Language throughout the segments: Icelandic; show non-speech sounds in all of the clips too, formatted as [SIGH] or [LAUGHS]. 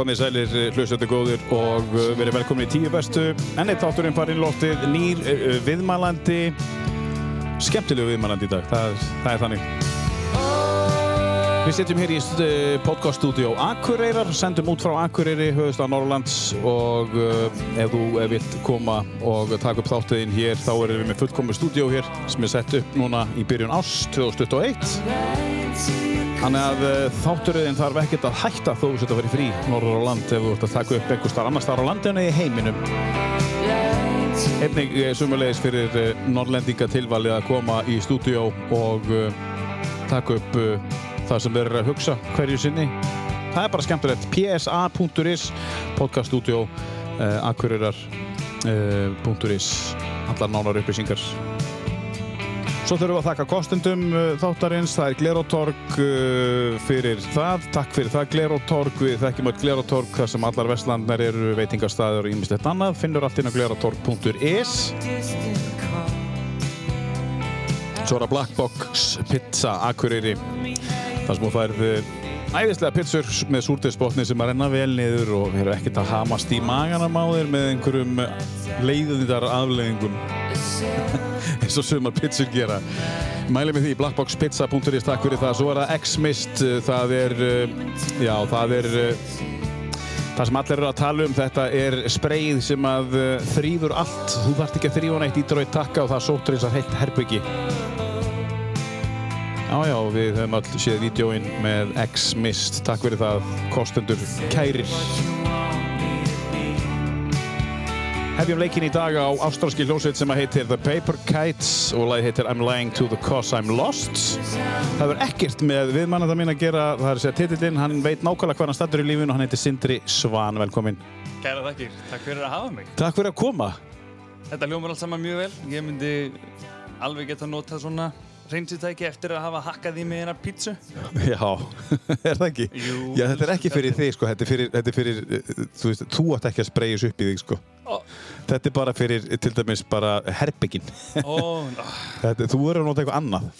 Komið sælir hlustandi góðir og uh, verið velkomin í tíu bestu. Enn eitt átturinn farinn loftið, nýr uh, viðmælandi, skemmtilegu viðmælandi í dag, það, það er þannig. Við setjum hér í podcaststudió Akureyrar, sendum út frá Akureyri, höfustaf Norrlands og ef þú eh, vilt koma og taka upp þáttiðinn hér þá erum við með fullkomu stúdió hér sem er sett upp núna í byrjun árs 2021. Þannig að uh, þátturöðin þarf ekkert að hætta þó þú setja að vera í frí norður á land ef þú ert að taka upp einhver starf annar starf á landinu í heiminum. Einnig uh, sumulegis fyrir uh, norrlendinga tilvalið að koma í stúdíó og taka upp það sem þeir eru að hugsa hverju sinni. Það er bara skemmtilegt. psa.is podcaststudió uh, akureyrar.is allar nánar upplýsingar. Svo þurfum við að þakka kostendum uh, þáttarins, það er Glerotorg uh, fyrir það, takk fyrir það Glerotorg, við þekkjum öll Glerotorg þar sem allar vestlandnar eru veitingastæður og ímislegt annað, finnur allt inn á glerotorg.is Svo er það Black Box Pizza Akureyri, þar sem þú færð uh, æðislega pizzur með súrdegsbotni sem að renna vel niður og eru ekkert að hamast í maganum á þér með einhverjum leiðindar afleðingum [LAUGHS] eins og sumar pizzur gera. Mælið með því blackboxpizza.is takk fyrir það. Svo er það X-Mist það er já það er það sem allir eru að tala um. Þetta er spreyið sem að þrýður allt. Þú þarft ekki að þrýfa ítur og eitt takka og það. Sótur eins að heilt herbyggi Já, já, við höfum all séð vídjóin með X-Mist. Takk fyrir það, kostendur kærir. Hefjum leikin í dag á ástralski hljómsveit sem heitir The Paper Kites og lagi heitir I'm Lying to the Cause I'm Lost. Það verður ekkert með viðmannanda mín að gera, það er að segja titillinn, hann veit nákvæmlega hvað hann stattur í lífinu og hann heitir Sindri Svan, velkomin. Kæra þakkir, takk fyrir að hafa mig. Takk fyrir að koma. Þetta ljómar allt saman mjög vel. Ég myndi alveg geta notað svona reynsitæki eftir að hafa hakkað í mig eina pítsu. Já, [LAUGHS] er það ekki? Jú. Já, þetta er ekki fyrir þig, sko. Þetta er fyrir, þetta er fyrir þú veist, þú ætti ekki að spreyjus upp í þig, sko. Ó, Þetta er bara fyrir, til dæmis, bara herbygginn. ó, ó. [LAUGHS] Þetta, þú verður að nota eitthvað annað.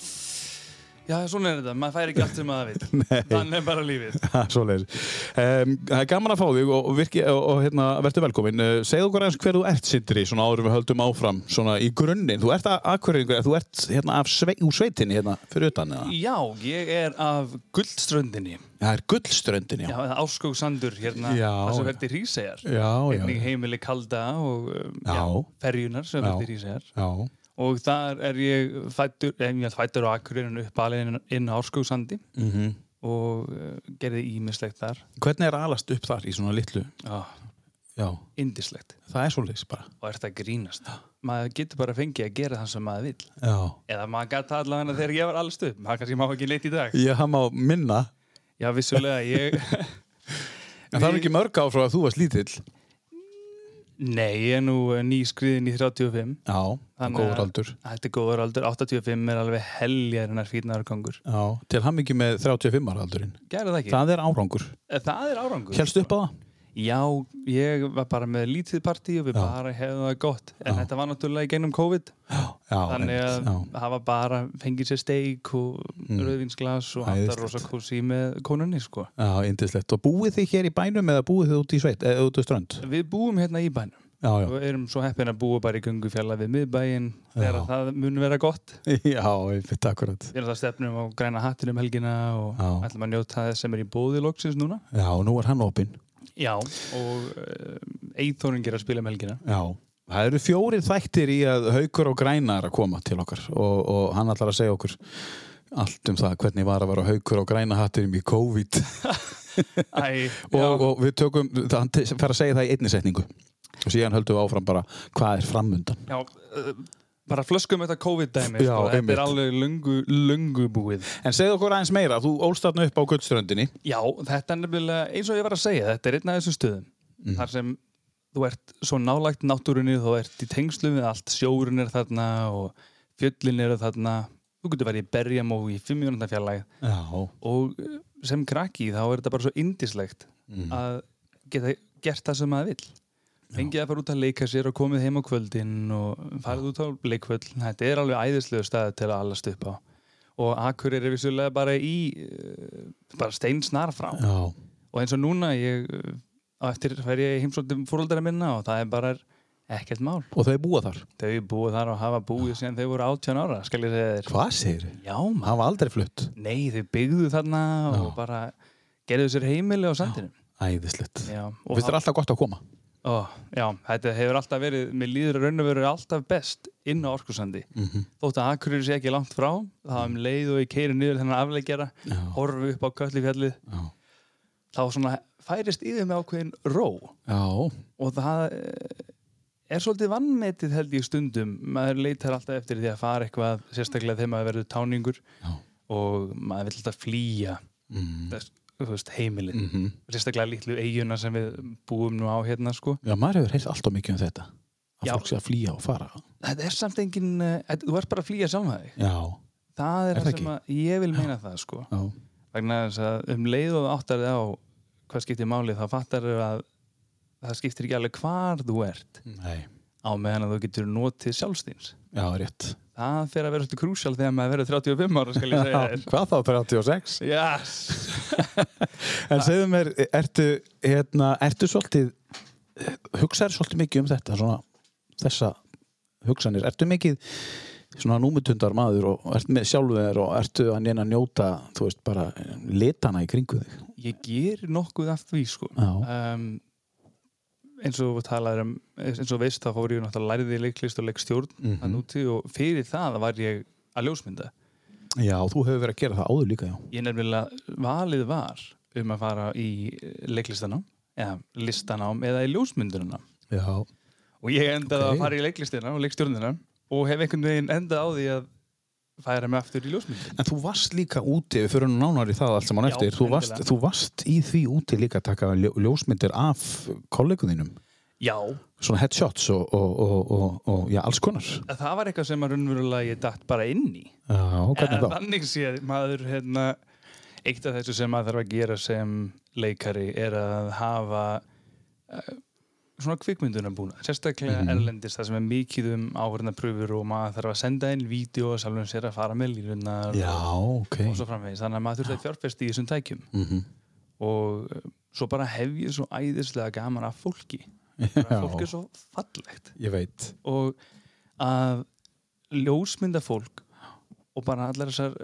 Já, svona er þetta. Maður fær ekki allt sem maður vil. [LAUGHS] Nei. Þannig er bara lífið. [LAUGHS] Svoleiðis. Um, það er gaman að fá þig og, og, og, og hérna, verður velkomin. Uh, segðu okkur eins hver þú ert, Sindri, svona áður við höldum áfram, svona í grunninn. Þú ert að akkurýringur, þú ert hérna af svei, úr sveitinni hérna fyrir utan, eða? Já, ég er af guldströndinni. Það er gullströndin, já. Já, eða Árskóksandur hérna. Það sem verður Rísæjar. Já, já. Einnig heimili Kalda og um, Já. ferjunar sem verður Rísæjar. Já, Og þar er ég fættur, eh, ég er fættur á Akureyrin uppalinn inn á Árskóksandi mhm. og uh, gerði ímislegt þar. Hvernig er alast upp þar í svona litlu? Já, Já, indislegt. það er svoleiðis bara. Og ert að grínast. Maður getur bara fengið að gera það sem maður vil. Já. Eða maður gæti allavega þegar ég var allast upp. Maður kannski má ekki neitt í dag. Ég hafa má minna, Já, vissulega, ég... en það er ekki mörg áfrá að þú varst lítill. Nei, ég er nú eh, nýskriðin í 35. Já, góður aldur. Þetta er góður aldur. 85 er alveg heljarinnar fítnaðarkongur. Já, til hann ekki með 35 ára aldurinn. Gerðu það ekki? Það er árangur. Það, það er árangur. Hélstu upp á það? Já, ég var bara með lítið partí og við Já. bara hefðum það gott. En Já. þetta var náttúrulega í gennum COVID. Já, Þannig að já. hafa bara fengið sér steik og Mm. rauðvinsglas og það Æðislegt. rosa kósi með konunni, sko. Já, indislegt. Og búið þið hér í bænum eða búið þið út í sveit, eða út í strönd? Við búum hérna í bænum Já, já. og erum svo heppin að búa bara í gungufjalla við miðbæinn þegar það mun vera gott. Já, ég fitt akkurat. Við erum það stefnum á græna hattin um helgina og ætlum að njóta þess sem er í bóði loksins núna. Já, og nú er hann opinn. Já, og uh, Eithóring er að spila um helgina. Já. Það eru fjórir þættir í að haukur og græna er að koma til okkar og, og hann ætlar að segja okkur allt um það hvernig var að vera haukur og græna hatturum í COVID [LAUGHS] Æ, [LAUGHS] og, og við tökum, hann fer að segja það í einni setningu og síðan höldum við áfram bara hvað er framundan Já, bara flöskum þetta COVID-dæmi, sko. þetta er alveg lungu, lungu búið. En segðu okkur aðeins meira, þú ólst þarna upp á gullströndinni Já, þetta er nefnilega, eins og ég var að segja, þetta er einn af þessum stöðum. Mhm. Þar sem þú ert svo nálægt náttúrunni, þú ert í tengslu við allt, sjórun er þarna og fjöllin eru þarna. Þú getur verið í berjam og í fimm mjónunda fjallæg Já, og sem krakki þá er þetta bara svo indislegt Mhm. að geta gert það sem maður vill. Fengið að fara út að leika sér og komið heim á kvöldin og farið út á leikvöld. Þetta er alveg æðislegu staði til að allast upp á. Og Akureyri er vissulega bara í uh, bara steinsnar frá. já, og eins og núna ég, á eftir fer ég heimsóttum fóröldara minna og það er bara ekkert mál Og þau búa þar þau búið þar og hafa búið síðan þau voru 18 ára skal ég segja þér Hvað segir þau? já maður, Hafa aldrei flutt nei þau byggðu þarna og Já. bara gerðu sér heimili á sandinum Æðislegt og Finnst þér alltaf gott að koma? Ó, já, þetta hefur alltaf verið, mér líður raun og veru alltaf best inn á orkusandi. Mm -hmm. Þótt að Akureyri sé ekki langt frá, það um leið og ég keiri niður þennan afleggjara, horfi upp á Köllifjallið, þá svona færist yfir með ákveðin ró já, og það eh, er svolítið vannmetið held ég stundum. Maður leitar alltaf eftir því að fara eitthvað, sérstaklega þegar maður verður táningur já. og maður vil alltaf flýja Mm. þess, veist, heimilin. Mm -hmm. Sérstaklega litlu eiguna sem við búum nú á hérna sko. Já, maður hefur heyrt alltaf mikið um þetta að Já. fólk sé að flýja og fara Þetta er samt engin, uh, þú ert bara að flýja þig. Já, Það er, Er það það sem að ég vil meina það sko. já, vegna þess að um leið og áttar þig á hvað skiptir máli þá fattar að það skiptir ekki alveg hvar þú ert nei á meðan að þú getur notið sjálfstíns Já, rétt það fer að vera svolítið krúsjál þegar maður verður 35 ára skal ég segja þér Hvað þá 36? yes. [LAUGHS] En segðu mér, ertu, hérna, ertu svolítið, hugsaður svolítið mikið um þetta, svona, þessa hugsanir, ertu mikið svona númutundar maður og ertu með sjálfur og ertu að neina njóta, þú veist, bara litana í kringu þig? ég ger nokkuð af því sko Já, um, eins og við talaðum um eins og veist þá fór ég náttúrulega lærið í leiklist og leikstjórn mm Mhm. úti og fyrir það var ég að ljósmynda já, þú hefur verið að gera það áður líka, já. ég nefnilega valið var um að fara í leiklistanám eða listanám eða í ljósmyndunum Já, og ég endaði Ok. að fara í leiklistina og leikstjórnina og hef einhvern veginn endað á því að færa mig aftur í ljósmyndun En þú varst líka úti, við fyrir nánar í það allt saman eftir, þú varst, þú varst í því úti líka að taka ljó, ljósmyndir af kolleguðinum, Já, svona headshots og, og, og, og, og já, alls konar. það var eitthvað sem að raunverulega ég datt bara inn í. Já, hvernig en þá? þannig séð maður hérna, eitt af þessu sem maður þarf að gera sem leikari er að hafa uh, svona kvikmyndunum búin sérstaklega Mhm. erlendis það sem er mikið um áhverjana pröfur og maður þarf að senda inn vídeo og sjálfum sér að fara með lírunar Já, ok. og svo framvegis. Þannig að maður þurfti að fjárfesti í þessum tækjum. Mm og uh, svo bara hef ég svo æðislega gaman af fólki. [LAUGHS] Fólk er svo fallegt. Ég veit. og að ljósmynda fólk og bara allar þessar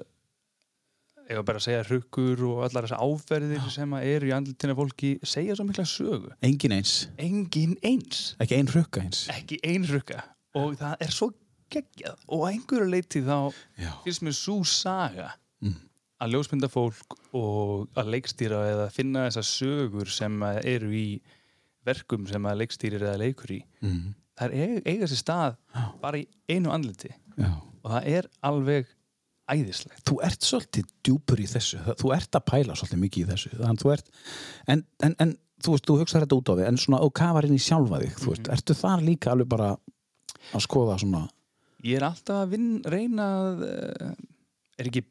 ég var bara að segja hrukkur og allar þessar áferðir sem eru í andlutina fólki segja svo mikla sögu Engin eins, engin eins, ekki ein rukka eins. ekki ein hrukka og það er svo geggjað og að einhverju leiti þá Já. finnst mér svo saga Mm. að ljósmynda fólk og að leikstýra eða finna þessar sögur sem eru í verkum sem að leikstýrir eða leikur í Mm. það er eiga, sér stað bara í einu andliti Já. og það er alveg æðislegt Þú ert svolítið djúpur í þessu, þú ert að pæla svolítið mikið í þessu, þannig þú ert, en, en, en þú veist, þú hugsaður þetta út á því, en svona, og kafar inn í sjálfa þig, þú veist, Mhm. ertu þar líka alveg bara að skoða svona, ég er alltaf að vin, reyna að eh, er ekki,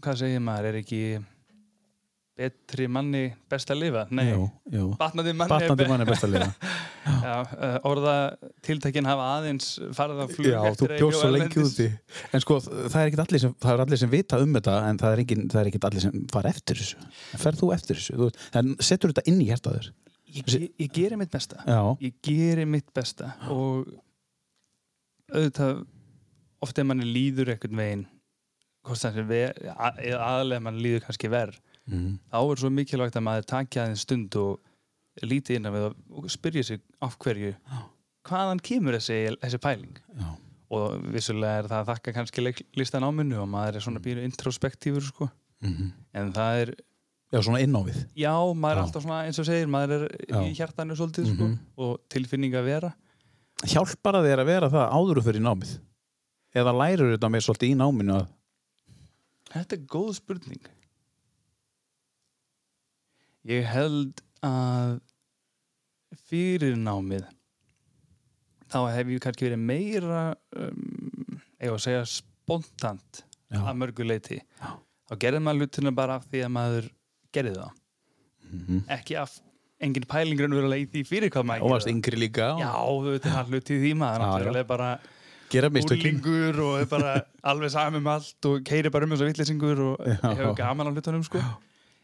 hvað segir maður er ekki betri manni best að lifa nei, jú, jú. batnandi manni er batnandi be- mann er best að lifa. [LAUGHS] Já, eh, orða tiltækin hafa aðeins farið að flug Já, þú bjóst svo lengi úti. En sko, það er ekkit allir sem, það er allir sem vita um þetta, en það er, engin, það er ekkit allir sem fara eftir þessu. Ferð þú eftir þessu? Þú, en setur þetta inn í hértaður? ég, ég, ég geri mitt besta Já. ég geri mitt besta og auðvitað oft ef manni líður einhvern veginn eða aðlega manni líður kannski verð Mm. þá er svo mikilvægt að maður takja aðeins stund og líti inn á við og spyrja sig af hverju hvaðan kemur þessi, þessi pæling Já. og vissulega er það að þakka kannski leiklistan ámunnu og maður er svona býru introspektífur sko. Mm en það er, Já, svona inn á við. já, maður er Já. alltaf svona eins og segir, maður er Já. í hjartanu svolítið sko, Mhm. og tilfinning að vera Hjálpar að þér að vera það áður fyrir námið? Eða lærir þetta með svolítið í náminu að Þetta er góð spurning. Ég held að fyrir námið þá hef ég kannski verið meira um, var að segja spontant Já. að mörgu leiti. Já. Þá gerði maður hlutina bara af því að maður gerði það. mm Ekki af engin pælingur en verulega í því fyrir hvað maður og varst yngri líka. Já, þú veit það hluti í því maður. Já, já. bara úlingur og bara [LAUGHS] alveg saman um allt og keiri bara um þessu vittlisingur og Já. hefur gaman á hlutunum sko.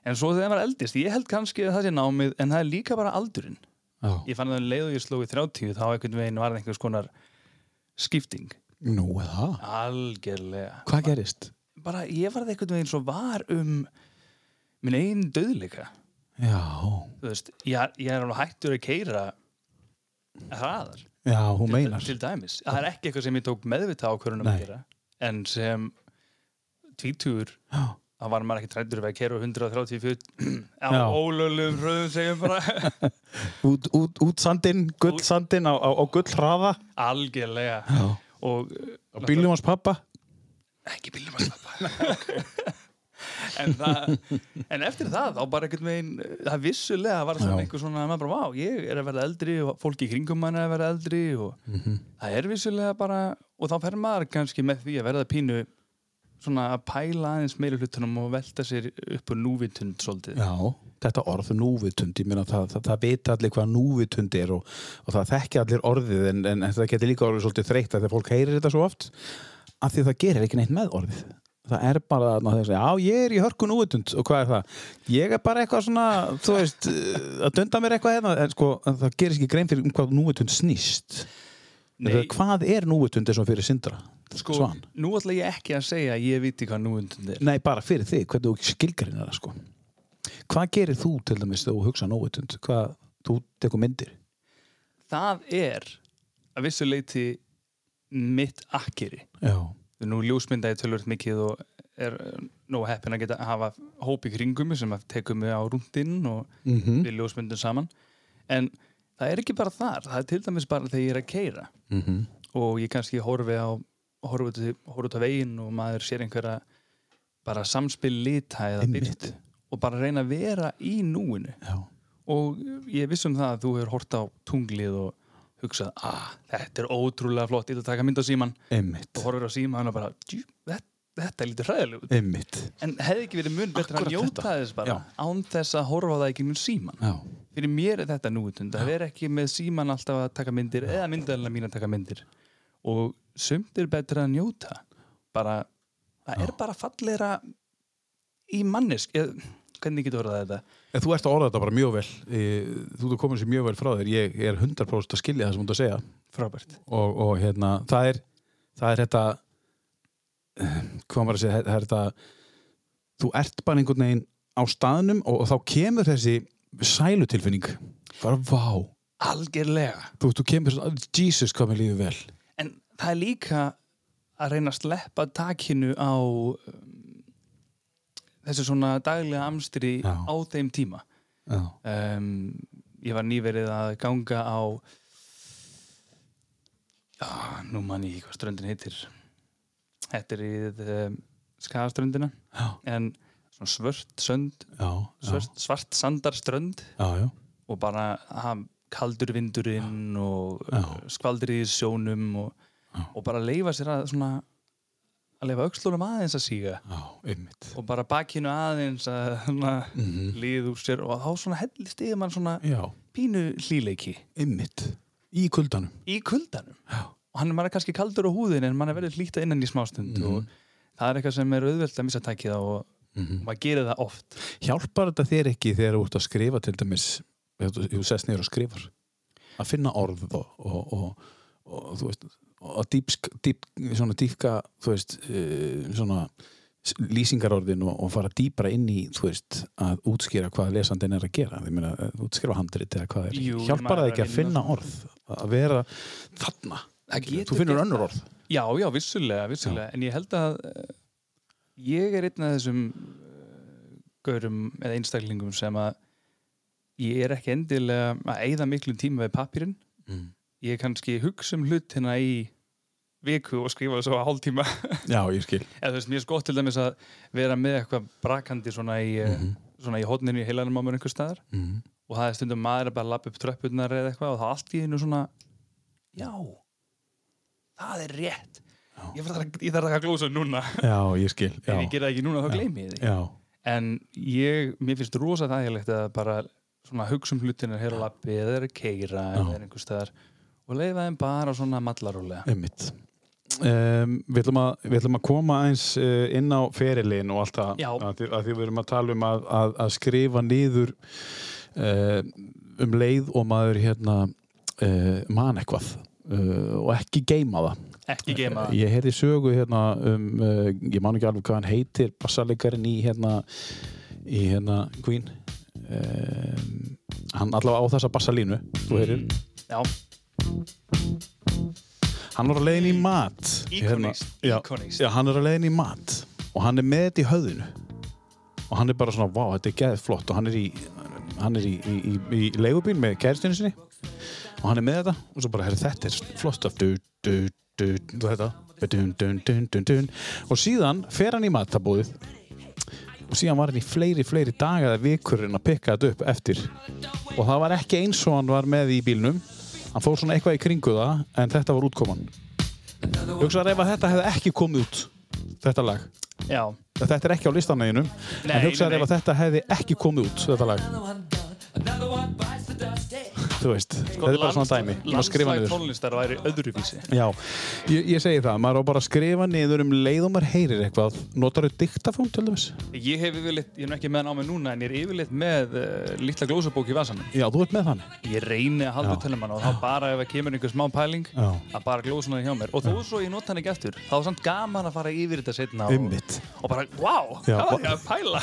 En svo þegar maður eldist, ég held kannski að það sé námið en það er líka bara aldurinn. Já. ég fann að leið og ég sló í 30 þá einhvern veginn var það einhvers konar skipting. Nú, eða? algjörlega. Hvað gerist? bara ég var það einhvern veginn svo var um minn einn döðleika Já, þú veist, ég, ég er alveg hættur að keira hraðar. Já, hún til, meinar. til dæmis, það er ekki eitthvað sem ég tók meðvita ákvörunum að gera en sem tvítur Já, þá var maður ekki trættur við að kera 130 fyrir á Já. ólöglegum röðum segjum bara. [LAUGHS] Út, út, út sandinn, gull sandinn á, á, á gull hraða algjörlega. Já. Og Á bílum hans pappa ekki bílum að slappa en, það, en eftir það þá bara einhvern veginn, það vissulega var Já. einhver svona, maður bara, vá, ég er að verða eldri og fólki í kringum mann er að verða eldri og Mhm. það er vissulega bara og þá fer maður kannski með því að verða pínu svona að pæla aðeins meiri hlutunum og velta sér upp á núvitund svolítið. Já, þetta orð núvitund, ég meina það, það, það vita allir hvað núvitund er og, og það þekki allir orðið en, en það getur líka orðið svolítið þreytt að þegar fólk heyrir þetta svo oft af því það gerir ekki neitt með orðið. Það er bara að það segja, já ég er í hörku núvitund. Og hvað er það? Ég er bara eitthvað svona, þú veist að dunda mér eitthvað hérna, en sko en það gerir ekki grein fyrir um hvað núvitund snýst. Nei, hvað er núvitund eins og fyrir Sindra? Sko, Svan? nú ætla ég ekki að segja að ég viti hvað núvitund er Nei, bara fyrir þig, hvernig þú skilgarinn það sko. Hvað gerir þú til dæmis þegar þú hugsa núvitund? Hvað, þú tekur myndir? það er að vissu leiti mitt akkeri Já. nú ljósmynda ég tölvöld mikið og er eh, nógu heppin að geta að hafa hóp í kringum sem að tekum mig á rúndinn og Mm -hmm. við ljósmyndum saman en það er ekki bara þar það er til dæmis bara þegar ég er að keira Mhm. og ég kannski horfi á horfi út, á veginn og maður sér einhverja bara samspil lita eða byrtu og bara reyna að vera í núinu Já. og ég viss um það að þú hefur hort á tunglið og hugsað, ah, þetta er ótrúlega flott ég ætla að taka mynd á síman Einmitt. og horfir á síman og bara, þetta, þetta er lítið hræðileg út Einmitt. en hefði ekki verið mun betra Akkúrat að njóta þetta. þess bara Já. án þess að horfa það ekki mjög síman Já. fyrir mér er þetta núutund að vera ekki með síman alltaf að taka myndir eða myndaðalina mín að taka myndir og sumt er betra að njóta bara, það er bara falleira í mannesk eð, hvernig getur orðað þetta En þú ert að orða þetta bara mjög vel. E, Þú ert komin sér mjög vel frá þér. Ég er 100% að skilja það sem þú ert að segja. frábært Og, og hérna, það er, það er þetta, hvað maður að segja, það er þetta, þú ert bara einhvern veginn á staðnum og, og þá kemur þessi sælutilfinning. Bara vá. algjörlega Þú, þú kemur svona, Jesus, hvað mér líður vel. Það er líka að reyna að sleppa takinu á um, þessu svona daglega amstri Já. á þeim tíma um, ég var nýverið að ganga á já, nú man ég hvað ströndin heitir þetta er í um, skagaströndina Já. en svört sönd Já. Já. svört, svart sandar strönd Já, já. og bara ha, kaldur vindurinn og Já. skvaldrið í sjónum og, Já. og bara leifa sér að svona að leifa aukslunum aðeins að síga Já, og bara bakinu aðeins að Mm líð úr sér og þá svona hellist yfir mann svona pínu hlýleiki einmitt. Í kuldanum. í kuldanum Já. og hann er kannski kaldur á húðin en mann er verið hlýta innan í smástund Mhm. og það er eitthvað sem er auðvelt að missa takið á og Mm maður gerir það oft Hjálpar þetta þér ekki þegar þú ert að skrifa til dæmis, þú, sest niður og skrifar? Að finna orð og, og, og, og þú veist, og dýpsk, dýp, svona dýpka, þú veist, uh, svona lýsingarorðin og, og fara dýpra inn í, þú veist, að útskýra hvað lesandinn er að gera. Ég meina, eh, útskýra handrit eða hvað er. Jú, Hjálpar það ekki að að finna orð? Að vera þarna? Þú finnur önnur orð? Já, já, vissulega, vissulega en ég held að uh, ég er einn af þessum uh, gaurum eða einstaklingum sem að ég er ekki endilega að eyða miklum tíma við pappirinn Mm. Ég kannski hugsa um hlutina í viku og skrifa svo að hálftíma [LAUGHS] Já, ég skil. eða þú veist, mér er sko til dæmis að vera með eitthvað brakandi svona í, mm Mhm. svona í hótninu í heilanum á mér einhver staðar Mm. og það er stundum maður að bara lappa upp tröppurnar eða eitthvað og þá allt í einu svona já, það er rétt ég þarf að, ég þarf að glósa núna Já, ég skil. [LAUGHS] ef Já. ég gera það ekki núna þá Já. gleymi ég því Já. en ég, mér finnst rosa þægilegt að bara svona hugsa um hlutina hér á lappi eða er að keira Já. eða er einhver staðar og leifa þeim bara svona mallarólega Einmitt. um, við, ætlum að, við ætlum að koma eins uh, inn á ferilin og allt það að, því- að því við erum að tala um að, að, að skrifa niður uh, um leið og maður hérna uh, man eitthvað uh, og ekki geima það ekki geima það Ég heyrði sögu hérna um, ég man ekki alveg hvað hann heitir, bassalegarinn í hérna, í hérna Queen. Um, hann allavega á þessa bassalínu, þú heyrir. já, Hann var á leiðin í mat. Ikonist, já, ikonist. já, hann er á leiðin í mat og hann er með þetta í höfðinu. Og hann er bara svona, vá, þetta er geðið flott og hann er í, hann er í, í, í, leigubíl með kæristinu sinni og hann er með þetta og svo bara, herri, þetta er flott af du, du, du, þetta dun, dun, dun, dun, dun. og síðan fer hann í matabúðið og síðan var hann í fleiri, fleiri daga eða vikur en að pikka þetta upp eftir og það var ekki eins og hann var með í bílnum hann fór svona eitthvað í kringu það en þetta var útkoman. Hugsaður ef að þetta hefði ekki komið út þetta lag. Já, þetta er ekki á listanæginum en nei. ef að þetta hefði ekki komið út þetta lag þú veist, þetta er bara svona dæmi. Niður. tónlistar væri öðruvísi. Já, ég, ég segi það, maður á bara að skrifa niður um leið og maður heyrir eitthvað. Notar þau diktafón til dæmis? ég hef yfirleitt, ég er ekki með hann á mig núna en ég er yfirleitt með uh, litla glósabók í vasanum. Já, þú ert með þannig ég reyni að halda Já. utan um hann og þá bara ef það kemur einhver smá pæling Já. að bara glósa hann hjá mér. Og þó svo ég nota hann ekki eftir þá er samt gaman að fara yfir þetta setna og, og bara, wow, Já, hvað var ég að pæla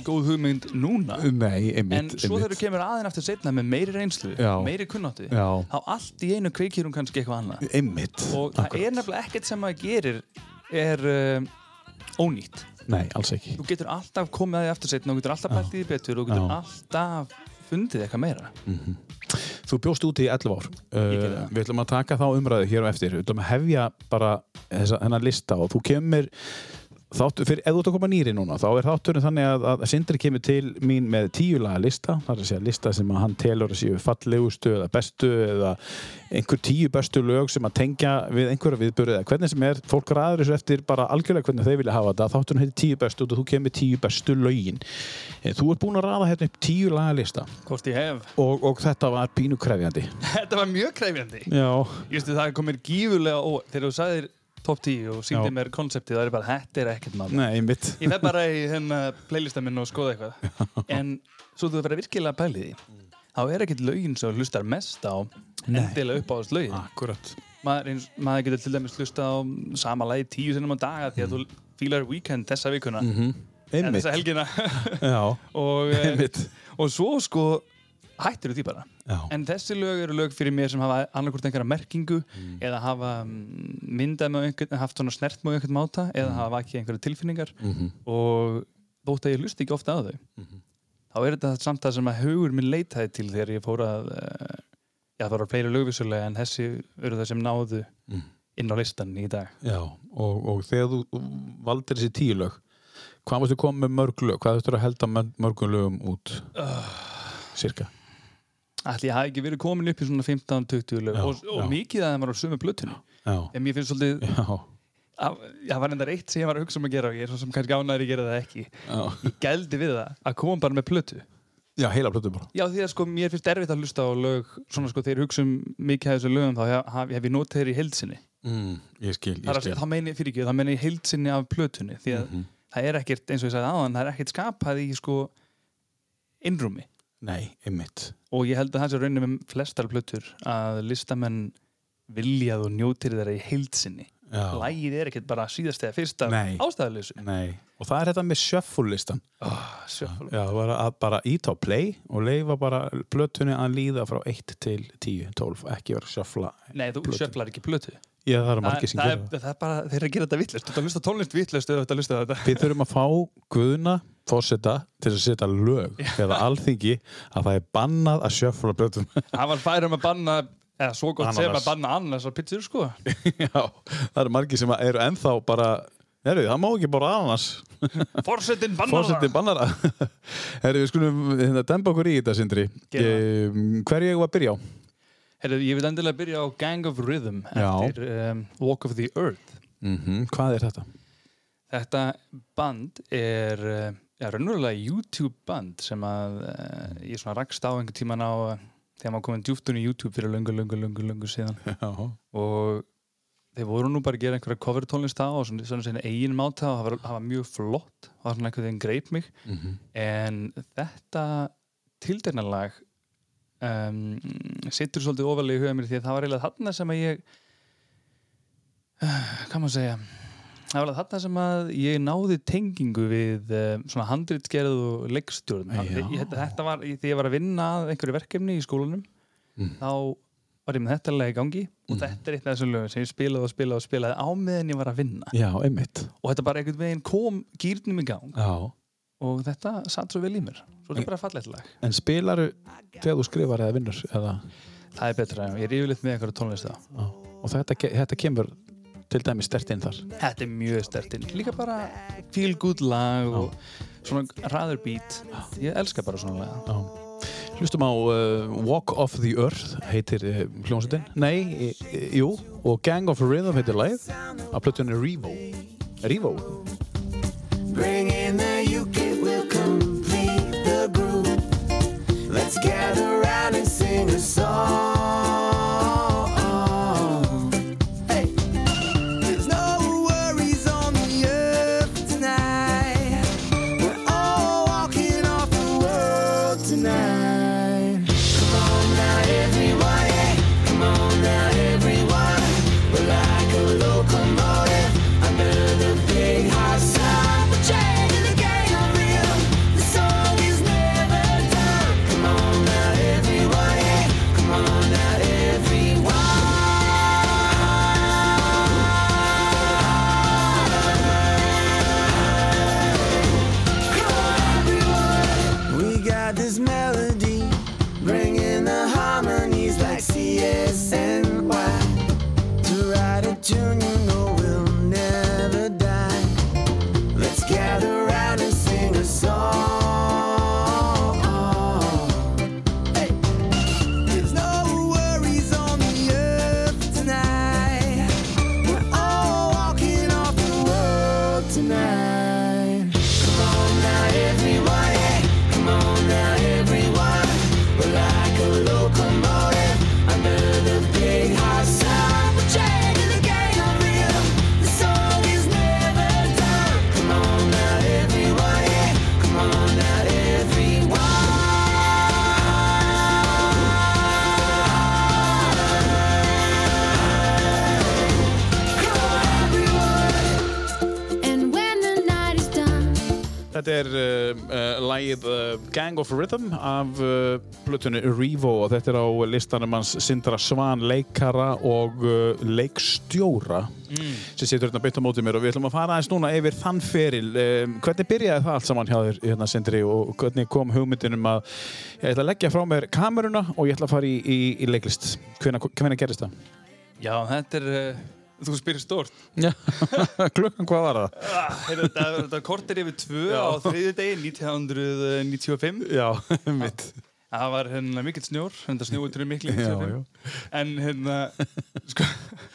[LAUGHS] Ég ekki góð hugmynd núna. Nei, En einmitt, svo þegar þú kemur aðeins eftir setna með meiri reynslu, Já. meiri kunnáttu Já. þá allt í einu kveikir hún kannski eitthvað annað. Einmitt, og það er nefnilega ekkert sem maður gerir er uh, ónýtt. Nei, alls ekki. Þú getur alltaf komið að því eftir setna og getur alltaf bælt í því betur og getur Já. alltaf fundið eitthvað meira. Þú bjóst úti í 11 ár. Uh, gerði það. Við ætlum að taka þá umræðu hér og eftir. Við ætlum að hefja bara þessa, þennan lista og þú kemur þáttur, fyrir, ef þú ert að koma nýri núna þá er þátturinn þannig að, að Sindri kemur til mín með tíu laga lista. Það er að segja lista sem hann telur að séu fallegustu eða bestu eða einhver tíu bestu lög sem að tengja við einhverja viðbörið eða hvernig sem er. Fólk ræður þessu eftir bara algjörlega hvernig þeir vilja hafa þetta. Þátturinn heitir tíu bestu og þú kemur tíu bestu lögin. Þú ert búin að ræða hérna upp tíu laga lista. Og, og þetta var pínu krefjandi. [LAUGHS] Þetta var mjög krefjandi Top 10 og síndi Já. mér konseptið það er bara, þetta er ekkert mál. Nei, einmitt. Ég fer bara í hérna playlista minn og skoða eitthvað. [LAUGHS] En svo þú verður virkilega að pæli því Þá er ekkert lögin sem þú hlustar mest á endilega upp á þess lögin Akkurat. Maður, eins, maður getur til dæmis hlusta á sama lagi tíu sinnum á daga því að þú fílar weekend þessa vikuna. Mm en Einmitt. þessa helgina. Já, [LAUGHS] og, eh, einmitt. og svo sko hættir því bara Já, en þessi lög eru lög fyrir mér sem hafa annarkvort einhverja merkingu Mm. eða hafa mm, myndað með einhvern haft svona snert með einhvern máta Mm. eða hafa vakið einhverja tilfinningar Mhm. og þótt að ég hlusti ekki ofta á þau þá er þetta samt það sem að hugur minn leitaði til þegar ég fór að uh, já það voru fleiri lögvísulega en þessi eru það sem náðu Mm. inn á listan í dag Já, og, og þegar þú valdir þessi tíu lög hvað varstu komið með mörg lög? Hvað þurftur að helda mörg- mörgum lögum út? Cirka Ætli ég hafi ekki verið komin upp í svona 15-20 lög? Já, og, og já. mikið að það var á sömu blötunni Já, en mér finnst svolítið að, það var enda eitt sem ég var að hugsa um að gera og ég er svo sem kannski ánæður að gera það ekki. Já. Ég gældi við það að koma bara með plötu. Já, heila plötu bara. Já, því að sko, mér finnst erfitt að hlusta á lög svona sko, þegar ég hugsa um mikið af þessu lögum þá hef, hef, ég notið þeir í heilsinni mm, Ég skil, Það ég að skil. þá meini ég heilsinni af plötunni því að Mhm. það er ekkert, eins og ég sagði aðan, það er ekkert skapað í sko innrúmi Nei, einmitt. Og ég held að það sé raunin með flestar plötur að listamenn viljað og njótir þeirra í heilsinni. Lægið er ekkert bara síðast eða fyrst af Nei. og það er þetta með shuffle-listan oh, Sjöfum Já, að bara ít á play og leifa bara plötunni að líða frá 1 til 10, 12 ekki vera shuffla Nei, þú sjöflar ekki plötu Já, það eru það, margir sem það, gera er, það. það er bara, þeir eru að gera þetta vittlust Þú ert að hlusta á tónlist vittlust eða þú ert að hlusta á þetta. Við þurfum að fá Guðuna fósetta til að setja lög eða alþingi að það er bannað að shuffla plötum Það var færum að banna eða svo gott sem Ananas. að banna annars á pizzur sko. [LAUGHS] Já, það eru margir sem eru ennþá bara Herru, það má ekki bara ananas. Forsetin bannar Fórsetin bannar það. [LAUGHS] Herru, við skulum hérna, Herru, ég vil endilega byrja á Gang of Rhythm eftir um, Walk of the Earth Mm Hvað er þetta? Þetta band er uh, ja, raunverulega YouTube band sem að uh, ég svona rakst á einhvern tíman á uh, þegar maður komin djúftun í YouTube fyrir löngu, löngu, löngu, löngu síðan [LAUGHS] Já. og þeir voru nú bara að gera einhverja cover tónlist á og svona, svona sinni eigin máta og það var, mjög flott það var svona einhvern veginn greip mig Mhm. en þetta tildegnalag um, situr svolítið ofalega í huga mér því að það var eiginlega þarna sem að ég [SIGHS] hvað maður segja? Það var þarna sem að ég náði tengingu við um, svona handritgerð og ég, þetta var, því ég var að vinna einhverju verkefni í skólanum Mm. þá var ég með þetta lag í gangi og þetta er eitt af þessum lögum sem ég spilaði og spilaði og spilaði á meðan ég var að vinna. Já, og þetta bara einhvern veginn kom gýrnum í gang. Já. Og þetta satt svo vel í mér svo þetta er bara fallegt lag En spilaru þegar þú skrifar eða vinnur eða, það er betra, ég er yfirleitt með eitthvað tónlist það já. og þetta, þetta kemur til dæmis stert inn þar. þetta er mjög stertinn, líka bara feel good lag og svona ræður beat ég elska bara svona lag. Hlustum á uh, Walk of the Earth heitir uh, hljómsveitin. Nei, e, e, jú, og Gang of Rhythm heitir lagið af plötunni Revo. Revo? Bring in the uke, it will complete the groove. Let's gather round and sing a song. Gang of Rhythm af uh, plötunni Revo og þetta er á listanum hans Sindra Svan, leikara og uh, leikstjóra sem situr hérna beitt á mótið mér og við ætlum að fara aðeins núna yfir þann feril. Um, hvernig byrjaði það allt saman hjá þér, hérna, Sindri, og hvernig kom hugmyndin um að ég ætla að leggja frá mér kameruna og ég ætla að fara í, í, í leiklist. Hvenær gerist það? já, þetta er uh, þú spyrir stórt Já, [LAUGHS] klukkan hvað var það? ah, heyrðu, þetta, þetta kortir yfir tvö Já. á þriði degi 1995 Já, [LAUGHS] mitt. það var hérna mikill snjór hérna Já, 95 já. en hérna sko,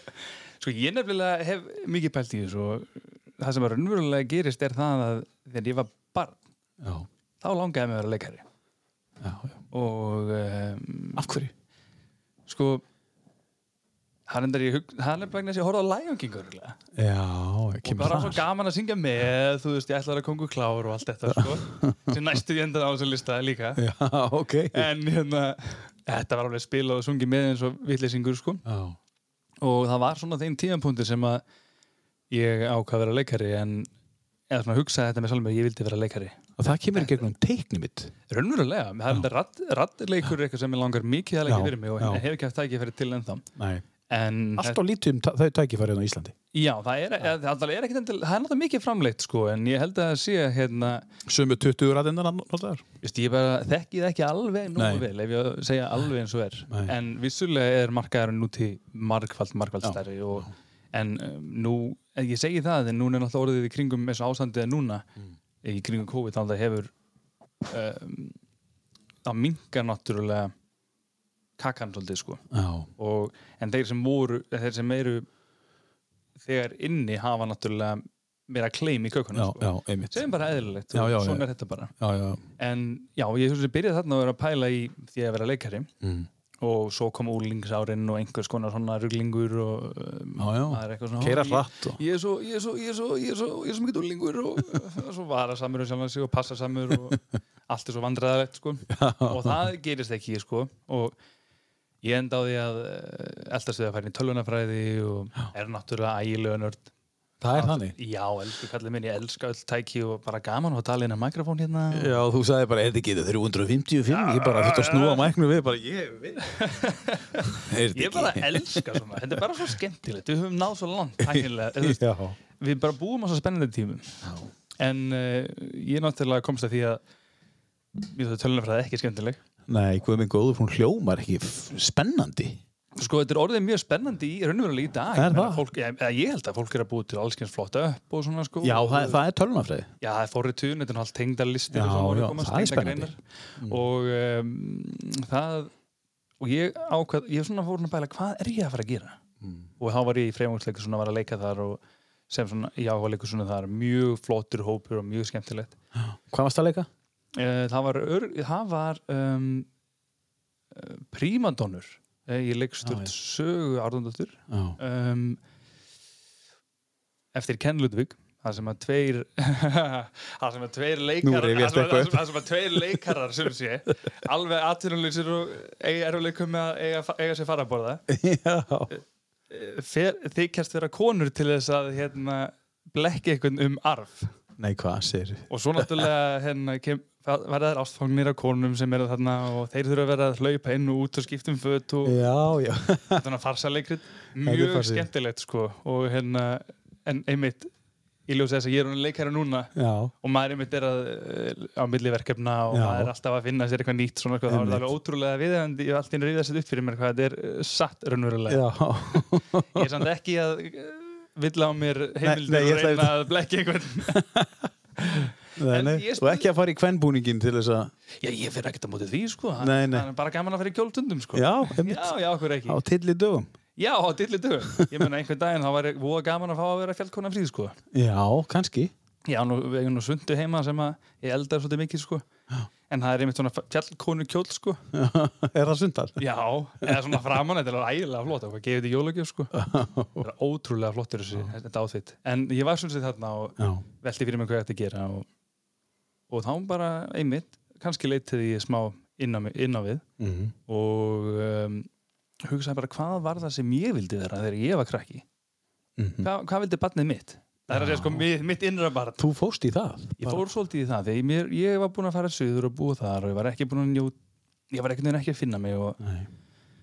[LAUGHS] sko ég nefnilega hef mikið pælt í þessu og það sem að raunverulega gerist er það að þegar ég var barn Já, þá langaði mig að vera leikari já, já. og um, Af hverju? sko það er ég vegna þess að ég horfði á Lion King örugglega. Já, og bara svo gaman að syngja með þú veist, ég ætlaði að kongu klár og allt þetta sko, [LAUGHS] sem næstu í endan á þessu lista líka. Já, ok. en hérna, þetta var alveg spilað og sungið með eins og vitleysingur sko. Já, og það var svona þeim tíðanpunkti sem að ég ákvað að vera leikari en eða svona hugsaði þetta með sjálfum mér, ég vildi vera leikari. Og það kemur í gegnum teikni mitt. raunverulega, það er raddleikur eitthvað sem ég langar mikið að Já, fyrir mig og ég hef ekki haft tækifæri til ennþá. Nei. En Allt á lítið um ta- þau tækifærið á Íslandi. já, það er, ja. það er ekkert endil, það er náttúrulega mikið framleitt sko, en ég held að það sé hérna, Sumu 20 ræðinnar. Just, ég bara þekki það ekki alveg nógu Nei. vel ef ég segja alveg eins og er Nei. en vissulega er markaðurinn núti margfald Já, stærri og, en um, nú, en ég segi það en núna er náttúrulega orðið í kringum eins og ástandið er núna Mm. í kringum COVID þannig að það hefur um, það minkar náttúrulega kakan svolítið sko. Og, en þeir sem voru, þeir sem eru þegar inni hafa náttúrulega meira kleim í kökunum sko. sem bara eðlilegt Já, og já, svona já. er þetta bara. Já, já. en já, ég svo sem byrjaði þarna að vera að pæla í því að vera leikari. Mm. og svo kom úlingsárin og einhvers konar svona ruglingur og um, er Keira "Ó, hratt og- ég, er svo, ég er svo, ég er svo, ég er svo, ég er svo mikið úlingur og [LAUGHS] svo vara samur og sjálfan sig og passa samur og [LAUGHS] allt er svo vandræðalegt sko. Og það gerist ekki sko. Og ég enda á því að uh, eldast við að inn í tölvunafræði og er náttúrulega ægilega nörd. Það er þannig. Já, elsku kallið minn, ég elska öll tæki og bara gaman að tala inn á mikrofón hérna. Já, þú sagði bara, þetta ekki 355? Ég bara þurfti að snúa mæknu við bara, ég veit. [LAUGHS] Ég bara elska svona, þetta er bara svo skemmtilegt. Við höfum náð svo langt [LAUGHS] Já, Við bara búum á svo spennandi tímum. En uh, ég náttúrulega komst að því að tölunafræði ekki skemmtileg nei, hvað minn góður, hún hljómar ekki spennandi Sko, þetta er orðið mjög spennandi í raunverulega í dag Er Ég meina, það? Fólk, ég, ég held að fólk er að búið til allskyns flotta upp og svona sko Já, það, það er tölunafræði Já, það er forritun, þetta er nú allt tengdarlistir Já, og já, að komast, það er spennandi. og um, það og ég ákvað, ég svona fór að bæla hvað er ég að fara að gera Mm. og þá var ég í fremungsleiku svona var að leika þar og sem svona, já, var leikur svona þar mjög flottur hópur og mjög skemmtilegt Hvað varst að leika? Uh, það var, það var um, prímadonnur uh, ég leik sturt Já, já. sögu árðundastur Já, um, eftir Ken Ludvig það sem að tveir [LAUGHS] það sem að tveir leikarar það sem, eitthvað að- tveir leikarar sem sé alveg atvinnuleysir og eruleikum með að eiga, eiga sér fara að borða. Já. Fer, þykjast vera konur til þess að hérna, blekki einhvern um arf. Nei, hvað sér og svo náttúrulega hérna, kem, verða þær ástfangnir af konum sem eru þarna og þeir þurfa að vera að hlaupa inn og út og skipta um föt og Já, já. Svona farsaleikrit er mjög farsi. skemmtilegt sko. Og hérna en einmitt ég ljósi þess að ég er hún leikara núna Já, og maður einmitt er að, eh, á milli verkefna og maður er alltaf að finna sér eitthvað nýtt svona, sko, það Einmitt. alveg ótrúlega viðeigandi ég hef alltaf ríðað sér upp fyrir mér hvað þetta er eh, satt raunverulega. Ég er samt ekki að eh, villa á mér ég og reyna að blekki einhvern [LAUGHS] Ég Og ekki að fara í kvennbúningin til þess að já ég fyrir ekkert að móti því sko það Nei, nei. það er bara gaman að fara í kjóltundum sko Já, [LAUGHS] já, já, okkur ekki Á tilli dögum já, á dilli dögum ég meina einhvern daginn þá var voða gaman að fá að vera fjallkona fríð sko Já, kannski Já, nú, við eigum nú sundu heima sem að ég eldar svolítið mikið, sko. En það er einmitt svona fjallkonu kjól, sko. [LAUGHS] Er það sundar? Já, eða svona framan, þetta er ægilega flott. Var gefið þetta í jólagjöf, sko. Það er ótrúlega þetta áþvitt. En ég var svona þarna og Já, velti fyrir mig hvað ég ætti að gera og, og þá bara einmitt, kannski leitið ég smá inn á, inn á við mm og um, hugsaði bara hvað var það sem ég vildi vera þegar ég var krakki. Mhm. Hvað, hvað vildi barnið mitt? Það er að segja sko mitt, mitt innra barn. Þú fóst í það Ég fór svolítið í það þegar mér, ég var búinn að fara suður og búa þar og ég var ekki búinn að njóta ég var ekkert ekki að finna mig og.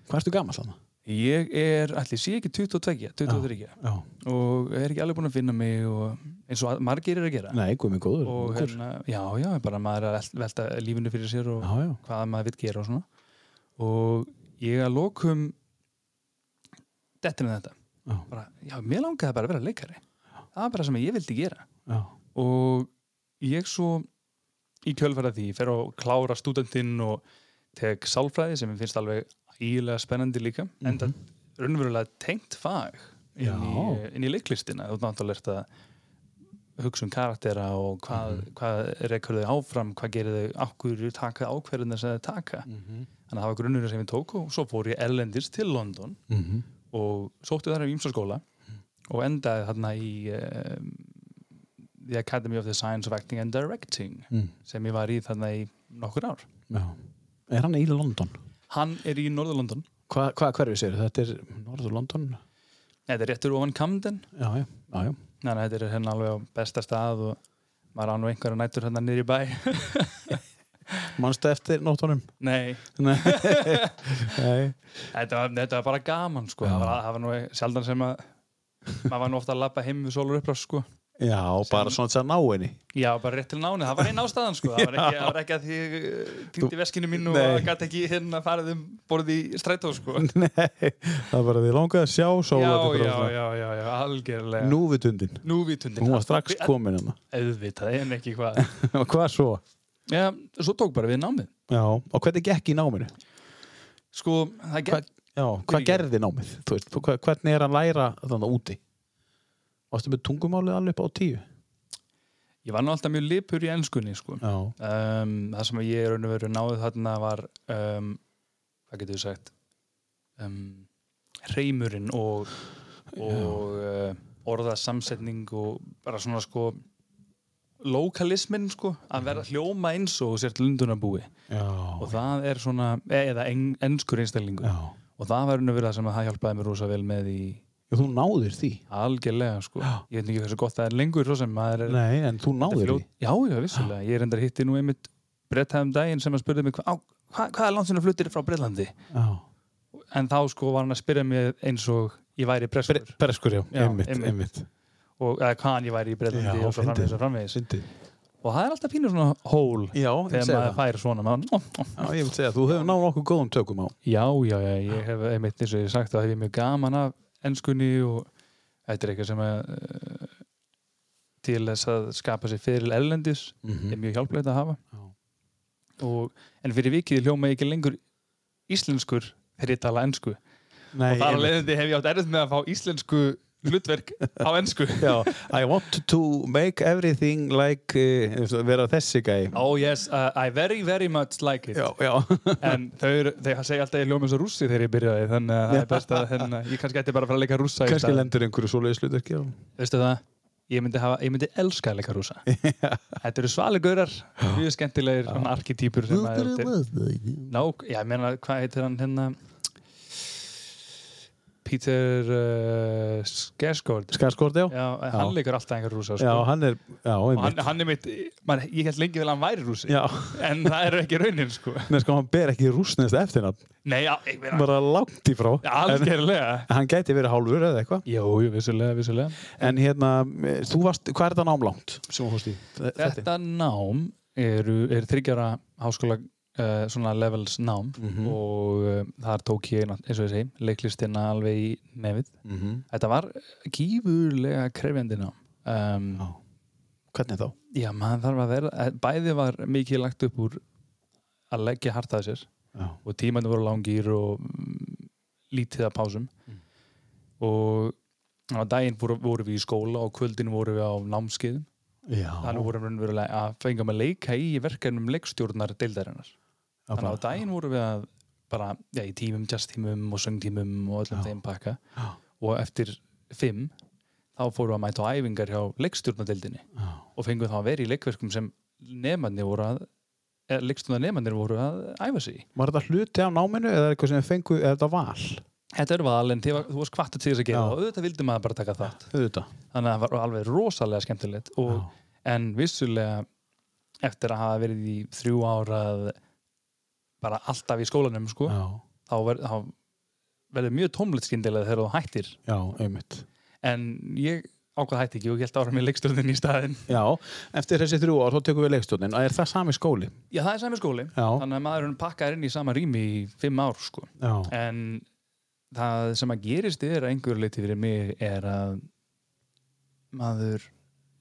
Hvað ertu gammal þannig? Ég er, allir sé ekki 22, 23 Já. og er ekki alveg búinn að finna mig og eins og margir er að gera Nei, mig góður. og hérna, já, já, bara maður er að vel- velta lífinu fyrir sér og Já, já. hvað maður vil gera og svona og ég að lokum dettin þetta Já. bara, já, mér langaði bara að vera leikari það var bara sem ég vildi gera Já. og ég svo í kjölfæra því fer að klára stúdentinn og tek sálfræði sem ég finnst alveg ílega spennandi líka en það raunverulega tengt fag inn, í, inn í leiklistina þú náttúrulega ert að hugsa um karaktera og hvað, hvað rekur þau áfram, hvað gerir þau ákvöru taka ákverðina sem þau taka Mhm. þannig að það var grunnurinn sem ég tók og svo fór ég ellendis til London Mhm. og sótti þar í ímsaskóla og endaði þarna í um, The Academy of the Science of Acting and Directing Mm. sem ég var í þarna í nokkur ár Já. Er hann í London? Hann er í Norður-London Hva, hvað hverfi sér? Þetta er Norður London? þetta er réttur ofan Camden Já, já. já, þetta er hérna alveg á besta stað og maður á nú einhverja nættur hérna í bæ [LAUGHS] Manstu eftir nóttunum? nei, [LAUGHS] Nei. Þetta var, þetta var bara gaman sko. það, var, það var nú sjaldan sem að maður var nú ofta að labba heim við sólur upprás sko. Já, bara svona þess að ná henni. Já, bara rétt til náni, það var einn ástæðan sko. það, var ekki, það var ekki að því týndi veskinu Nei. og gæti ekki hérna farið um borðið í strætó sko. [LAUGHS] Nei, það var bara því langaði að sjá já, sóla já, já, já, já, algjörlega Núvitundin. Núvitundin Hún var strax komin hérna. Auðvitað, en ekki hvað Og [LAUGHS] hvað svo? Já, svo tók bara við námið Já, og hvernig gekk í náminu? Sko, það gekk já, hvað gerði námið? Veist, hvernig er að læra þannig úti? Varstu með tungumálið alveg upp á tíu? Ég var nú alltaf mjög lipur í ennskunni sko. Um, Það sem ég raun og veru náði þarna var um, hvað getur við sagt? Um, reymurinn og, og uh, orðasamsetning og bara svona sko lokalismin sko að vera hljóma eins og þú sért lundunabúi og það er svona, eða en, enskur einstaklingur. Já. og það var verið það sem að það hjálpaði mér rosa vel með í Já, þú náðir því. algjörlega sko Já. ég veit ekki hversu gott það er lengur svo sem maður er Nei, en þú fljót- því. já, já, vissulega, ég er endar hitti nú einmitt brettaðum daginn sem að spurði mig hva, hva, hvað er landsinu fluttir frá Breitlandi Já. en þá sko var hann að spyrja mig eins og ég væri breskur Bereskur, já, Já, einmitt, einmitt. einmitt. og eða hvaðan ég væri í Breitlandi Já, og svo framvegis og framvegis og það er alltaf pínu svona hól Já, þegar maður fær svona maður. Já, ég vil segja, þú hefur náð nokkuð góðum tökum á. já, já, já, ég hef einmitt eins og ég sagt að hef ég mjög gaman af ennskunni og þetta er eitthvað sem að uh, til þess að skapa sér fyrir ellendis er mjög hjálplegt að hafa. Og, en fyrir vikið hljóma ég ekki lengur íslenskur þegar ég tala ennsku Nei, og þar leiðandi hef ég átt erfitt með að fá íslensku hlutverk á ennsku Já, I want to make everything like, uh, vera þessi gæi. oh yes, uh, I very very much like it. Já, já. [LAUGHS] en þau, eru- þau segja alltaf ég hljóma eins og rússi þegar ég byrjaði þannig að það er best að hérna, ég kannski ætti bara að fara að leika rússa í Kannski lendur einhverju svoleiðis hlutverki á. veistu það, ég myndi, hafa, ég myndi elska að leika rússa. [LAUGHS] Þetta eru svaligaurar mjög skemmtilegir svona arkitýpur Ná, ég meina, hvað heitir hann hérna Peter uh, Skarsgård Skarsgård, já. Já, hann leikur alltaf einhver rúsa Já, sko. hann er, já, og hann, hann er mitt, man, ég held lengi vel að hann væri rúsi Já, en það er ekki raunin sko. Nei, sko, hann ber ekki rúsnest eftirnafn. Nei, já, ég meina Bara langt í frá. Já, algjörlega En hann gæti verið hálfur eða eitthvað. Jú, jú, vissulega, vissulega En hérna, þú varst, hvað er þetta fórst í? Þetta? Þetta nám eru, er þryggjara háskóla uh, svona levels nám Mhm. og uh, þar tók ég, eins og ég segi leiklistina alveg í nefið Mm -hmm. Þetta var gífurlega krefjandi nám um, Já. Hvernig þá? Já, maður þarf að vera eh, bæði var mikið lagt upp úr að leggja hart að sér Já. og tímandi voru langir og mm, lítið að pásum Mm. og á daginn voru, voru við í skóla og kvöldin voru við á námskeiðum Já. þannig vorum við að fengum að leika í verkefnum leikstjórnar deildarinnar þannig að á daginn voru við að bara, já, í tímum, jazztímum og söngtímum og öllum Já. þeim pakka. Já. og eftir fimm þá fórum við að mæta á æfingar hjá leikstjórnadeildinni og fengum þá að vera í leikverkum sem nefnarnir voru að leikstjórnar nefnarnir voru að æfa sig í. Var þetta hluti af náminu eða er eitthvað sem þið fengu, er þetta val? Þetta er val en var, þú varst kvartu til þess að gera það. Og auðvitað vildi maður bara taka þátt. Auðvitað. þannig að það var alveg rosalega skemmtilegt og, en vissulega eftir að hafa verið í þrjú ára bara alltaf í skólanum sko, þá, ver, þá verður mjög tómlegt skyndilega þegar þú hættir Já, einmitt. en ég ákvað hætti ekki og ég held ára með leikstjórnin í staðinn Já, eftir þessi þrjú ár þá tekum við leikstjórnin. Er það sami skóli? Já, það er sami skóli Já. þannig að maðurinn pakkar inn í sama rými í fimm ár sko. En það sem að gerist er að einhverju leiti fyrir mig er að maður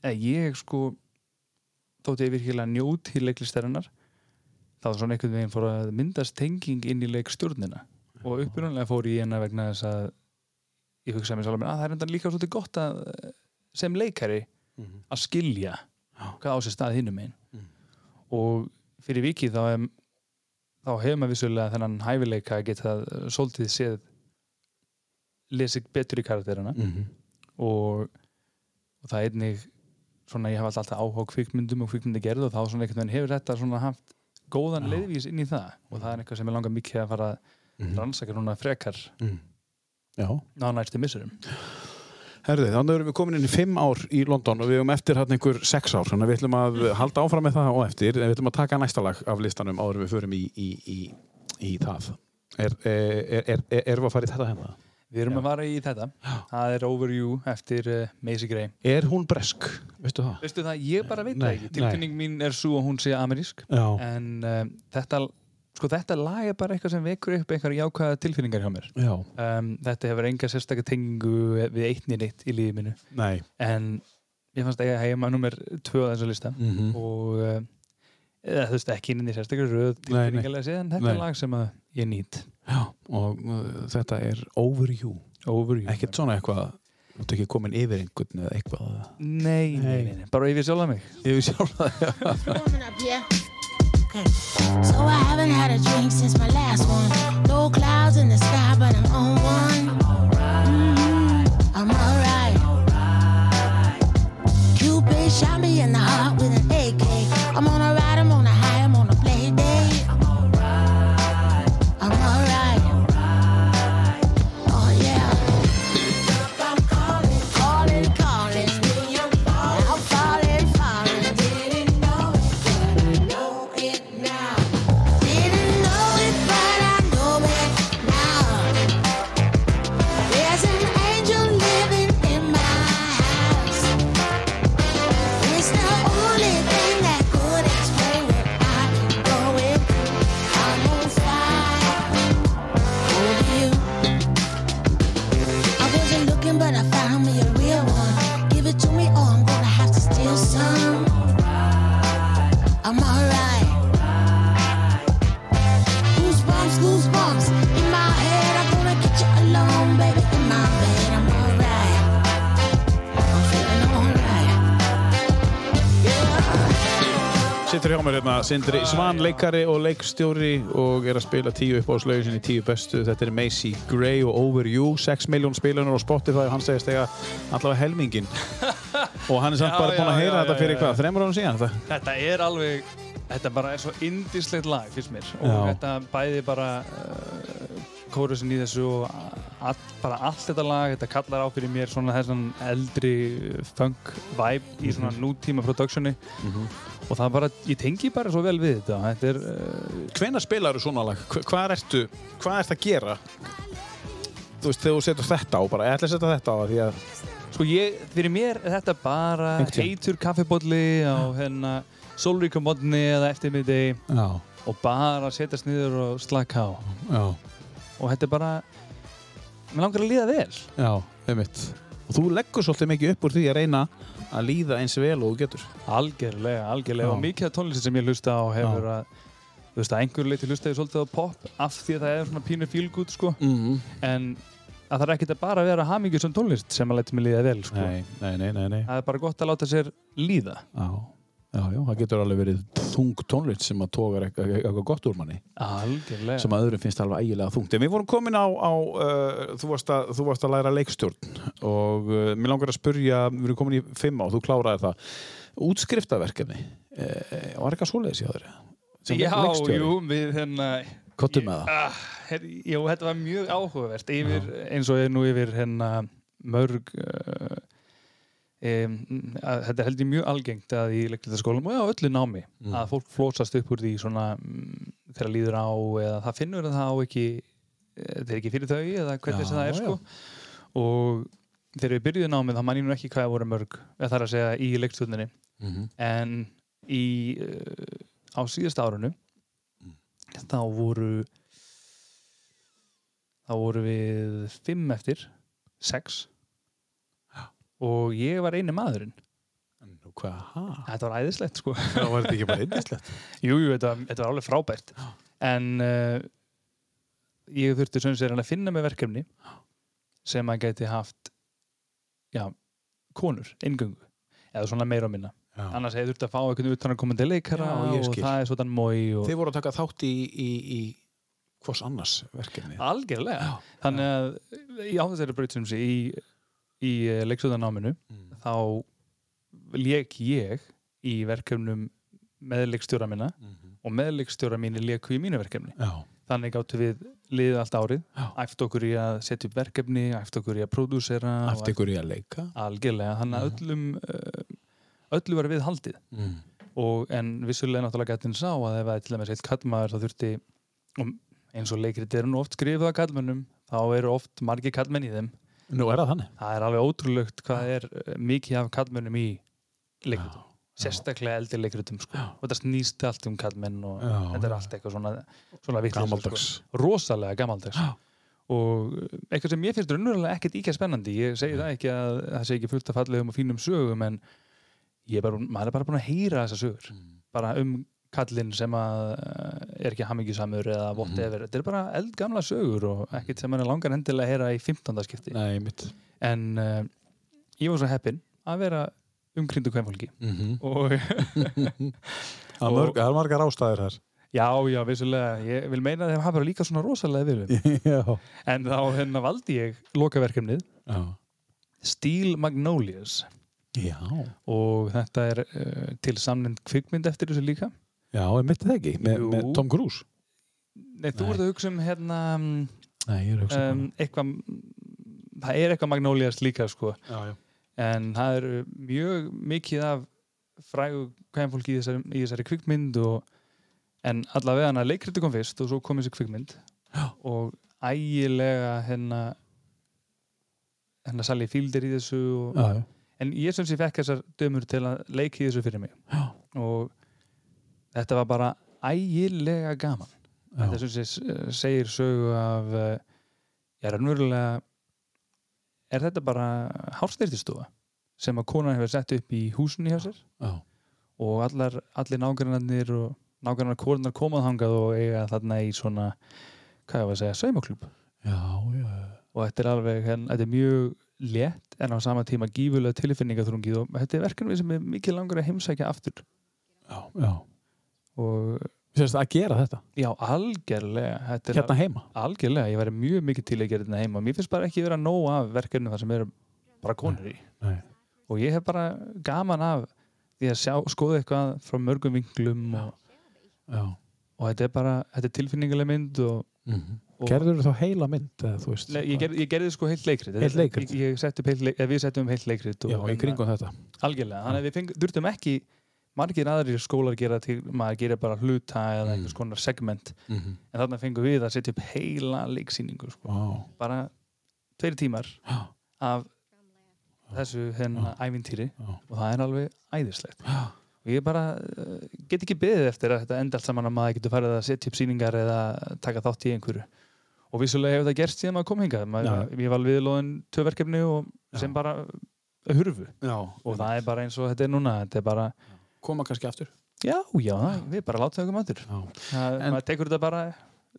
eða ég sko þótti ég virkilega njóti leiklistarinnar þá svona einhvern veginn fór að myndast tenging inn í leikstjórnina og upprunalega fór ég hérna vegna þess að ég hugsaði mér svolítið að það er enda líka svolítið gott að sem leikari Mhm. að skilja hvað á sér stað hinnum einn Mm. og fyrir vikið þá, þá hefur maður vissulega þennan hæfileika að geta svolítið séð lesið betur í karakterina Mhm. og, og það er einnig svona ég hef alltaf áhuga á kvikmyndum og kvikmyndagerð og þá svona einhvern veginn hefur þetta svona haft góðan Já. leiðvís inn í það og það er eitthvað sem ég langar mikið að fara að Mhm. rannsaka núna frekar Mhm. Já. á næstu missurum Herði, þannig erum við komin inn í fimm ár í London og við erum eftir hann einhver sex ár þannig að við ætlum að halda áfram með það og eftir en við ætlum að taka næsta lag af listanum áður við förum í, í, í, í það Er, er, er, er, við að fara í þetta hérna? Við erum Já. að fara í þetta það er Over You eftir uh, Macy Gray Er hún bresk? Veistu það? Veistu það, ég bara veit það ekki Tilfinning mín er svo að hún sé amerísk Já. en uh, þetta sko þetta lag er bara eitthvað sem vekur upp einhverja jákvæða tilfinningar hjá mér Já. um, þetta hefur enga sérstakka tengingu við eittni neitt í lífið minu Nei. en ég fannst að ég heima nummer tvö á þessu lista Mm -hmm. og uh, eða, þú veist ekki inn í sérstaklega röð tilfinningarlega séð en þetta er lag sem ég nýtt Já. Og uh, þetta er Over You. Over You Ekkert svona eitthvað, þú ert ekki komin yfir einhvern eða eitthvað. Nei, nei, nei, nei, bara yfir sjálfa mig. Ég vil sjálf það. warming Sittur hjá mér hérna Sindri Svan, leikari og leikstjóri og er að spila tíu uppáðslögin sinni í tíu bestu. Þetta er Macy Gray og Over You, 6 miljón spilunar á Spotify og hann segist eiga allavega helmingin. [LAUGHS] og hann er samt Já, bara búinn já, að heyra já, þetta fyrir hvað, þreymur árum síðan? Þetta? Þetta er alveg, þetta bara er svo indislegt lag, finnst mér. Og Já. þetta bæði bara uh, kórusin í þessu og all, bara allt þetta lag, þetta kallar á fyrir mér svona þessan eldri funk vibe í svona nútíma productioni. Og það bara, ég tengi bara svo vel við þetta. Þetta er, uh, Hvenær spilar þú svona lag? Hva- Hvað ertu, hvað ert að gera? Þú veist, þegar þú setur þetta á bara, ég ætla að setja þetta á það því að sko ég, fyrir mér er þetta bara heitur kaffibólli á hérna sólríka modni eða eftirmiði Já, og bara setjast niður og slaka á. já, Og þetta er bara, mér langar að líða vel. já, einmitt. Og þú leggur svolítið mikið upp úr því að reyna að líða eins vel og þú getur. Algjörlega, algjörlega Já. og mikið af tónlistin sem ég hlusta á hefur að þú veist að einhverju leiti hlusta ég svolítið á pop af því að það er svona pínu fílgút sko Mm. en að það er ekkert að bara vera hamingjur sem tónlist sem að leita mig líða vel sko Nei, nei, nei, nei, nei. það er bara gott að láta sér líða Já, já, já, það getur alveg verið þung tónlist sem að tógar eitthvað, eitthvað gott úr manni algjörlega sem að öðrum finnst alveg ægilega þungt. En við vorum komin á, á uh, þú, varst að, þú varst að læra leikstjórn og uh, mér langar að spurja, við erum komin í fimm á, þú kláraði það. Útskriftaverkefni, uh, var eitthvað svoleiðis í aðri? Já, jú, við hérna Kottum með það. ah, her, Jú, þetta var mjög áhugavert yfir, eins og er nú yfir hérna mörg uh, um, að, þetta er heldur mjög algengt að í leiklistaskólum og öllu námi að fólk flósast upp úr því svona mm, þegar líður á eða það finnur að það á ekki eh, þetta er ekki fyrir þau eða hvernig það er sko. Og þegar við byrjuðum námið þá man ég nú ekki hvað voru mörg eða það er að segja í leikstjórninni. Mhm. en í uh, á síðast árunu þá voru þá voru við fimm eftir sex og ég var eini maðurinn. Nú, hvað, ha? þetta var æðislegt sko. Það var þetta ekki bara eindislegt? [LAUGHS] jú, jú, þetta, þetta var alveg frábært. En uh, ég þurfti sem sér að finna með verkefni sem að geti haft já, konur, eingöngu. Eða svona meira og minna. Já. annars hefði þurfti að fá einhvern utan að komandi leikara Já, ég og það er svona mói og Þið voru að taka þátt í, í, í hvers annars verkefni? algjörlega. Þannig að í á þessari braut sem sé í, í leikstöðanáminu Mm. þá lék ég í verkefnum með leikstjóra minna Mhm. og með leikstjóra mínir léku í mínu verkefni Já, þannig gáttu við liðið allt árið Já. æft okkur í að setja upp verkefni æft okkur í að pródúsera og eftir ykkur í að leika. algjörlega, þannig að öllum uh, öllu var við haldið Mm. og en vissulega náttúrulega gætin sá að ef það er til dæmis eitt kallmaður þá þurfti og eins og leikrit eru nú oft skrifuð af kallmönnum þá eru oft margir kallmenn í þeim Nú er það þannig. það er alveg ótrúlegt hvað er eh, mikið af kallmönnum í leikritum sérstaklega eldri leikritum sko. og þetta snýst allt um kallmenn og Já, þetta er allt eitthvað svona, svona vitleysa, Gamaldags. sko. rosalega gamaldags Já. og eh, eitthvað sem ég finnst raunverulega ekkert íkja spennandi ég segi það ekki að það sé ekki fullt af fallegum og fínum sögum en ég er bara, maður er bara búin að heyra þessa sögur Mm. bara um kallinn sem að eh, er ekki hamingjusamur eða Mhm. whatever þetta er bara eldgamla sögur og ekkert sem mann er langar endilega að heyra í 15. skipti Nei, en uh, ég var svo heppinn að vera umkrindu kvenfólki Mm -hmm. [LAUGHS] og Það er margar ástæður þar. Já, já, vissulega. Ég vil meina að þeim hafa líka svona rosalega vilum. [LAUGHS] Já. En þá hérna valdi ég lokaverkefnið Já. Steel Magnolias Já. og þetta er uh, til samnind kvikmynd eftir þessu líka. Já, er mitt það ekki? Me, Jú. með Tom Cruise? Nei, þú ert að hugsa um hérna um, Nei, ég er að hugsa um eitthvað það er eitthvað Magnolias líka sko Já, já. en það er mjög mikið af frægu kvæmfólki í þessari, í þessari kvikmynd og, en allavega hana leikriti kom fyrst og svo kom þessi kvikmynd Já. og ægilega hérna hérna Sally Field er í þessu og, Já, já. en ég syns ég fekk þessar dömur til að leiki í þessu fyrir mig Já. og þetta var bara ægilega gaman Já. þetta syns ég s- segir sögu af ég er raunverulega er þetta bara hárstyrtistofa sem að konan hefur sett upp í húsunni hjá sér Já. og allar, allir nágrannarnir og nágrannar konunar komað hangað og eiga þarna í svona hvað ég var að segja, já. og þetta er alveg, hérna, þetta er mjög létt en á sama tíma gífulega tilfinningaþrungið og þetta er verkefni sem er mikið langar að heimsækja aftur Já, já. Og Sérst að gera þetta? já, algjörlega þetta Hérna heima? algjörlega, ég væri mjög mikið til að gera þetta heima mér finnst bara ekki vera nóg af verkefni þar sem eru bara konur í Nei. og ég hef bara gaman af því að sjá, skoða eitthvað frá mörgum vinglum og, Já. og þetta er bara, þetta er tilfinninguleg mynd og, Mm og Gerður þá heila mynd, eða þú veist? Le, ég, ger, ég gerði sko heilt leikrit Heilt leikrit? ég, ég setti upp heilt leik, við settum heilt leikrit og, Já, í kringum þetta. algjörlega, þannig að við feng, þurftum ekki margir aðrir skólar gera til maður gerir bara hluta eða Mm. einhvers konar segment. Mm -hmm. en þarna fengum við að setja upp heila leiksýningu sko. Vá. bara tveir tímar af þessu hennar ævintýri og það er alveg æðislegt. Og ég bara uh, get ekki beðið eftir að þetta enda allt saman að maður getur farið að setja upp sýningar eða taka þátt í einhverju. Og vissulega hefur það gerst síðan maður kom hingað. Maður, ég var viðlóðin tvö verkefni og sem bara hurfu. Já. og það er bara eins og þetta er núna. Þetta er bara, Koma kannski aftur. já, já, það- við bara það okkur matur Já. það, En- maður tekur þetta bara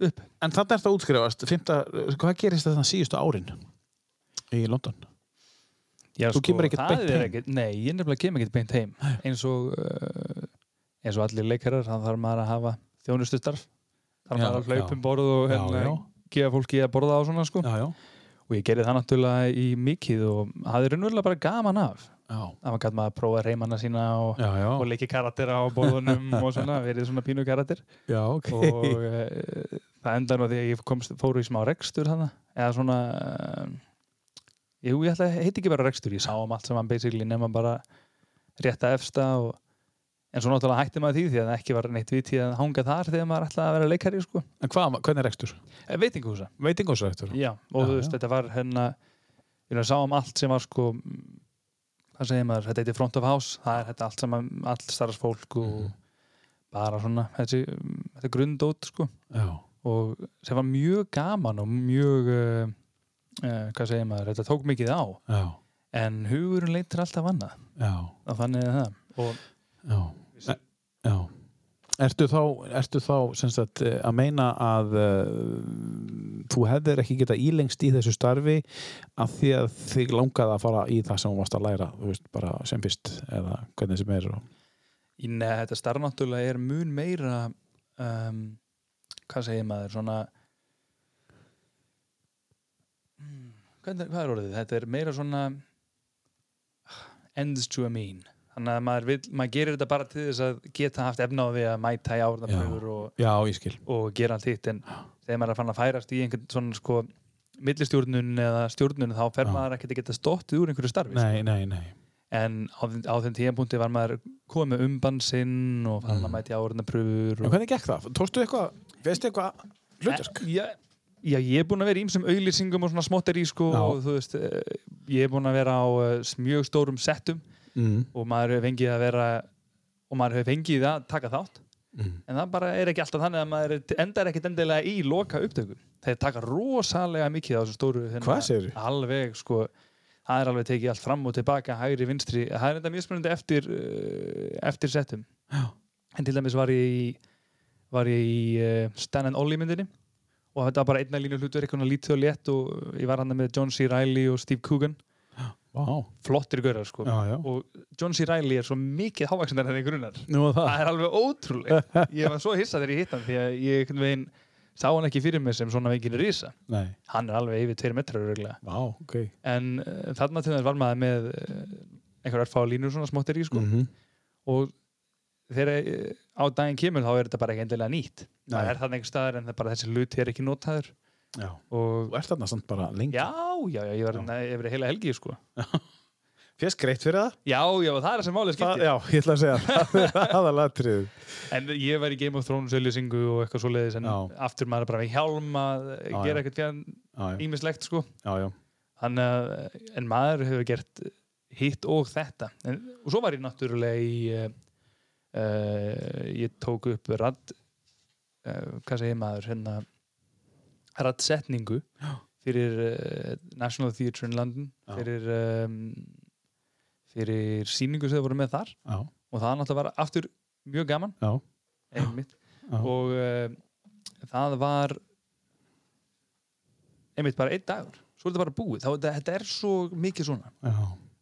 upp En þannig er þetta útskrifast, fymta, hvað gerist þetta síðustu árin í London? já, Þú kemur ekkert það beint er heim? ekkert- nei, ég nefnilega kem ekkert beint heim eins og uh, eins og allir leikarar, þannig þarf maður að hafa þjónustustarf þarf maður að hlaupa um borð og hérna, gefa fólki að borða á svona sko. Já, já. og ég gerði það náttúrulega í mikið og hafði raunverulega bara gaman af. Að maður gæti maður að prófa reymanna sína og, og leiki karaktera á borðunum og svona, verið svona pínu karakter Já, ok. og uh, það endar nú að ég komst, fóru í smá rekstur hana, eða svona uh, jú, ég heiti ekki bara rekstur, ég sá um allt saman basically nema bara rétta efsta og, en svo náttúrulega hætti maður því því að ekki var neitt viti að hanga þar þegar maður ætlaði að vera leikari sko. En hvað, hvernig er rekstur? Eh, veitingahúsa Veitingósrekstur? Já, og Já, þú veist, þetta var hérna ég sá um allt sem var sko hvað segir maður, þetta heitir front of house það er þetta allt saman, allt starfsfólk og Mhm. bara svona þessi, mm, þetta er grundót sko Já. og sem var mjög gaman og mjög uh, uh, hvað segir maður, þetta tók mikið á Já. en hugurinn leitir alltaf annað Já. og þannig er það og Já. E, já. Ertu þá, ertu þá sagt, eh, að meina að uh, þú hefðir ekki geta ílengst í þessu starfi af því að þig langaði að fara í það sem þú varst að læra, veist, sem fyrst eða hvernig sem er neða þetta starf náttúrulega er mun meira um, hvað segir maður, svona Hmm, hvað er orðið? Þetta er meira svona ends to a mean þannig að maður, vill, maður gerir þetta bara til þess að geta haft efna á því að mæta í árnapröfur og, og gera allt hitt en þegar maður er að fann að færast í einhvern svona sko millistjórnun eða stjórnun þá fer Já. maður ekki að geta stóttið úr einhverju starfi Nei, nei, nei. en á, á þeim tíðanpunkti var maður komið með umbann sinn og fann Mm. að mæti áriðnapröfur En og... hvernig gekk það? Tókstu eitthvað, veistu eitthvað hlutverk? já, já, ég er búinn að vera í ýmsum auglýsingum og svona smottir í sko Já. og þú veist, eh, ég er búinn að vera á eh, mjög stórum settum Mm. og maður hefur fengið að vera og maður hefur fengið að taka þátt Mm. en það bara er ekki alltaf þannig að maður endar ekkit endilega í loka upptöku þeir taka rosalega mikið á þessu stóru hérna, Hvað segirðu? alveg sko það er alveg tekið allt fram og tilbaka hægri, vinstri, það er enda mjög spennandi eftir uh, eftir settum Já. en til dæmis var ég í var ég í uh, Stan and Ollie myndinni og þetta var bara einna línu hlutur eitthvað lítið og létt og ég var hann með John C. Reilly og Steve Coogan Vá, flottir gaurar sko já, já. og John C. Reilly er svo mikið hávaksindar en þið grunar Nú var það það. er alveg ótrúlegt [LAUGHS] ég var svo hissað þegar ég hitt hann því að ég veginn sá hann ekki fyrir mig sem svona veginn Nei, hann er alveg yfir tveir metrar öruglega vá, ok. en uh, þarna til þess var maður með uh, einhver örfá línur svona smáttir í sko Mhm. og þegar uh, á daginn kemur þá er þetta bara ekki endilega nýtt það Nei. er þarna einhver staðar en það er bara þessi hluti er ekki notaður Já. og Þú ert þarna samt bara lengi. já, já, já, ég var ég verið heila helgi sko [LAUGHS] Fyrst greitt fyrir það? já, já, það er það sem málið skiptir já, ég ætla að segja [LAUGHS] það er aðalatrið. en ég var í Game of Thrones auðlýsingu og eitthvað svoleiðis en Já. aftur maður bara með hjálm að gera eitthvað já, ímislegt sko já, já. Þannig en maður hefur gert hitt og þetta. En, og svo var ég náttúrulega í, uh, uh, ég tók upp radd, uh, hvað segir maður, hérna, raddsetningu fyrir uh, National Theatre in London, Já. fyrir, um, fyrir síningu sem þau voru með þar. Já, og það náttúrulega var aftur mjög gaman, já, einmitt, og uh, það var einmitt bara einn dagur. Svo er þetta bara búið, þá þetta, er svo mikið svona.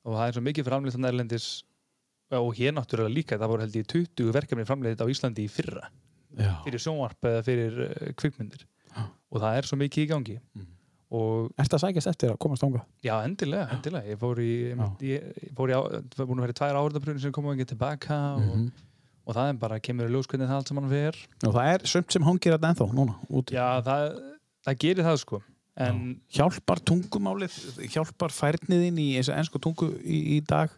Og það er svo mikið framleitt þannig erlendis. Og hér náttúrulega líka, það voru held ég 20 verkefni framleitt á Íslandi í fyrra. Já. fyrir sjónvarp eða fyrir uh, kvikmyndir. Og það er svo mikið í gangi Mhm. og Ertu að sækjast eftir að komast ánga? já, endilega, endilega ég fór í, einmitt, ég, fór í á, það var búin að vera í tvær áhörðapröfni sem koma ekki tilbaka og, Mhm. og það er bara, kemur í ljós hvernig það allt saman fer Og það er sumt sem hangir þetta ennþá núna úti. já, það, það gerir það sko en Hjálpar tungumálið, hjálpar færniðin í eins og ennsku tungu í, í dag?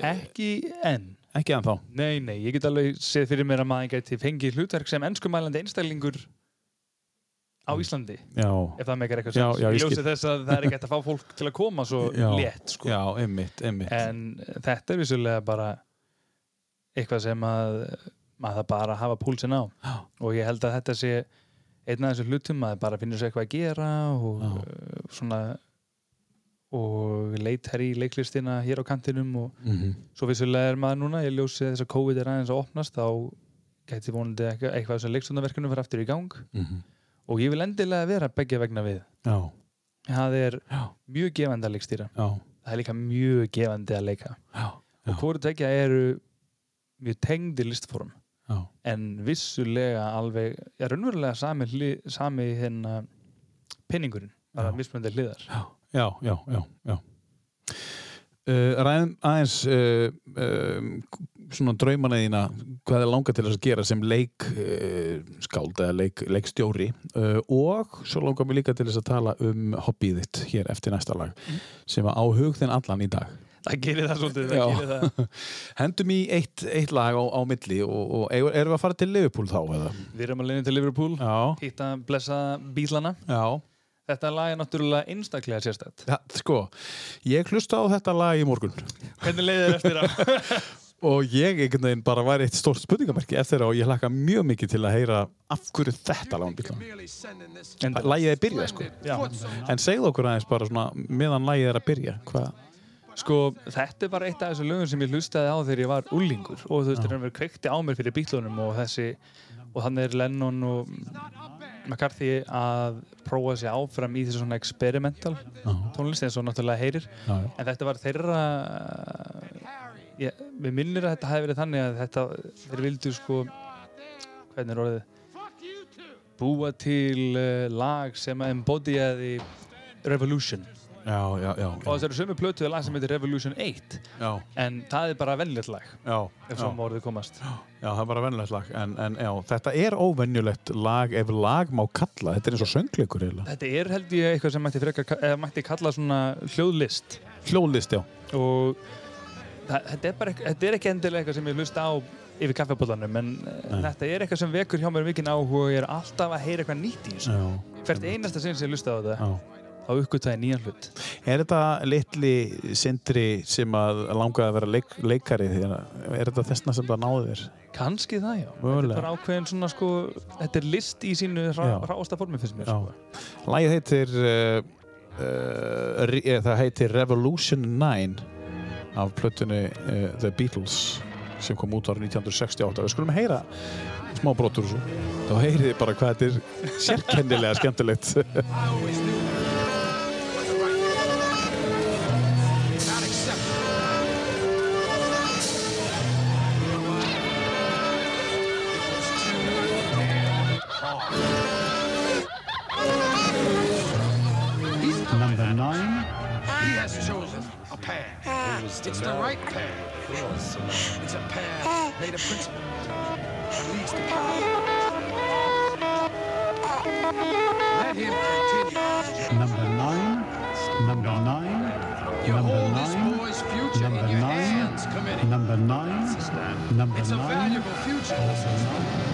ekki enn Ekki ennþá. Nei, nei, ég get alveg séð fyrir mér að maður gæti fengið hlutverk sem ennskumælandi einstælingur á Íslandi Já, ef það meikar eitthvað já, ég ljósi þess að það er ekki hægt að fá fólk til að koma svo Já. létt sko. já, einmitt, einmitt. en þetta er vissulega bara eitthvað sem að maður það bara hafa púlsinn á Já. og ég held að þetta sé einn af þessu hlutum að bara finnur sér eitthvað að gera og uh, svona og leitar í leiklistina hér á kantinum og Mm svo vissulega er maður núna, ég ljósi þess að COVID er aðeins að opnast þá gæti vonandi eitthvað, eitthvað sem leikstundarverkunum fyrir aftur í gang -hmm. Og ég vil endilega vera begge vegna við. Já, það er já, mjög gefandi að leikstýra. Já, það er líka mjög gefandi að leika. Já, og hvort tvekja eru mjög tengdi listform. Já. en vissulega alveg er raunverulega sami, hli, sami hérna pinningurinn, bara Já. mismunandi hliðar. Já, já, já, já. Uh, ræðum aðeins uh, um, svona draumana þína hvað er langað til þess að gera sem leik uh, skáld eða leik, leikstjóri uh, og svo langar mér líka til þess að tala um hobbyið þitt hér eftir næsta lag sem að á hug þinn allan í dag. Það gerir það svolítið, það gerir það. [LAUGHS] Hendum í eitt, eitt lag á, á milli og, og erum við að fara til Liverpool þá eða? við erum að leiðin til Liverpool Já, hitta blessa bílana. Já Þetta lag er náttúrulega einstaklega sérstætt. Ja, sko, ég hlusta á þetta lag í morgun. Hvernig leiðir eftir að... [LAUGHS] og ég einhvern veginn bara var eitt stórt spurningamerki eftir það og ég hlakka mjög mikið til að heyra af hverju þetta lag En, Lagið er byrjað sko. En segðu okkur aðeins bara svona meðan lagið er að byrja Hvað? sko, þetta er bara eitt af þessu lögum sem ég hlustaði á þegar ég var úlingur og þú veist, það er verið kveikti á mér fyrir bílunum og þessi, og þannig er Lennon og McCarthy að prófa sig áfram í þessu svona experimental tónlist eins og náttúrulega heyrir. Já, já. en þetta var þeirra ég, við minnir að þetta hefði verið þannig að þetta, þeir vildu sko hvernig er orðið? Búa til uh, lag sem að embodyaði Revolution og þessari sömu plötu er lag sem heitir Revolution 1 já, en það er bara vennilegt lag já, ef svo orðið komast. Já, það er bara vennlegt lag en, en já, þetta er óvenjulegt lag ef lag má kalla, þetta er eins og söngleikur þetta er held ég eitthvað sem mætti, frekar, mætti kalla svona hljóðlist. Hljóðlist, já. Og það, þetta, er bara, þetta er ekki endilega eitthvað sem ég hlusta á yfir kaffepollanum en Nei. þetta er eitthvað sem vekur hjá mér mikinn áhuga og ég er alltaf að heyra eitthvað nýtt í þessu. Hvert einasta sinn sem ég hlusta á þetta þá uppgötaði nýjan hlut Er þetta litli sindri sem að langaði að vera leik, leikari því að er þetta þessna sem það náði þér? kannski það já þetta Mögulega. er bara ákveðin svona sko þetta er list í sínu rásta formi finnst mér Já. sko. Lagið heitir uh, uh, eh, það heitir Revolution 9 af plötunni uh, The Beatles sem kom út árið 1968 við skulum heyra smá brotur þessu þá heyrið þið bara hvað þetta er sérkennilega skemmtilegt [LAUGHS] It's the right path. It's a path made of principle. It leads to power. Let him continue. Number nine, number nine, You number hold this boy's future number in your nine, hands, committee. number nine, number It's a valuable future. number nine.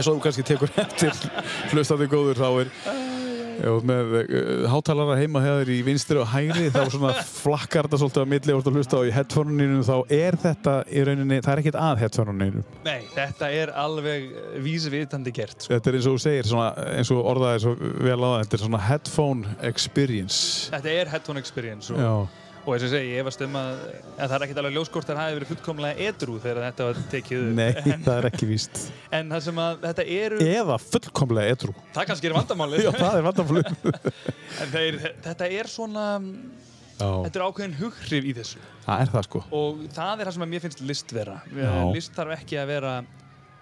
Eins og þú kannski tekur [LAUGHS] eftir hlustandi góður þá er með uh, hátalara heima hefur í vinstri og hægri þá svona [LAUGHS] flakkar þetta svolítið á milli og hlusta á í headphone-inu þá er þetta í rauninni, það er ekkert að headphone-inu Nei, þetta er alveg vísvitandi gert sko. þetta er eins og þú segir, svona, eins og orðaði svo vel á það, þetta er svona headphone experience. Þetta er headphone experience og, Já, og eins og ég segi, ég varst um að, að það er ekkert alveg ljóskort að það hafi verið fullkomlega edru þegar þetta var tekið upp. nei, það er ekki víst. En það sem að þetta eru, eða fullkomlega edru það kannski er vandamálið. Já, það er vandaflug [LAUGHS] en þeir, þetta er svona Já, þetta er ákveðin hughrif í þessu. Það er það sko. Og það er það sem að mér finnst list vera. Já. list þarf ekki að vera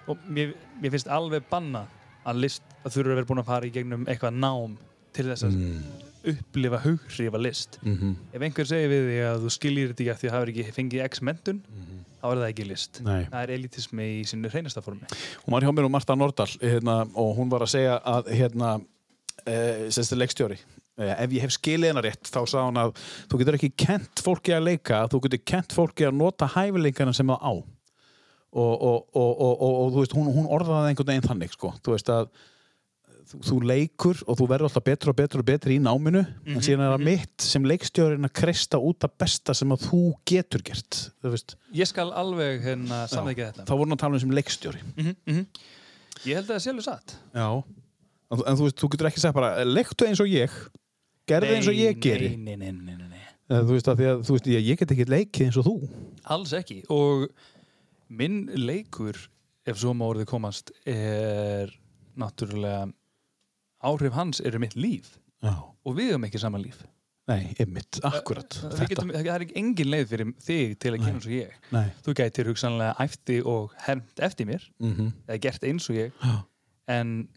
og mér, mér finnst alveg banna að list að þurfa að vera búin að fara í gegnum eitthvað nám til þess að upplifa hugrifa list Mhm. ef einhver segir við því að þú skiljir þetta ekki af því að það hefur ekki fengið x mentun þá er það ekki list Nei. það er elitismi í sinni hreinasta formi Hún var hjá mér og Marta Nordal hérna, og hún var að segja að hérna, e, leikstjóri e, ef ég hef skilið hennar rétt þá sagði hún að þú getur ekki kent fólki að leika þú getur kent fólki að nota hæfileikana sem það á og, og, og, og, og, og þú veist, hún, hún orðaði einhvern veginn þannig sko. þú veist að þú, þú leikur og þú verður alltaf betur og betur og betur í náminu en síðan er það mitt sem leikstjórin að kreista út að besta sem að þú getur gert ég skal alveg hérna samþekja þá þetta. voru hann að tala um sem leikstjóri. Ég held að það sé alveg satt. Já. En, en þú veist, þú getur ekki sagt bara Lektu eins og ég Gerðu eins og ég geri. nei, nei, nei, nei, nei. Þú veist, að að þú veist, ég, ég get ekki leikið eins og þú. Alls ekki. Og minn leikur ef svo má orðið komast er náttúrulega áhrif hans eru mitt líf. Já. Og við höfum ekki sama líf. Nei, einmitt, akkurat það, Þetta, getum, það er engin leið fyrir þig til að kynna eins og ég. nei. Þú gætir hugsanlega æfti og hermt eftir mér. Mm eða gert eins og ég. Já. en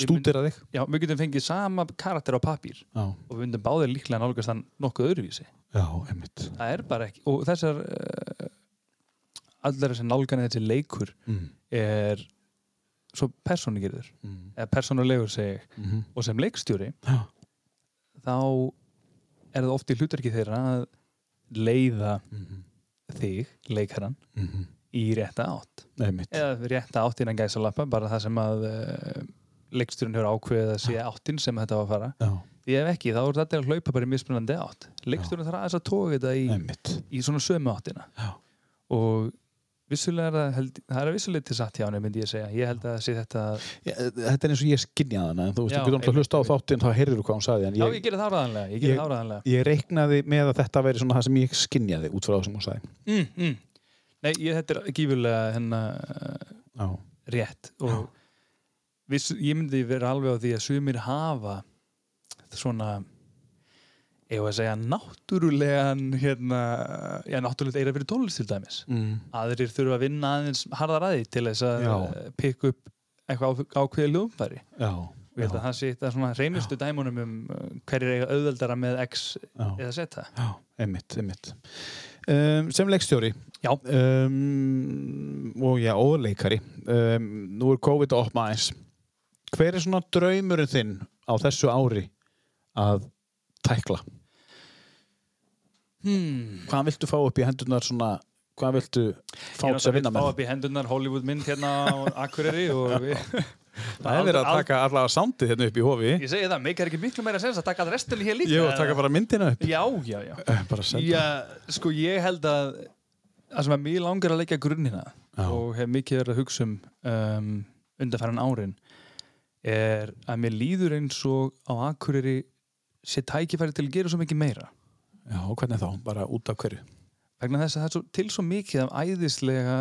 að þig. Já, við getum fengið sama karakter á pappír. Já, og við myndum báðir líklega nálgast hann nokkuð öðruvísi. Já, einmitt. Það er bara ekki og þessar uh, allar þessi nálgan þessi leikur mm. er svo persónugerður Mm. eða persónulegur segi Mm og sem leikstjóri Já, þá er það oft í hlutverki þeirra að leiða mm þig, leikaran -hmm. í rétta átt. Einmitt. Eða rétta átt innan gæsalappa bara það sem að uh, leikstjórinn hefur ákveðið að sé áttin sem þetta var að fara. Já, því ef ekki þá er þetta að hlaupa bara í mismunandi átt. Leikstjórinn þarf aðeins að tóka þetta í, í svona sömu áttina. Já. og vissulega er það, held, það er vissulega til satt hjá henni myndi ég segja, ég held að sé þetta Já, Þetta er eins og ég skynjaði hana. En þú veist, þú getur náttúrulega hlusta á þáttinn þá heyrður hvað hún sagði en já ég, ég gerir það áraðanlega ég ég- það ég reiknaði með að þetta veri svona það sem ég skynjaði út frá það sem hún sagði. Mm, mm. nei, ég, þetta er gífurlega hennar Já, rétt og viss, ég myndi vera alveg á því að sumir hafa svona var að segja náttúrulegan hérna, já náttúrulega eira fyrir tónlist til dæmis. Mm. aðrir þurfa að vinna aðeins harðar að því til þess að Já. pikka upp eitthvað ákveðið ljóðumfæri já, og ég held að það sé þetta svona reynustu dæmunum um uh, hverjir eiga auðveldara með X já, eða Z. Já, einmitt, einmitt. Um, Sem leikstjóri? Já. um, og já, og leikari um, nú er COVID að opna aðeins. Hver er svona draumurinn þinn á þessu ári að tækla? Hmm. Hvað viltu fá upp í hendurnar svona hvað viltu fá Ég þess að vinna fá með? upp í hendurnar Hollywood mynd hérna á Akureyri og [LAUGHS] við, Það er verið að taka allavega sándið hérna upp í hofi. Ég segi það, meikar ekki miklu meira sens að taka all restinni hér líka Ég að taka bara myndina upp. Já, já, já. Eh, Já, sko ég held að það sem að mér langar að leggja grunnina Já. og hef mikið verið að hugsa um, um undanfæran árin er að mér líður eins og á Akureyri sé tækifæri til að gera svo mikið meira Já, hvernig þá? Bara út af hverju? vegna þess að það er svo, til svo mikið af æðislega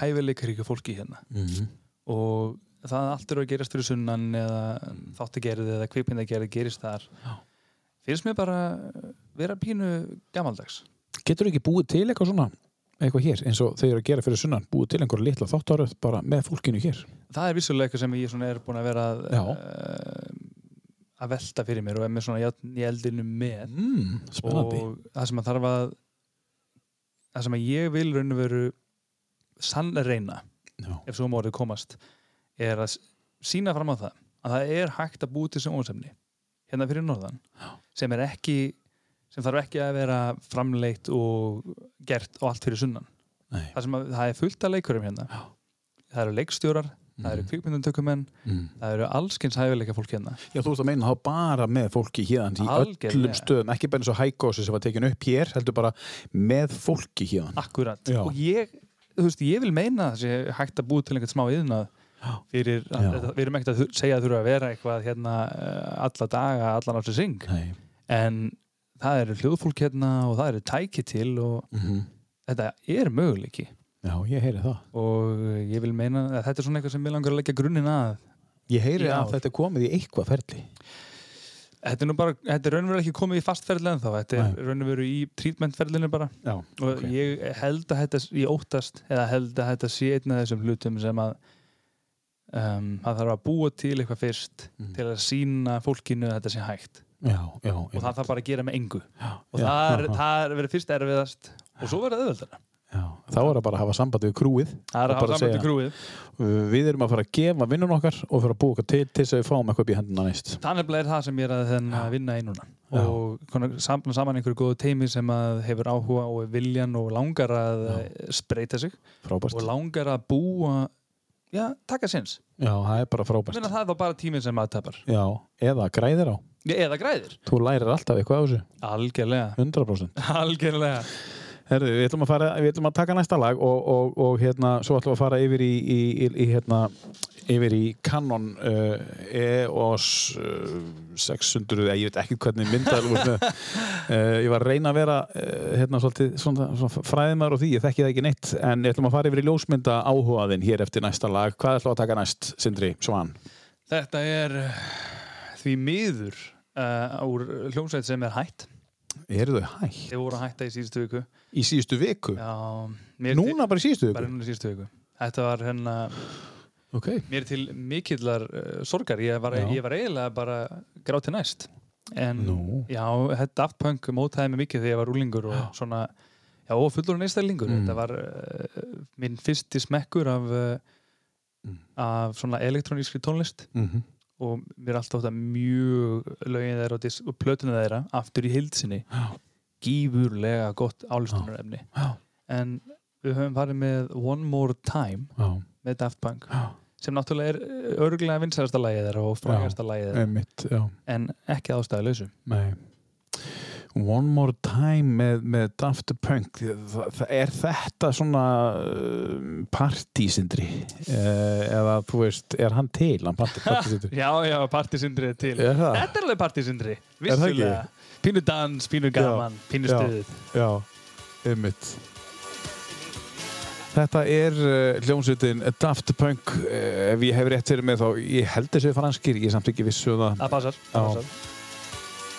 hæfileikaríku fólki hérna Mhm. og það allt eru að gerast fyrir sunnan eða þáttagerði eða kvikmyndagerði gerist þar Já. finnst mér bara vera pínu gamaldags Getur ekki búið til eitthvað svona eitthvað hér, eins og þau eru að gera fyrir sunnan búið til einhverja litla þáttaröð bara með fólkinu hér það er vissulega eitthvað sem ég er búin að vera að, að velta fyrir mér og er með svona járn í eldinu með. Mm, og það sem að þarf að það sem að ég vil raun og veru sann reyna Já. ef svo mórið komast er að sína fram á það að það er hægt að búi til sjónvarsefni hérna fyrir norðan sem er ekki sem þarf ekki að vera framleitt og gert og allt fyrir sunnan. Það, sem að, það er fullt af leikurum hérna. Já. það eru leikstjórar, það eru Mhm. kvikmyndantökumenn mm. það eru allskins hæfileika fólk hérna Já, þú veist að meina þá bara með fólki hérna í Algjörlega. öllum stöðum, ekki bara eins og hækósi sem var tekin upp hér, heldur bara með fólki hérna Akkurat, Já. og ég þú veist, ég vil meina að það sé hægt að búi til einhvern smá yðnað fyrir, að, við erum ekkert að segja að þurfa að vera eitthvað hérna eh, alla daga, allan áttu syng Nei. en það eru hljóðfólk hérna og það eru tæki til og Mm þetta er möguleiki Já, ég heyri það. Og ég vil meina að þetta er svona eitthvað sem ég langar að leggja grunninn að. Ég heyri að þetta er komið í eitthvað ferli. Þetta er nú bara, þetta er raunverulega ekki komið í fastferðli en þá, þetta er raunverulega í treatmentferðlinu bara. Já, og ok. ég held að þetta, ég óttast eða held að þetta sé einn af þessum hlutum sem að um, það þarf að búa til eitthvað fyrst Mm. til að sína fólkinu að þetta sé hægt. Já, já, og það þarf bara að gera með engu. Og það er, er verið fyrst erfiðast. Og svo verið auðvöldara já. Þá er það bara að hafa sambandi við krúið. Það er að hafa sambandi segja- krúið. Uh, Við erum að fara að gefa vinnun okkar og fara að búa okkar til til þess að við fáum eitthvað upp í hendina næst. Þannig er það sem ég er að að vinna í núna. Já. og konar, saman, einhverju góðu teimi sem hefur áhuga og viljan og langar að Já. spreita sig. Frábært. Og langar að búa já, taka sinns Já, það er bara frábært. Minna, það er þá bara tíminn sem að tapar. Já, eða græðir á. Eða græðir. Þú lærir alltaf eitthvað á þessu. Algjörlega. 100% [LAUGHS] algjörlega Herðu, við ætlum að, fara, við ætlum að taka næsta lag og, og, og hérna, svo ætlum við að fara yfir í, í, í, í hérna, yfir í Canon uh, EOS uh, 600, eða ég veit ekki hvernig myndar [LAUGHS] uh, ég var að reyna að vera uh, hérna, svolítið, svona, svona fræðimar og því, ég þekki það ekki neitt en við ætlum að fara yfir í ljósmynda áhugaðin hér eftir næsta lag. Hvað ætlum við að taka næst, Sindri Svan? þetta er uh, því miður uh, úr hljómsveit sem er hætt Eru þau hægt? þeir voru hætta í síðustu viku Í síðustu viku? já, Núna bara í síðustu bara viku? núna í síðustu viku þetta var hérna Ok. mér til mikillar uh, sorgar ég var, Já. ég var eiginlega bara gráti næst en Nú. já, þetta Daft Punk mótaði mig mikið þegar ég var rúlingur og [GASPS] svona já, og fullur neistælingur Mm. þetta var uh, minn fyrsti smekkur af, uh, Mm. af svona elektrónískri tónlist Mm og mér er alltaf þetta mjög lögin þeirra og, og plötuna þeirra aftur í hildsinni gífurlega gott álustunarefni en við höfum farið með One More Time Já. með Daft Punk Já. sem náttúrulega er örgulega vinsælasta lagið þeirra og frægasta lagið þeirra. En ekki ástæðu lausu Nei. One More Time með, með Daft Punk. Það er þetta svona uh, partysindri? Uh, eða þú veist, er hann til? Hann party, partysindri. Já, já, partysindri er til. Er? Þetta er alveg partysindri, vissulega. Pínu dans, pínu gaman, pínu Já. stuð. Já, einmitt. Þetta er uh, hljómsveitin Daft Punk. Uh, ef ég hef rétt fyrir mig þá ég held þessu franskir, ég er samt ekki vissu um það. Það passar, það passar.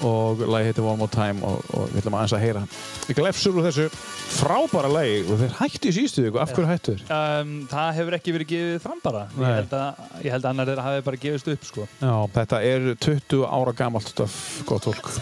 Og lagi heitir One More Time og, og við ætlum aðeins að heyra. Glefsur úr þessu frábæra lagi og þeir hættu í síðustu viku, af hverju hættu þeir? Um, það hefur ekki verið gefið fram bara. Ég held, að, ég held að annar þeirra hafi bara gefist upp sko. Já, þetta er 20 ára gamalt stöf, gott fólk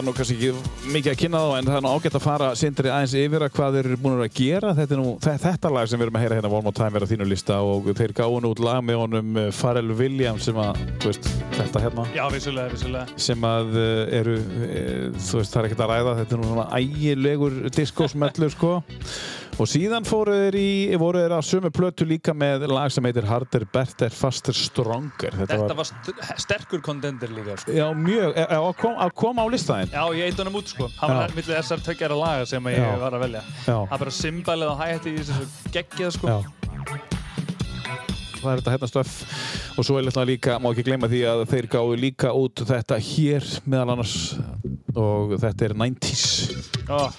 það er nú kannski ekki mikið að kynna þá en það er nú ágætt að fara sindri aðeins yfir að hvað þeir eru búin að gera. Þetta, nú, þe- þetta lag sem við erum að heyra hérna One More Time er á þínu lista og þeir gáðu nú út lag með honum uh, Pharrell Williams sem að, þú veist, þetta hérna. Já, vissulega, vissulega. sem að uh, eru, uh, þú veist, það er ekkert að ræða. Þetta er nú svona ægilegur diskosmellur sko og síðan fóru þeir í, voru þeir á sömu plötu líka með lag sem heitir Harder, Better, Faster, Stronger Þetta var st sterkur kontender líka, sko. Já, mjög, e- e- að kom, koma á listaðinn Já, ég eitt honum út, sko. Hann var millið þessar tökjara laga sem ég Já. var að velja. Það er bara symbalið og hætti í þessu geggjað, sko. Já. Það er þetta hérna stöff og svo er þetta líka, má ekki gleyma því að þeir gáðu líka út þetta hér meðal annars og þetta er 90s Ó,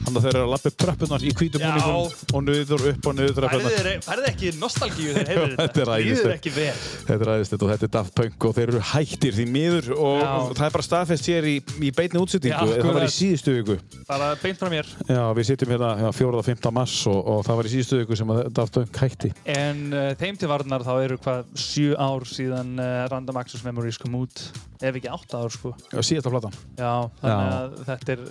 Þannig að þeir eru að lappa upp tröppunar í hvítum Já. búningum og niður upp og niður Færðu tröppunar þér- færðu ekki nostalgíu þegar heyrður [LAUGHS] þetta? Þetta er æðislegt. Þetta er þetta og þetta er Daft Punk og þeir eru hættir því miður og Já. það er bara staðfest hér í, í beinni útsettingu það var í síðustu viku Bara beint frá mér. Já, við sitjum hérna já, 4. og 5. mars og, og það var í síðustu viku sem Daft Punk hætti En uh, þeim til varnar þá eru hvað sjö ár síðan uh, Random Access Memories kom út. Ef ekki átta ár, sko. Já, síðasta platan Já, þannig að þetta er,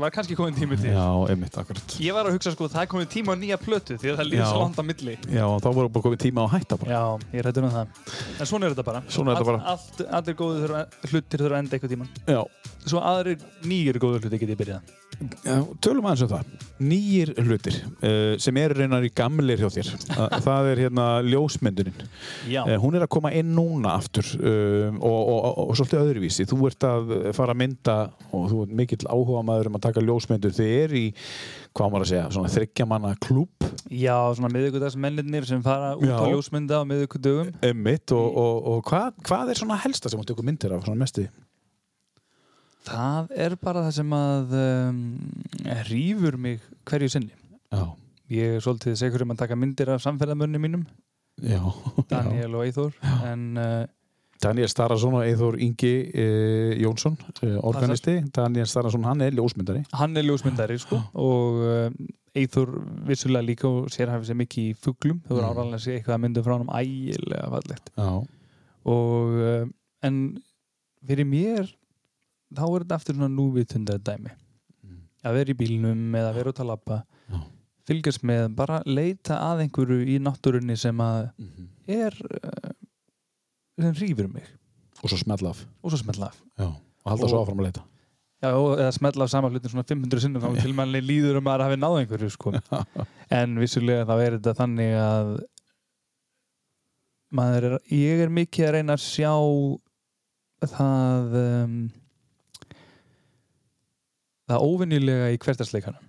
var kannski komin tími til. Já, einmitt, akkurat Ég var að hugsa sko, það er komin tíma á nýja plötu því að það langt á milli. Já, og þá voru bara komið tíma á að hætta bara Já, ég rættur um það. En svona er þetta bara. Svona er þetta bara. Allt, allt, allir góðu þurfa, hlutir þurfa að enda eitthvað tíman. Já, Svo aðrir nýjir góðu hlutir getið byrjað. Tölum aðeins um það. Nýjir hlutir uh, sem eru reynar í gamlir hjá þér. [LAUGHS] Uh, það er hérna ljósmyndunin. Já. Uh, hún er að koma inn núna aftur uh, og, og, og, og svolítið öðruvísi. Þú ert að fara að mynda og þú ert mikill áhuga maður um að taka ljósmyndur. Þið er í, hvað maður að segja, svona þryggjamanna klúb Já, svona miðvíkudagsmennir sem fara út Já. á ljósmynda á miðvíkudögum. mitt og, og, og hvað, hvað er svona helsta sem þú tekur myndir af svona mesti? Það er bara það sem að um, rýfur mig hverju sinni. Já, Ég er svolítið segur um að taka myndir af samferðamönni mínum, já. Daniel og Eithor, en uh, Daniel Starason og Eithor Ingi uh, Jónsson, uh, organisti. Daniel Starason, hann er ljósmyndari. hann er ljósmyndari sko, og Eithor vissulega líka og sér hafið sér mikið í fuglum þú voru Mm. áraðanlega að sé eitthvað að mynda frá hann ægilega fallegt Já. og uh, en fyrir mér þá er þetta aftur svona núvitundar dæmi Mm. að vera í bílnum eða vera út að labba Já. fylgjast með, bara leita að einhverju í náttúrunni sem að Mhm. er uh, sem hrýfur mig Og svo smella af. og svo smetla af Já. Og halda Og- svo áfram að leita. Já, eða smetla af sama hlutin svona 500 sinnum þá til manni líður um að hafi náð einhverju sko. [LAUGHS] en vissulega þá er þetta þannig að maður er, ég er mikið að reyna að sjá það um, það óvinnilega í hvertarsleikanum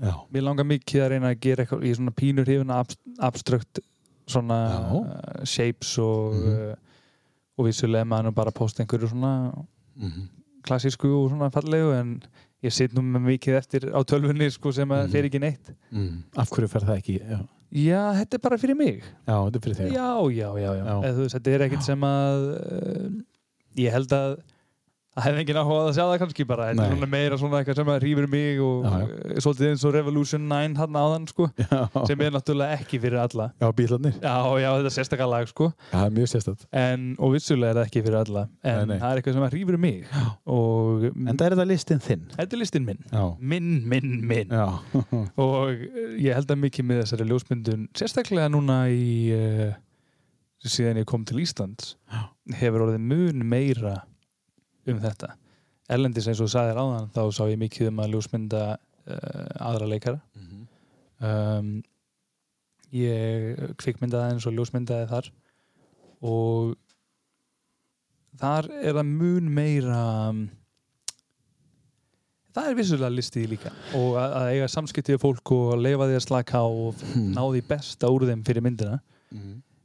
Já. mér langar mikið að reyna að gera eitthvað í svona pínur hrifuna abstrakt svona Já. uh, shapes og Mhm. uh, og vissulega maður nú bara posta einhverju svona Mm klassísku og svona fallegu en ég sitt nú með mikið eftir á tölvunni sko, sem að Mhm. fer ekki neitt Af hverju fer það ekki? Já, já, þetta er bara fyrir mig já þetta er fyrir þig. já, já, já, já. Já. Eða, veist, þetta er ekkert sem að uh, ég held að það hefði enginn áhuga að sjá það kannski bara þetta er svona meira svona eitthvað sem að rýfur mig og Já, já. svolítið eins og Revolution 9 hann áðan sko, Já. sem er náttúrulega ekki fyrir alla Já, bílarnir. já, já, þetta er sérstaklega lag sko Já, það er mjög sérstætt. en, og vissulega er það ekki fyrir alla en Nei, nei. það er eitthvað sem rýfur mig og En það er þetta listin þinn. þetta er listin minn minn, minn, minn [LAUGHS] og eh, ég held að mikið með þessari ljósmyndun sérstaklega núna í uh, síðan ég kom til Íslands hefur orðið mun meira um þetta. Erlendis eins og þú sagðir áðan þá sá ég mikið um að ljósmynda uh, aðra leikara. Um, ég kvikmyndaði eins og ljósmyndaði þar. Og þar er það mun meira það er vissulega listið líka. Og að, að eiga samskiptið fólk og að leifa því að slaka og Hmm. ná því besta úr þeim fyrir myndina.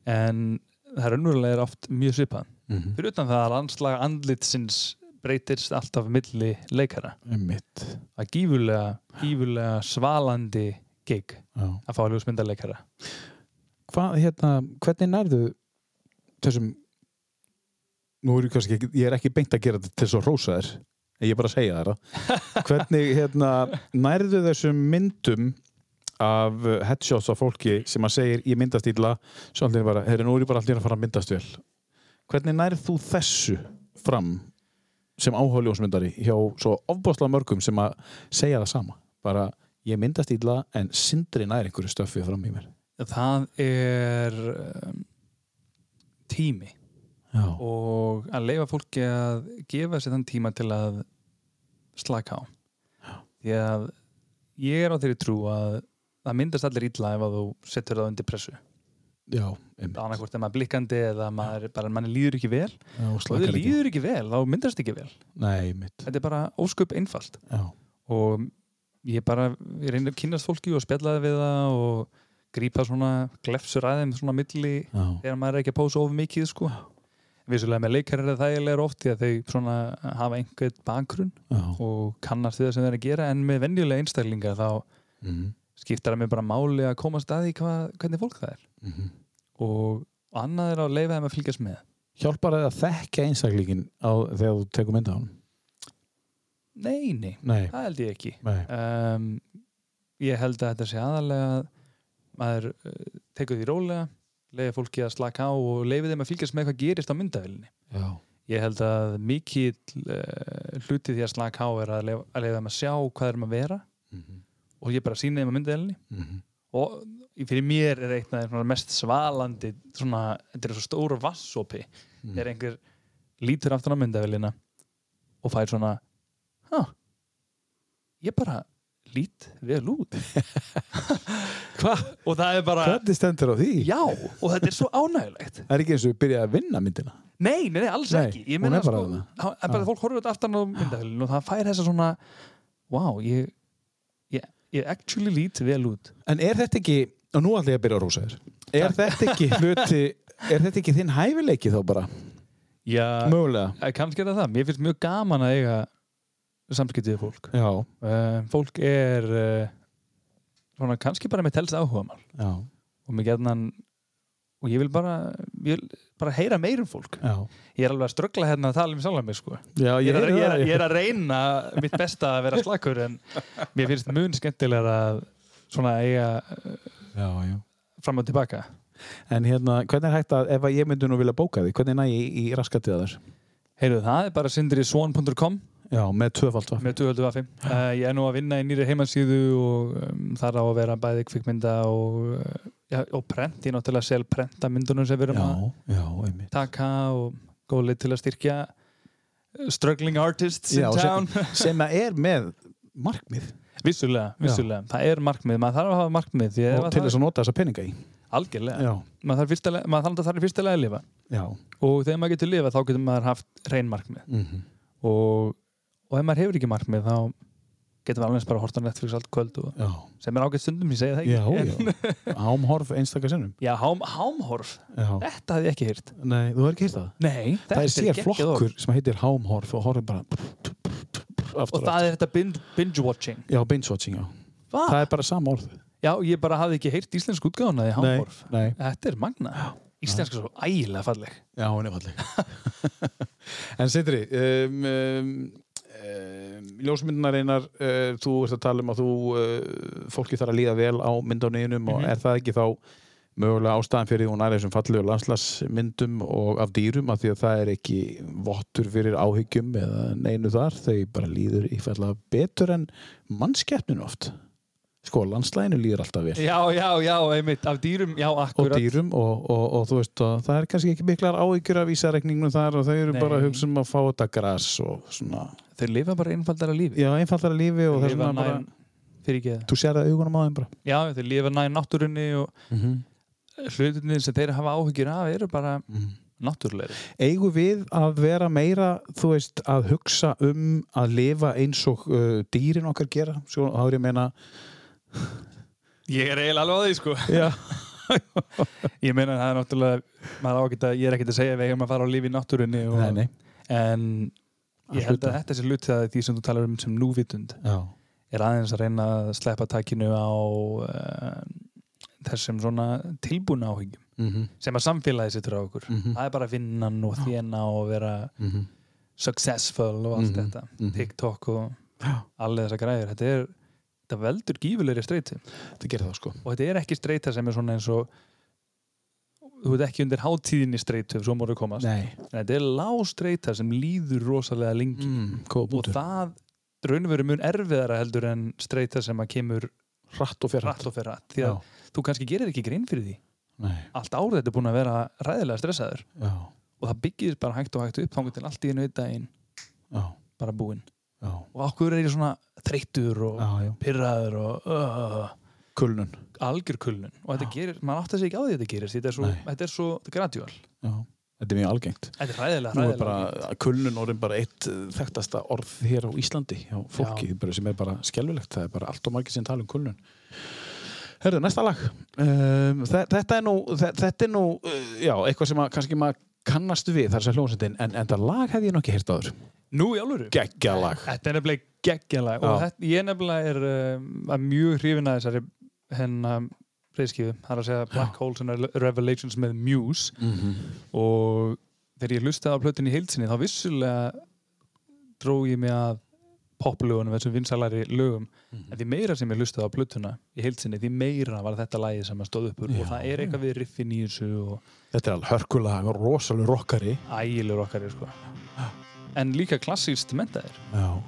En það er unnverulega oft mjög svipað Mhm. fyrir utan það að landslag andlitsins breytist alltaf milli leikara Mitt. að gífurlega, gífurlega svalandi gig Já. að fá ljósmyndaleikara Hvað, hérna, hvernig nærðu þessum nú er ég kannski ekki, ég er ekki beint að gera þetta til svo rósaðir, ég er bara að segja það [LAUGHS] hvernig, hérna nærðu þessum myndum af headshots af fólki sem að segir ég myndast illa svo allir bara, herri, nú er ég bara allir að fara að myndast vel hvernig nærðu þú þessu fram sem áhuga ljósmyndari hjá svo ofbáslega mörgum sem að segja það sama? Bara ég myndast ítla en sindri nær einhverju stöffi fram í mér. Það er um, tími. Já, og að leifa fólki að gefa sér þann tíma til að slaka á. Því að ég er á þeirri trú að það myndast allir illa ef að þú setur það undir pressu annarkvort er maður blikkandi eða maður, bara manni líður ekki vel. Já og þau líður ekki vel, þá myndast ekki vel. Nei, þetta er bara ósköp einfalt. Já, og ég bara, ég reynir að kynast fólki og spjalla við það og grípa svona glefsur aðeim svona milli já, þegar maður er ekki að pósa of mikið sko. Vissulega með leikarar er þægilegur oft því að þau svona hafa einhvern bakgrunn og kannast við það sem þeir að gera en með venjulega einstaklingar þá Mm skiptar það mér bara máli að komast að því hvað, hvernig fólk það er -hmm. og, annað er að leifa þeim að fylgjast með. Hjálpar það að þekka einstaklingin á, þegar þú tekur mynda á hann nei, nei, nei, það held ég ekki. Um, ég held að þetta sé aðalega að maður uh, tekur því rólega leiði fólki að slaka á og leiði þeim að fylgjast með hvað gerist á myndavélinni. Já, ég held að mikill uh, hluti því að slaka á er að leiða, þeim að sjá hvað er um að vera. Mm og ég bara síni þeim að myndavélinni. -hmm. og fyrir mér er eitt af svona mest svalandi svona, þetta er svo stóru vassopi Mm. þegar einhver lítur aftan á myndavélina og fær svona ha, ég bara lít vel út [LAUGHS] hvað? og það er bara hvernig stendur á því? já, og þetta er svo ánægilegt [LAUGHS] það er ekki eins og við byrjaði að vinna myndina nei, nei, nei, alls Nei, ekki ég meina er sko, það er bara Já. fólk horfir þetta aftan á myndavélinu og það fær þessa svona wow, ég ég, ég actually lít vel út en er þetta ekki, og nú ætla ég að byrja að rósa þér er þetta ekki hluti er þetta ekki þinn hæfileiki þá bara? Já, mögulega. Eh, kannski er það það, mér finnst mjög gaman að eiga samskiptið fólk. Já, uh, fólk er uh, svona kannski bara með telst áhuga mál já, og mér gerðan og ég vil bara, ég vil bara heyra meir um fólk. Já. Ég er alveg að ströggla hérna að tala um sjálf mig sko. já, ég, er, að- ég, er, ég er að reyna mitt besta að vera slakur en mér finnst mun skemmtilega að svona eiga já, já. Fram og tilbaka. En hérna, hvernig er hægt að, ef að ég myndi nú vilja bóka því, hvernig næ ég í, í raskatið að þér? heyrðu það er bara sindrisson.com Já, með tvöfald vaff. með 2.5 uh, ég er nú að vinna í nýri heimasíðu og um, þar á að vera bæði kvikmynda og, uh, já, og prent, ég er náttúrulega sel prenta myndunum sem við erum að taka og góð leið til að styrkja uh, struggling artists in town. Sem að [LAUGHS] er með markmið vissulega, vissulega, það er markmið maður þarf að hafa markmið og til þess að nota þessa peninga í. algjörlega, Já, maður þarf fyrstilega að lifa já. og þegar maður getur lifa þá getur maður haft reyn markmið Mm og, og ef maður hefur ekki markmið þá getur maður alveg bara að horta Netflix allt kvöld og, Já, sem er ágætt stundum, ég segi það já, ekki já. Ámhorf einstakar sinnum. Já, hám, hámhorf, Já. þetta hafði ég ekki hýrt Nei, þú hefur ekki hýrt það? Nei, Það er sér flokkur sem heitir hámhorf og horfir bara aftur og það er þetta binge, binge watching Já, binge-watching, já. Va? Það er bara sama orð. Já, ég bara hafði ekki heyrt íslensk útgáðuna í hámhorf Nei, Þetta er magna Íslenska er svo ægilega falleg Já, hún er falleg. [LAUGHS] en Sindri, um, um, um, ljósmyndunar einar, uh, þú ert að tala um að þú, uh, fólki þarf að líða vel á myndániðinum og Mhm. er það ekki þá mögulega ástæðan fyrir hún er þessum fallegu landslagsmyndum og af dýrum af því að það er ekki vottur fyrir áhyggjum eða neinu þar, þau bara líður í falla betur en mannskeppninu oft. Sko, landslæginu líður alltaf vel. Já, já, já, einmitt, af dýrum, já, og akkurat dýrum og, og, og þú veist og það er kannski ekki miklar áhyggjur af vísarekningnum þar og þau eru Nei. bara hugsa um að fá þetta gras og svona, Þau lifa bara einfaldara lífi já, einfaldara lífi og Þau það er svona bara, þú sér það augunum á þeim bara Já, þau lifa næ náttúrunni og mm -hmm. Hlutinni sem þeir hafa áhyggjur af eru bara náttúrulegri eigum við að vera meira þú veist, að hugsa um að lifa eins og uh, dýrin okkar gera, svo þá er ég að meina Ég er eiginlega alveg á því, sko. Já, [LAUGHS] Ég meina það er náttúrulega maður á ekki að, ég er ekki að segja að við eigum að fara á lífi í náttúrunni og, nei, nei. En ég held að þetta sé hluti að því sem þú talar um sem núvitund. Já, er aðeins að reyna að sleppa takinu á uh, þessum svona tilbúna áhyggjum mm sem að samfélagi sittur á okkur. Mhm. það er bara vinnan og þjena og vera -hmm. successful og allt Mhm. þetta. Mhm. TikTok og allir þessar græður þetta er þetta veldur gífulegri streyti. Það gerir það sko. Og þetta er ekki streyta sem er svona eins og þú ert ekki undir hátíðinni streitu ef svo móru komast. Nei. en þetta er lástreita sem líður rosalega lengi. Mm, góð og það raun og veru mun erfiðara heldur en streita sem að kemur Hratt og fyrir rætt og rætt því að Já. þú kannski gerir ekki grein fyrir því Nei. allt árið þetta er búin að vera ræðilega stressaður Já. og það byggir bara hægt og hægt upp þannig til allt í einu einn daginn Já. bara búinn og okkur er ég svona þreyttur og Já, pyrraður og uh, Kulnun. algjör kulnun og þetta gerir, maður átti sig ekki á því að þetta gerist þetta er svo, þetta er svo gradual Já. Þetta er mjög algengt. þetta er ræðilega, Nú er ræðilega bara kulnun orðin bara eitt þekktasta orð hér á Íslandi hjá fólki bara, sem er bara skelvilegt. Það er bara allt og margir sem tala um kulnun. Herðu, næsta lag. Um, þe- þetta er nú, þe þetta er nú uh, já, eitthvað sem að, kannski maður kannast við þar sem hljómsveitin, en, en það lag hef ég nú ekki heyrt áður. nú í alvöru Geggja lag. Þetta er nefnilega geggjalag og Já. þetta, ég nefnilega er um, að mjög hrifin að þessari hennar reyðskifu, það er að segja Black Holes and Revelations með Muse Mm -hmm. og þegar ég hlustaði á plötunni í heilsinni þá vissulega dró ég mig að poplögunum, þessum vinsalari lögum en því meira sem ég hlustaði á plötuna í heilsinni, því meira var þetta lagi sem að stóð uppur Já. og það er eitthvað við riffin í þessu og Þetta er alveg hörkulag og rosalega rockari. ægilegur okkar sko. en líka klassíst mentaðir Já.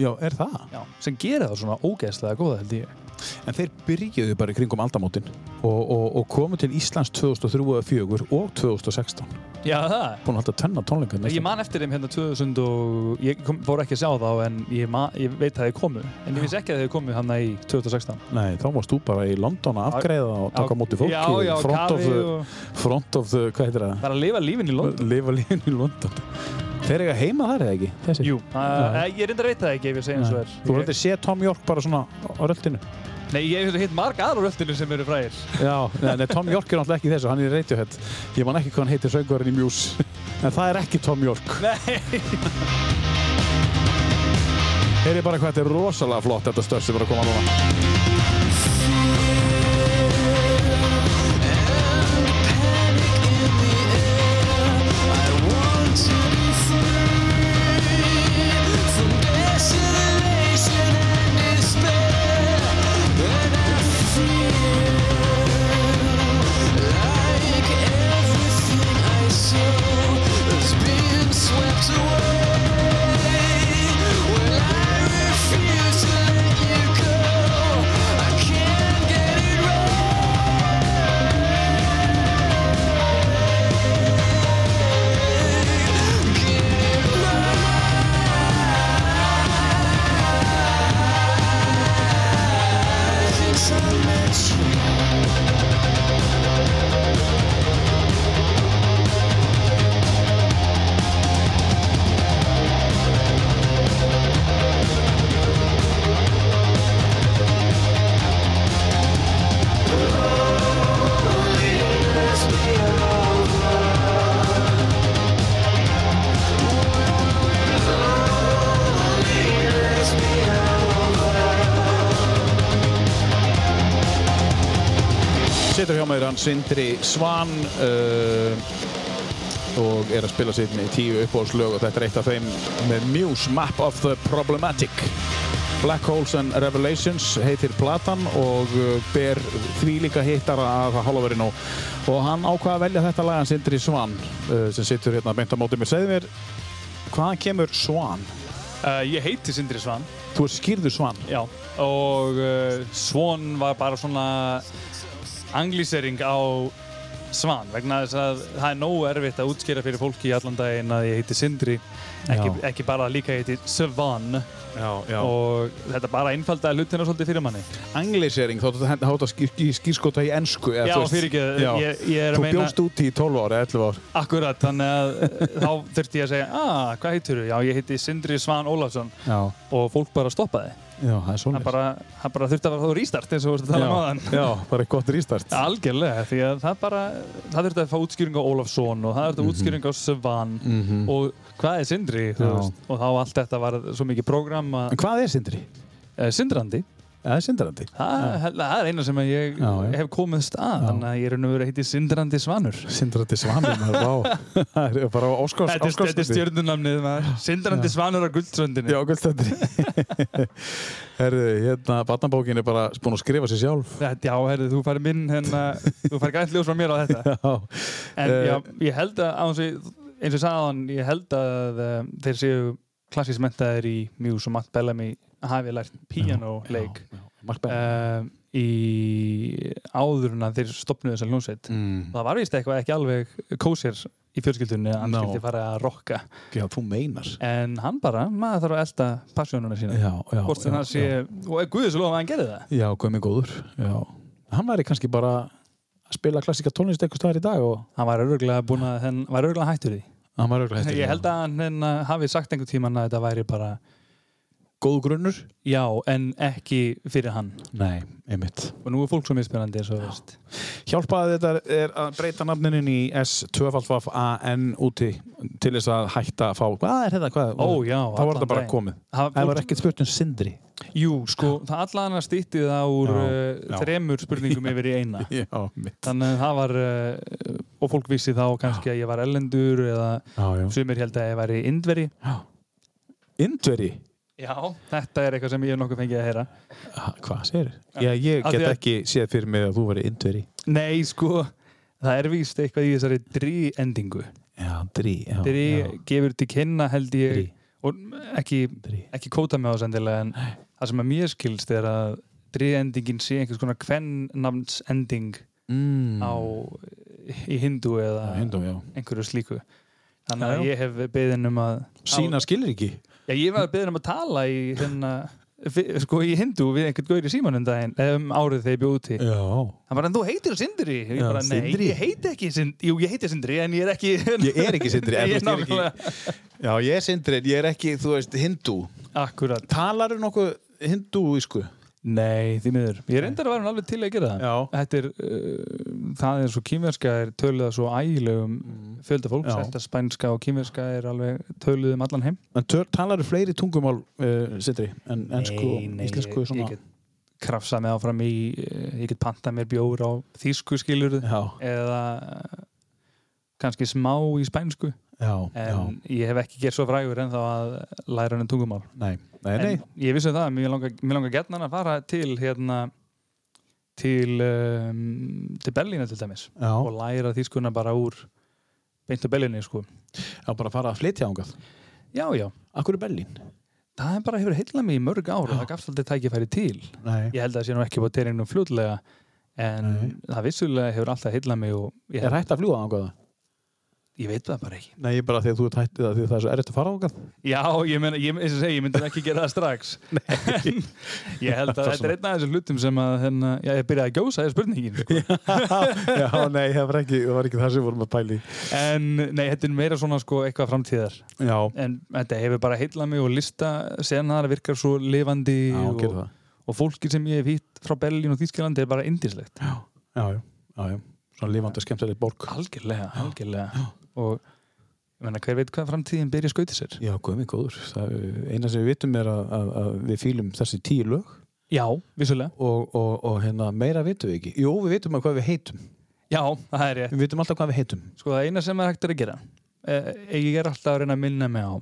Já, er það? Já, sem gera það svona ógeðslega góða held ég En þeir byrjuðu bara í kringum aldamótin og, og, og komu til Íslands 2003 og 2004 og 2016. Já, það Búin að halda tvenna tónleika. Ég man eftir þeim hérna 2000 og ég kom, fór ekki að sjá þá en ég, ma, ég veit að þeir komu en ég vissi ekki að þeir komu hann í 2016 Nei, þá varst þú bara í London að afgreiða og taka á móti fólki. Já, já, front, of kafi og front of the, hvað heitir það? bara að lifa lífin í London Lifa lífin í London. Þeir eiga heima þar eða ekki? Þessi? Jú, uh, ég reyndar að veit það ekki ef ég segja eins og er Þú voru þetta sé Tom York bara svona á röldinu? Nei, ég hef hitt marga aðra röldinu sem eru frægir Já, nei, Tom York er náttúrulega ekki þessu, hann er í Radiohead. Ég man ekki hvað hann heitir söngvarinn í Muse. [LAUGHS] En það er ekki Tom York. Nei Heyri bara hvað þetta er rosalega flott þetta störs sem er að koma núna. Situr hjá mér hann Sindri Svan uh, og er að spila sitt með tíu uppbóðslög og þetta er eitt af þeim með Muse Map of the Problematic. Black Holes and Revelations heitir platan og uh, ber því líka hittara af hálfaverinu og hann ákvaða að velja þetta lag hann Sindri Svan uh, sem situr hérna beint á móti mér. Segðu mér, hvaðan kemur Svan? uh, Ég heiti Sindri Svan Þú er skýrður Svan. Já Og uh, Svon var bara svona anglísering á Svan vegna þess að það er nógu erfitt að útskýra fyrir fólki í allan daginn að ég heiti Sindri ekki, ekki bara að líka ég heiti Svan Já, já. og þetta bara einfaldaði hlutina svolítið fyrir manni Anglisering, þá þú hægt að skýrskota í ennsku. Já, fyrir ekki, ég, ég Þú meina bjóst úti í 12 ára, 11 ár. Akkurat, þannig að þá þurfti ég að segja ah, hvað heitir þú? Já, ég heiti Sindri Svan Ólafsson og fólk bara stoppaði já það er svolítið. bara, hann bara þurfti að fara þá rýstart eins og þú vorst að tala um aðan já, bara gott rýstart. Algjörlega, því að það bara það þurfti að fá útskýring á Ólafsson og það þurfti Mhm. að útskýring á Svan Mm og hvað er Sindri, þú veist og þá allt þetta var svo mikið prógram En að hvað er Sindri? eh, Sindrandi Það er sindrandi. Það, er eina sem ég Já, já. hef komist að, þannig að ég er verið að heiti Sindrandi Svanur. Sindrandi svanur. [LAUGHS] Það er bara Óskars, Þetta er, maður. Sindrandi Svanur á guldsröndinni. Já, gullstöndir. [LAUGHS] Herðu, hérna, batnabókin er bara búin að skrifa sér sjálf. Já, herri, þú farið minn, hérna, þú farið gænt ljós frá mér á þetta. [LAUGHS] Já. En Eh, já, ég held að, á þessu, eins og hann, ég held að um, þeir séu klassís mentaðir í Muse og Matt Bellamy hafi lært Bell. um, í áður en að þeir stopnuðu þessa hljónsveit. Mm. Það var vist eitthvað ekki alveg kósér í fjölskyldunni að hann skildi fara að rokka. Já, þú meinar. En hann bara, maður þarf að elda passjónuna sína. Já, já. Hvort já, sé, og er Guðis lofa að hann gerði það. Já, með góður. Já. Hann væri kannski bara að spila klassika tónlist eitthvað staðar í dag og Hann var öruglega búin að, hann var öruglega hættur því. hann var auðvitað hættur. Ég held að hann hérna hafi sagt einhvern tíman að þetta væri bara Góðu grunnur? já, en ekki fyrir hann. Nei, einmitt. Og nú er fólk svo misspennandi. Hjálpaði þetta er að breyta nafninin í S2FAN úti til þess að hætta að fá Hvað er þetta? Hvað? Ó, já, Það var þetta bara komið Það Það var ekkert spurt um Sindri Jú, sko, það allan að stýtti það úr Já, uh, já. þremur spurningum [LAUGHS] yfir í eina. Já, mitt Þannig að það var, uh, og fólk vissi þá kannski að ég var ellendur eða Já, já sumir held að ég væri indveri. Indveri? Já, þetta er eitthvað sem ég hef nokkuð fengið að heyra. Hvað segir? Já, ég get ekki séð fyrir mig að þú veri indveri Nei, sko, það er víst eitthvað í þessari drí-endingu. Já, drí já, Drí já, gefur til kynna held ég, Drí. og ekki, ekki kóta mig á þess endilega, en það sem að mér skilst er að drí-endingin sé einhvers konar kvennamnsending mm. á, í hindu eða já einhverju slíku. Þannig Já, að ég hef beðin um að... Sína skilir ekki Já, ég var beðin um að tala í hérna, sko í hindu við einhvern gaur í símanum daginn, eða um árið þegar ég bjóð úti. Hann bara, en þú heitir Sindri? Ég Já, bara, nei, Sindri. ég heiti ekki Sindri. Jú, ég heiti Sindri, en ég er ekki... Ég er ekki Sindri [LAUGHS] Ég er ég ekki. Já, ég er Sindri en ég er ekki, þú veist, hindú Akkurat. Talar þú nokkuð hindúísku? Nei, því miður. Ég reyndar að vera alveg til að gera það. Já. Þetta er, uh, það er svo kýmverska er töluð að svo ægilegum fjölda fólks. Já. Þetta spænska og kýmverska er alveg töluð um allan heim. En talar þú fleiri tungumál, uh, Sindri, en ensku og íslensku ég, svona? ég get krafsað mig áfram í, eh, ég get pantað mér bjór á þýsku skilur Já, eða eh, kannski smá í spænsku já, en ég hef ekki gert svo frægur en þá að læra hann tungumál Nei, nei, nei. en ég vissi það, mér langar, mér langar getnan að fara til hérna til um, til Berlína til dæmis Já, og læra þýskuna bara úr beint á Berlíni sko já, bara fara að flytja ángað. já, já, Akkur er Berlín? það er bara hefur heillað mig í mörg ár og það gafst aldrei tækifæri til Nei. ég held að það sé nú ekki búið teiringnum fljótlega en Nei. það vissulega hefur alltaf heillað mig og ég, Er hægt að fljúa ángað? Ég veit það bara ekki Nei, bara því að þú ert hægt, því að það er svo erfitt að fara ángað. já, ég, meina, ég, eins og segi, ég myndi ekki gera það strax [LAUGHS] en ég held að þetta er einn af þessum hlutum sem að hérna, já, ég byrjaði að gjósa þér spurningin sko. [LAUGHS] já, nei, það var ekki, það var ekki það sem vorum að pæli. en nei, þetta er meira svona sko, eitthvað framtíðar Já, en þetta hefur bara heillað mig og lista senar virkar svo lifandi já, og, það. og fólki sem ég hef hitt frá Berlín og Þýskalandi er bara indislegt Já, já, já, já, já. Svona lifandi og skemmtilegt borg. algjörlega, algjörlega og ég meina, hver veit hvað framtíðin byrja skauti sér Já, guðminn góður. Það, eina sem við vitum er að, að, að við fýlum þessi tíu lög já, vissulega, og, og, og hérna, meira vitum við ekki. Jú, við vitum að hvað við heitum. já, það er rétt Við vitum alltaf hvað við heitum. sko það eina sem er hægt er að gera eh, ég er alltaf að reyna að minna mig á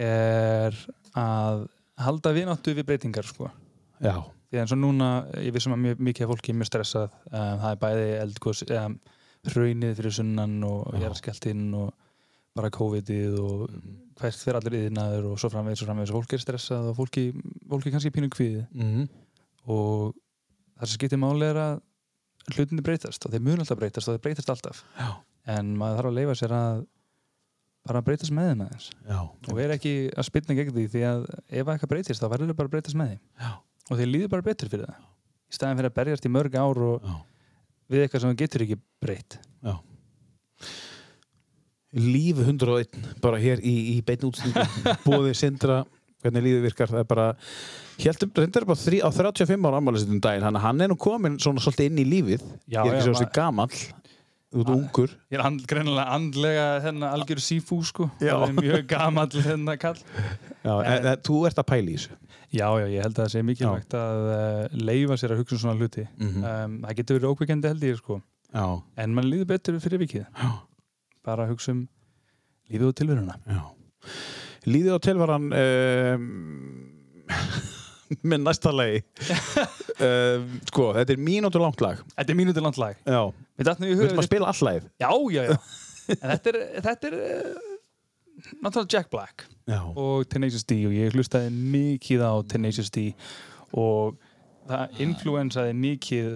er að halda vináttu við breytingar sko Já, því eins og núna, ég vissum að mjög, mikið fólki er mjög stressað, um, það er bæði eldgós, um, hraunið fyrir sunnan og Já. jarðskjálftinn og bara COVID-ið og hvert fyrir allir yðnaður og svo framvegis og framvegis og fólki er stressað og fólki, fólki kannski pínu kvíði mm og það sem skiptir máli er að hlutinni breytast og þeir munu alltaf breytast og þeir breytast alltaf Já. en maður þarf að leifa sér að bara breytast með þeim aðeins og vera ekki að spilna gegn því því að ef eitthvað breytist þá verður þau bara að breytast með því Já. og þeir líður bara betur fyrir það í staðin fyrir að berjast í mörg ár og já. Við eitthvað sem þú getur ekki breytt Líf 101, bara hér í, í beinu útsendingu. [LAUGHS] Bóði Sindra, hvernig lífið virkar. Það er bara, heldum, reyndar bara þrí, á 35 ára ammælisinn daginn, að hann er nú komin svona svolítið inn í lífið. Já, ég er já, ekki svo þessi gamall. þú ert ungur Ég er and, greinilega andlega hérna algjör sífú sko Já. Það er mjög gamall hérna kall Já, en, en, þú ert að pæla í þessu Já, já, ég held að það sé mikilvægt að uh, leifa sér að hugsa um svona hluti. Mhm. um, Það getur verið ókveikandi held ég sko. Já, En mann líður betur fyrir vikið. Já. Bara að hugsa um lífið og tilveruna. Já. Líðið á tilvaran um, með næsta lagi. Um, [LAUGHS] Sko, þetta er mínútur langt lag. Þetta er mínúti langt lag. Já, Við ætlum að spila all lagið. Já, já, já. [LAUGHS] Þetta er, þetta er uh, náttúrulega Jack Black Já, og Tenacious D og ég hlustaði mikið á Tenacious D og það influensaði mikið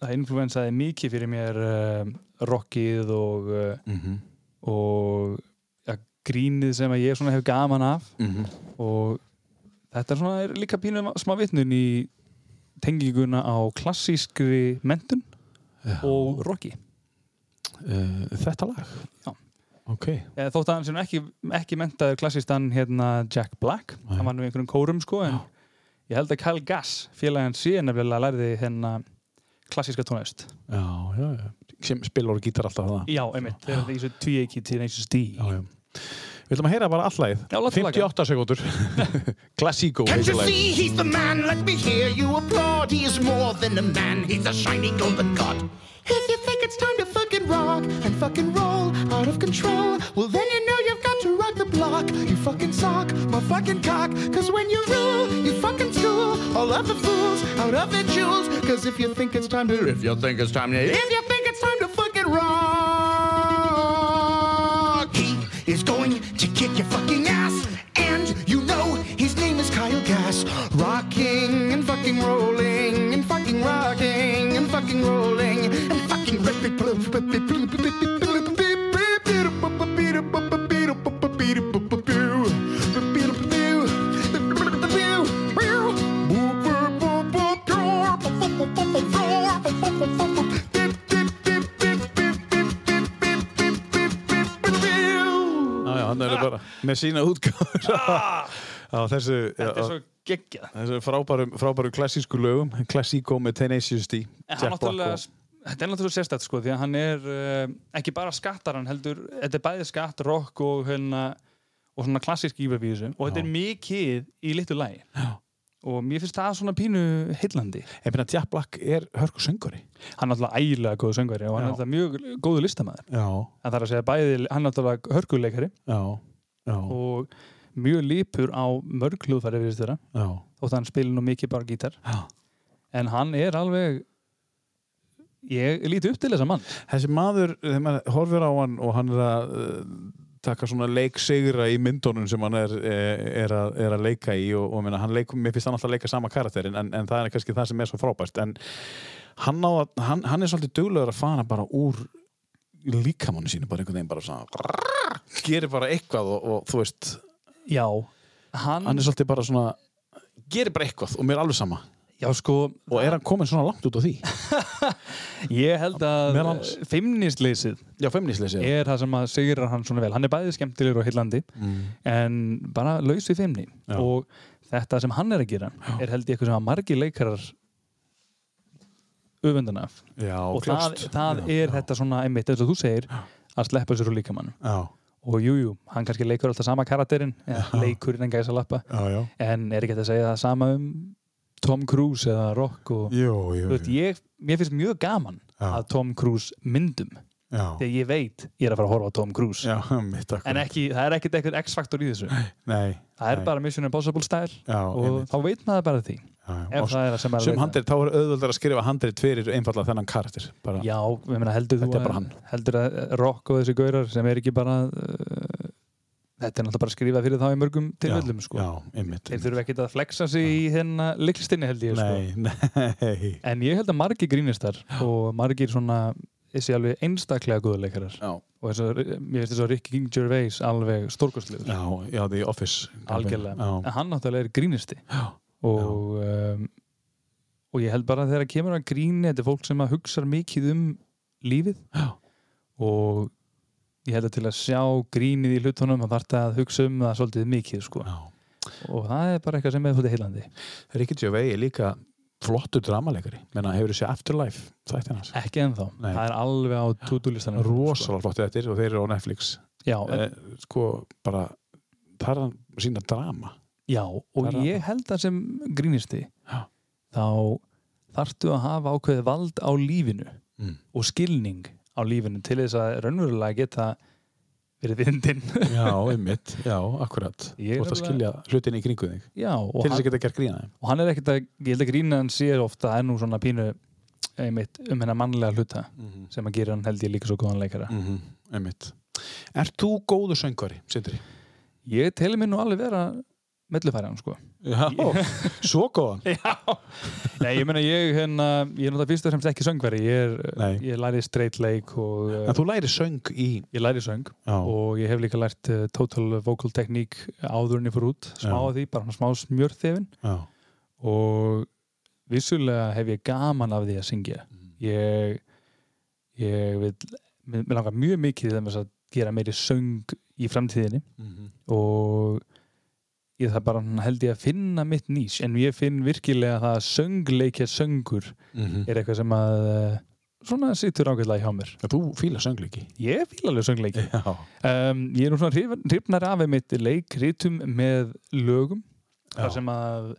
það influensaði mikið fyrir mér uh, rockið og, uh, mm og ja, grínið sem að ég svona hef gaman af. Mhm. og þetta er svona er líka pínum smá vitnun í tenginguna á klassískri mentun og rocki. Uh, Þetta lag? Já. Ok, Eða, þótt að hann sem ekki, ekki mentaður klassistan hérna Jack Black. Nei. hann var nú í einhverjum kórum sko en ég held að Kyle Gass félagin síðan nefnilega lærði hérna klassíska tónlist. Já, já, já. Sem spilar og gítar alltaf það. Já, einmitt, þetta er í svo tvíeiki til Nations D. Já, já Við ætlum að heyra bara all lagið Já, látum 58 sekúndur [LAUGHS] Klassíkó Can't you see he's the man? Let me hear you applaud. He is more than a man, he's a shiny golden god. If you think it's time to fucking rock and fucking roll out of control, well then you know you've got to rock the block. You fucking sock, my fucking cock. Cause when you rule, you fucking school all of the fools out of their jewels. Cause if you think it's time to, if you think it's time to, if you think kick your fucking ass. And you know his name is Kyle Gass. Rocking and fucking rolling and fucking rocking and fucking rolling and fucking Er bara með sína útgáður á þessu, þetta er svo geggjað. þessu frábæru, frábæru klassísku lögum. Klassíkó með Tenacious D þetta er náttúrulega sérstætt sko, því að hann er uh, ekki bara skattar hann heldur, þetta er bæði skatt, rock og hérna, og svona klassísk íverfísu og þetta er mikið í litlu lagi. Já. Og mér finnst það svona pínu heillandi. Ég meina Jack Black er hörku söngari hann er náttúrulega ægilega góð söngvari og hann er náttúrulega mjög góðu listamæður Já, en það er að segja bæði, hann er náttúrulega hörkuleikari. Já, já, og mjög lípur á mörg hljóðfæri við já, þótt hann spilir nú mikið bara gítar. Já. en hann er alveg ég líti upp til þessa mann. Þessi maður, þegar maður horfir á hann og hann er að uh, taka svona leiksegra í myndunum sem hann er, er, er, að, er að leika í og, og meina, hann leikum, mér finnst hann alltaf að leika sama karakterin en, en það er kannski það sem er svo frábært en hann, að, hann, hann er svolítið duglegur að fara bara úr líkamannu sínu bara einhvern veginn bara svona gerir bara eitthvað og, og þú veist já, hann, hann er svolítið bara svona gerir bara eitthvað og mér er alveg sama já sko og er hann komin svona langt út á því [LAUGHS] ég held að feimnisleysið já, já. er það sem að sigrar hann svona vel hann er bæði skemmtilegur og heillandi Mm. en bara laus við feimni Já. og þetta sem hann er að gera er held ég eitthvað sem að margi leikarar öfundan af já, og það, kljóst. það Já, er já. þetta svona einmitt eins og þú segir að sleppa sér úr líkamann já, og jújú, jú, hann kannski leikur alltaf sama karakterinn leikurinn en gæsa lappa já, já. en er ekki hægt að segja það sama um Tom Cruise eða Rock og, Jú, jú, jú. ég, mér finnst mjög gaman Já. að Tom Cruise myndum Já, þegar ég veit ég er að fara að horfa á Tom Cruise já, en ekki, það er ekkert eitthvað X-faktor í þessu Nei, það er nei. bara Mission Impossible Já, og einmitt. þá veit maður bara því ef það er það sem er að Sum leita. handrit, þá er auðvöldar að skrifa handrit fyrir einfallega þennan karakter. Bara. Já, ég meina heldur þú að, heldur að Rock og þessi gaurar sem er ekki bara uh, þetta er náttúrulega bara að skrifa fyrir þá í mörgum tilfellum sko. Já, einmitt. þeir þurfa ekkert að flexa sig í hérna liklistinni held ég sko. Nei, [LAUGHS] nei. en ég held að margir grínistar og margir svona þessi alveg einstaklega góðuleikarar Já, og þess að, mér finnst þess að Ricky King Gervais alveg stórkostlegur. Já, já, The Office. algjörlega, Já, en hann náttúrulega er grínisti. Já, og, um, og ég held bara að þegar kemur að gríni þetta er fólk sem að hugsa mikið um lífið. Já, og ég held að til að sjá grínið í hlutunum þarf það að hugsa um það svolítið mikið sko. og það er bara eitthvað sem er svolítið heilandi Ricky Gervais er líka flottu dramalegari menna hefur þessi Afterlife þættin hans? Ekki ennþá, Nei. það er alveg á to-do-listanum rosalega flottu þetta og þeir eru á Netflix. Já, eh, sko bara það er hann sína drama. Já, og það er ég held að sem grínisti Já. þá þarftu að hafa ákveðið vald á lífinu Mm. og skilning á lífinu til þess að raunverulega geta verið vindin já, [LAUGHS] einmitt, já, akkurat. Þú er ert að skilja hlutin í kringu þig. Já, til þess að geta gert grína og hann er ekkert að ég held að grína hann sér ofta það er nú svona pínu einmitt, um hennar mannlega hluta Mhm. sem að gera hann held ég líka svo góðan leikara. Mm einmitt. Ert þú góðu söngvari, Sindri? ég teli mér nú alveg vera mellufæran sko. Já, svo góðan. [LAUGHS] Já, Nei, ég meina ég, hérna, ég er náttúrulega fyrst og fremst ekki söngveri, ég, Nei. er, ég læri straight leik og En þú læri söng í ég læri söng Já, og ég hef líka lært uh, total vocal technique áður en ég fór út, smá Já. af því, bara smá smjörþefin já, og vissulega hef ég gaman af því að syngja. Ég, ég vil, mér mér langar mjög mikið til þess að gera meiri söng í framtíðinni. Mhm. og ég það bara held ég að finna mitt nýs en ég finn virkilega að söngleikja söngur Mhm. er eitthvað sem að eh, svona sittur ágætlega hjá mér. Þú fíla söngleiki? Ég fíla alveg söngleiki. Um, ég er nú svona hrif- hrifnar af mitt leikritum með lögum. Þar sem að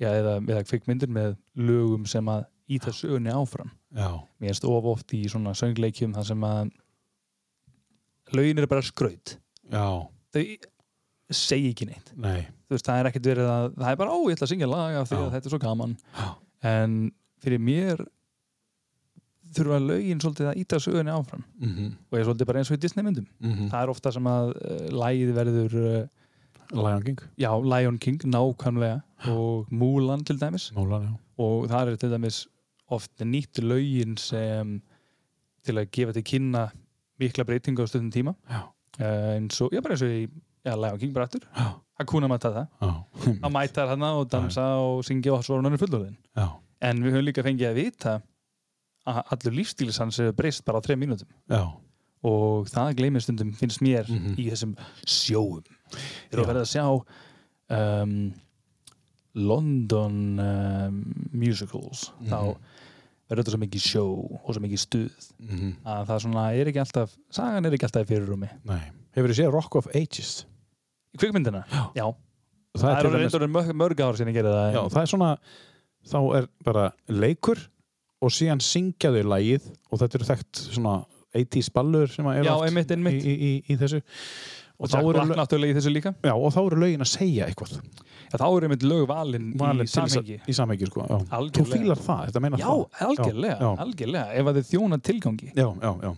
já, eða, eða kvikmyndir með lögum sem að íta sögunni áfram. Já, mér erst of oft í svona söngleikjum þar sem að lögin eru bara skraut. Já, þau segi ekki neitt. Nei. Veist, það er ekkert verið að það er bara, ó, ég ætla að syngja lag af því að þetta er svo gaman. Já. en fyrir mér þurfa lögin svolítið að íta sögunni áfram. Mm og ég er svolítið bara eins og í Disney myndum. -hmm. það er ofta sem að uh, lagið verður uh, Lion King. Já, Lion King, nákvæmlega. Og Mulan til dæmis. Mólan, já. Og það er til dæmis oft nýtt lögin sem til að gefa til kynna mikla breytingu á stundum tíma. Já, uh, eins og, já bara eins og í já, Lion King bara já, Hakuna Matata. Já að mæta hana og dansa og syngja og svo er hann fullorðin Já, en við höfum líka fengið að vita að allur lífstílis hans hefur breyst bara á þrejum mínútum. Já, og það gleymir stundum finnst mér Mhm. í þessum sjóum. Þegar þú verður að sjá um, London um, musicals. Mhm. þá verður þetta svo mikið sjó og svo mikið stuð mm að það svona er ekki alltaf sagan er ekki alltaf í fyrirrúmi. Nei. Hefur þið séð Rock of Ages? Í kvikmyndina, Já. já. Það, það er er mörg, mörg ára sinni að gera það Já, það er svona þá er bara leikur og síðan syngja þau lagið og þetta eru þekkt svona 80s ballur sem að eru Já, oft einmitt, einmitt. Í, í, í, í þessu og þá Jack eru, Black lög, náttúrulega í þessu líka já, og þá eru lögin að segja eitthvað já, þá er einmitt lög valin, Valin í samhengi í samhengi sko, já. þú Algjörlega. fílar það, þetta meina já, það algjörlega, Já, já. algjörlega ef að þið þjóna tilgangi já, já, já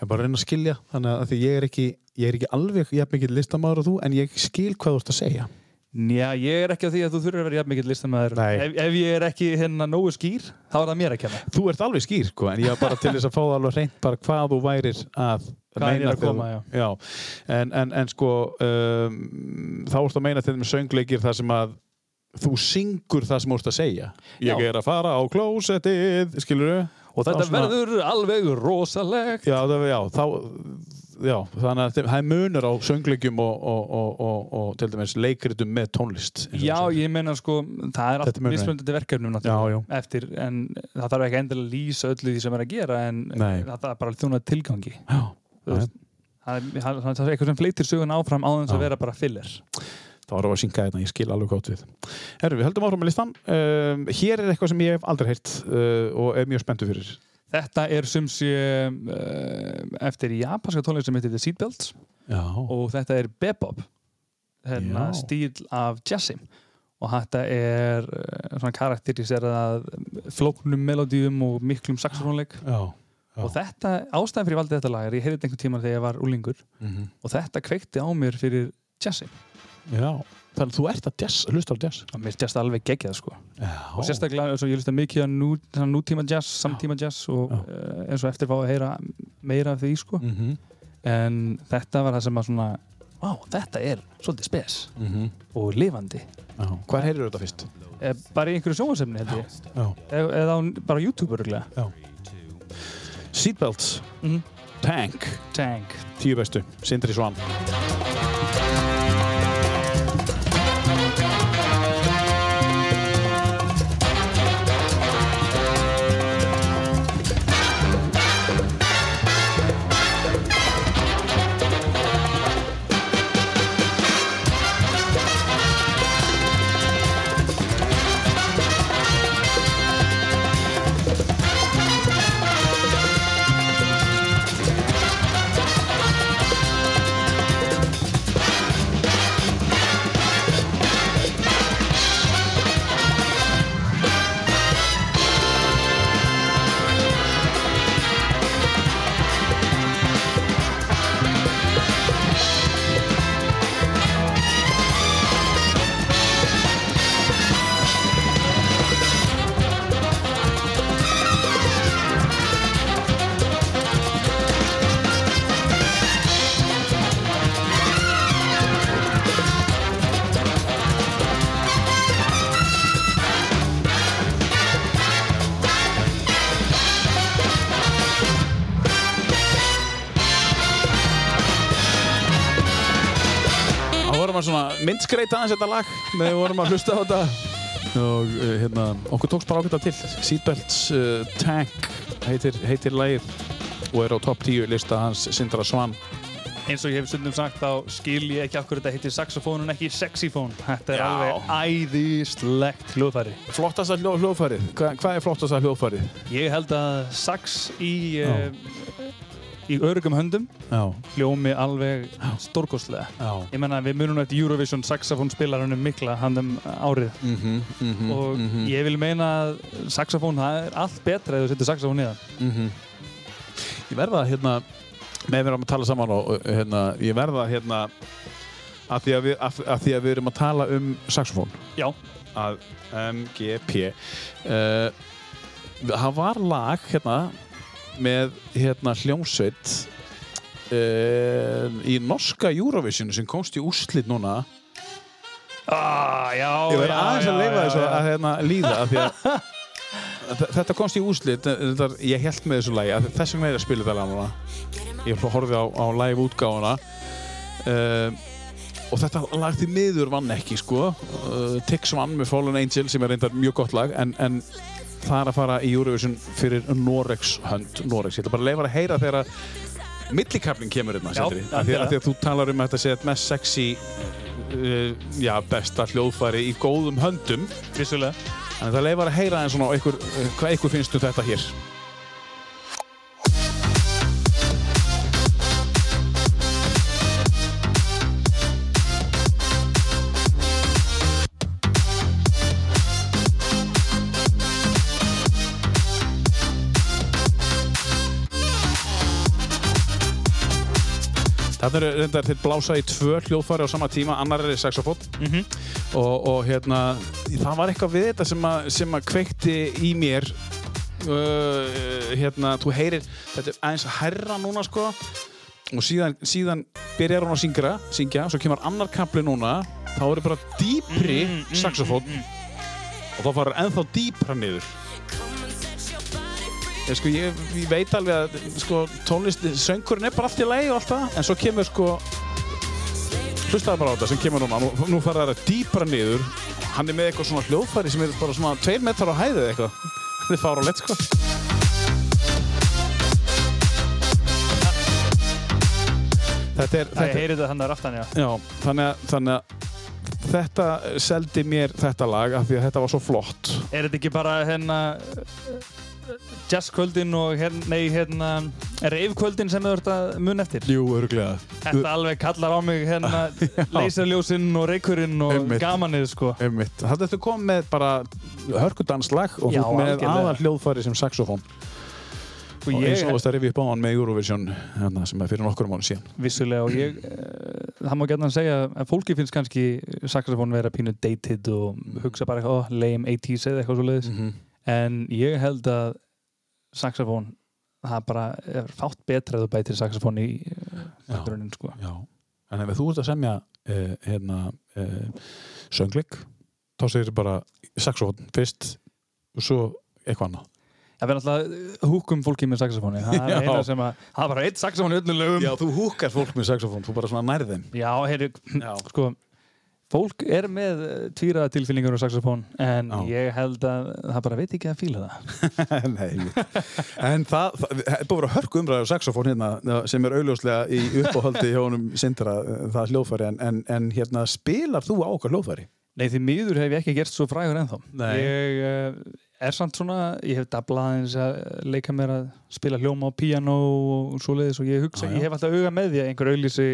en bara að reyna að skilja þannig að því ég er ekki ég er ekki alveg jafn mikið listamaður og þú en ég skil hvað þú ert að segja. Já, ég er ekki á því að þú þurfir að vera jafn mikill listamæður ef, ef ég er ekki hérna nógu skýr þá er það mér að kenna. Þú ert alveg skýr, sko, en ég var bara til þess að fá það alveg reynd bara hvað þú værir að Hvað er ég meina að koma, þú- já. En, en, en sko um, þá ertu að meina til þeim söngleikir þar sem að þú syngur það sem þú ert að segja. Ég Já. er að fara á klósettið skilur og þetta svona- verður alveg rosalegt. Já, það, já, þá já, þannig að það er munur á söngleikjum og, og, og, og, og til dæmis leikritum með tónlist Já, ég meina sko, það er allt mismunandi verkefnum eftir, en það þarf ekki endilega að lýsa öllu því sem er að gera en Nei. það er bara að þjóna tilgangi. Já, það er, það er eitthvað sem fleitir sögun áfram á þess að vera bara filler þá erum við að synga þetta, ég skil alveg gott við. Herru, við höldum áfram með listan um, hér er eitthvað sem ég hef aldrei heyrt uh, og er mjög spenntu fyrir. Þetta er sem sé uh, eftir japanska tónleik sem heitir The Seatbelts og þetta er bebop hérna, stíl af jazzim og þetta er uh, svona karakteriserað flóknum melodíum og miklum saxofónleik. Og þetta, ástæðan fyrir ég valdi þetta lag er ég heyrði þetta einhvern tíma þegar ég var úlingur Mhm. og þetta kveikti á mér fyrir jazzim já. þannig að þú ert að jazz, hlusta á jazz mér jazz alveg geggjað sko já, og sérstaklega eins og ég hlusta mikið á nú, nútíma jazz, samtíma jazz og uh, eins og eftir fá að heyra meira af því sko mm en þetta var það sem að svona Vá, þetta er svolítið spes og lifandi. já. hvar heyrir þetta fyrst? Eh, bara í einhverju sjónvarsefni held ég. já, Eða, eða á, bara á YouTube öruglega. Seatbelts, Mhm. Tank Tank. tíu bestu, Sindri Svan myndskreita aðeins þetta lag. Með við vorum að hlusta á þetta. Og uh, hérna, okkur tókst bara ákveðta til. Seatbelts uh, Tank heitir, heitir lagið og er á topp 10 lista hans Sindra Svan eins og ég hef stundum sagt þá skil ég ekki okkur þetta heitir saxofón en ekki sexifón þetta er Já. alveg æðislegt hljóðfæri. Flottasta hljó, hljóðfærið, Hva, hvað er flottasta hljóðfærið? ég held að sax í uh, í örugum höndum. Já, hljómi alveg stórkostlega. Já. Ég menna við munum eftir Eurovision saxofón spilarunum mikla handum árið mm -hmm, mm -hmm, og ég vil meina að saxofón það er allt betra ef þú setur saxofón í það. Ég verða hérna með mér að tala saman og, hérna, ég verða hérna að því að, við, að, að því að við erum að tala um saxofón. Já, að MGP uh, það var lag hérna með hérna hljómsveit uh, í norska Eurovision sem komst í úrslit núna. Ah, já ég verð já, aðeins já, að leifa þessu að hérna, líða af því að [LAUGHS] þetta komst í úrslit þetta, ég held með þessu lagi að þess vegna er ég að spila þetta lag núna. Ég horfði á, á live útgáfuna uh, og þetta lag því miður vann ekki sko. Uh, Tix vann með Fallen Angel sem er reyndar mjög gott lag en, en það er að fara í Eurovision fyrir Noregs hönd Noregs, ég ætla bara að leifa að heyra þegar að millikafling kemur hérna Já, Sindri. af því, að þú talar um að þetta sé eitt mest sexy uh, já, besta hljóðfæri í góðum höndum vissulega að það leifar að heyra eins svona á ykkur, eh, hvað ykkur finnst um þetta hér. Þarna eru reyndar þeir blása í tvö hljóðfæri á sama tíma, annar er saxofón. Mhm. og, og hérna, það var eitthvað við þetta sem að, sem að kveikti í mér. Uh, hérna, þú heyrir, þetta er aðeins herra núna sko. Og síðan, síðan byrjar hún að syngra, syngja, svo kemur annar kapli núna, þá er bara dýpri Mm, mm, saxofón. og þá farir ennþá dýpra niður. Ég, sko, ég, ég veit alveg að sko, tónlist, söngurinn er bara allt í lagi og allt það, en svo kemur sko hlustaði bara á þetta sem kemur núna, nú, nú fara það dýpra niður. Hann er með eitthvað svona hljóðfæri sem er bara svona tveir metrar á hæðið eitthvað. Þetta er fáralegt sko. Þetta er, það þetta er heyrir þetta hann er aftan já. Já, þannig að, þannig að þetta seldi mér þetta lag af því að þetta var svo flott. Er þetta ekki bara hérna jazzkvöldin og hérna, nei hérna reifkvöldin sem þú ert að mun eftir? Jú, öruglega Þetta alveg kallar á mig hérna [LAUGHS] leyserljósinn og reykurinn og Einmitt. gamanið sko. Einmitt. Þetta ertu komið með bara hörkudanslag og Já, þú með aðal hljóðfæri sem saxofón og og eins ég, og varst að rifja upp á hann með Eurovision hérna, sem er fyrir nokkur mánu síðan. Vissulega og ég eh, það má gætna að segja að fólki finnst kannski saxofón vera pínu dated og hugsa bara eitthvað, oh, lame 80s eða eitthvað svo leiðis -hmm. En ég held að saxofón það bara er fátt betra að þú bætir saxofón í Já. bakgrunnin sko. Já, en ef þú ert að semja uh, hérna uh, söngleik þá segir bara saxofón fyrst og svo eitthvað annað. Það verður alltaf húkum fólki með saxofóni. Það er eina sem að það er bara eitt saxofón í öllum lögum. Já, þú húkar fólk með saxofón, þú bara svona nærð þeim. Já, heyri, Já, sko fólk er með tvíraða tilfinningur á saxofón en Já. ég held að það bara veit ekki að fíla það [LAUGHS] nei En það, það er búið að hörku umræði á saxofón hérna sem er augljóslega í uppáhaldi hjá honum Sindra, eh, það hljóðfæri en, en, en hérna spilar þú á okkar hljóðfæri? Nei, því miður hef ég ekki gert svo frægur ennþá Nei. Ég uh, er samt svona ég hef dablað eins að leika mér að spila hljóma á píanó og svoleiðis og ég hugsa, já. ég hef alltaf auga með því að einhver auglýsi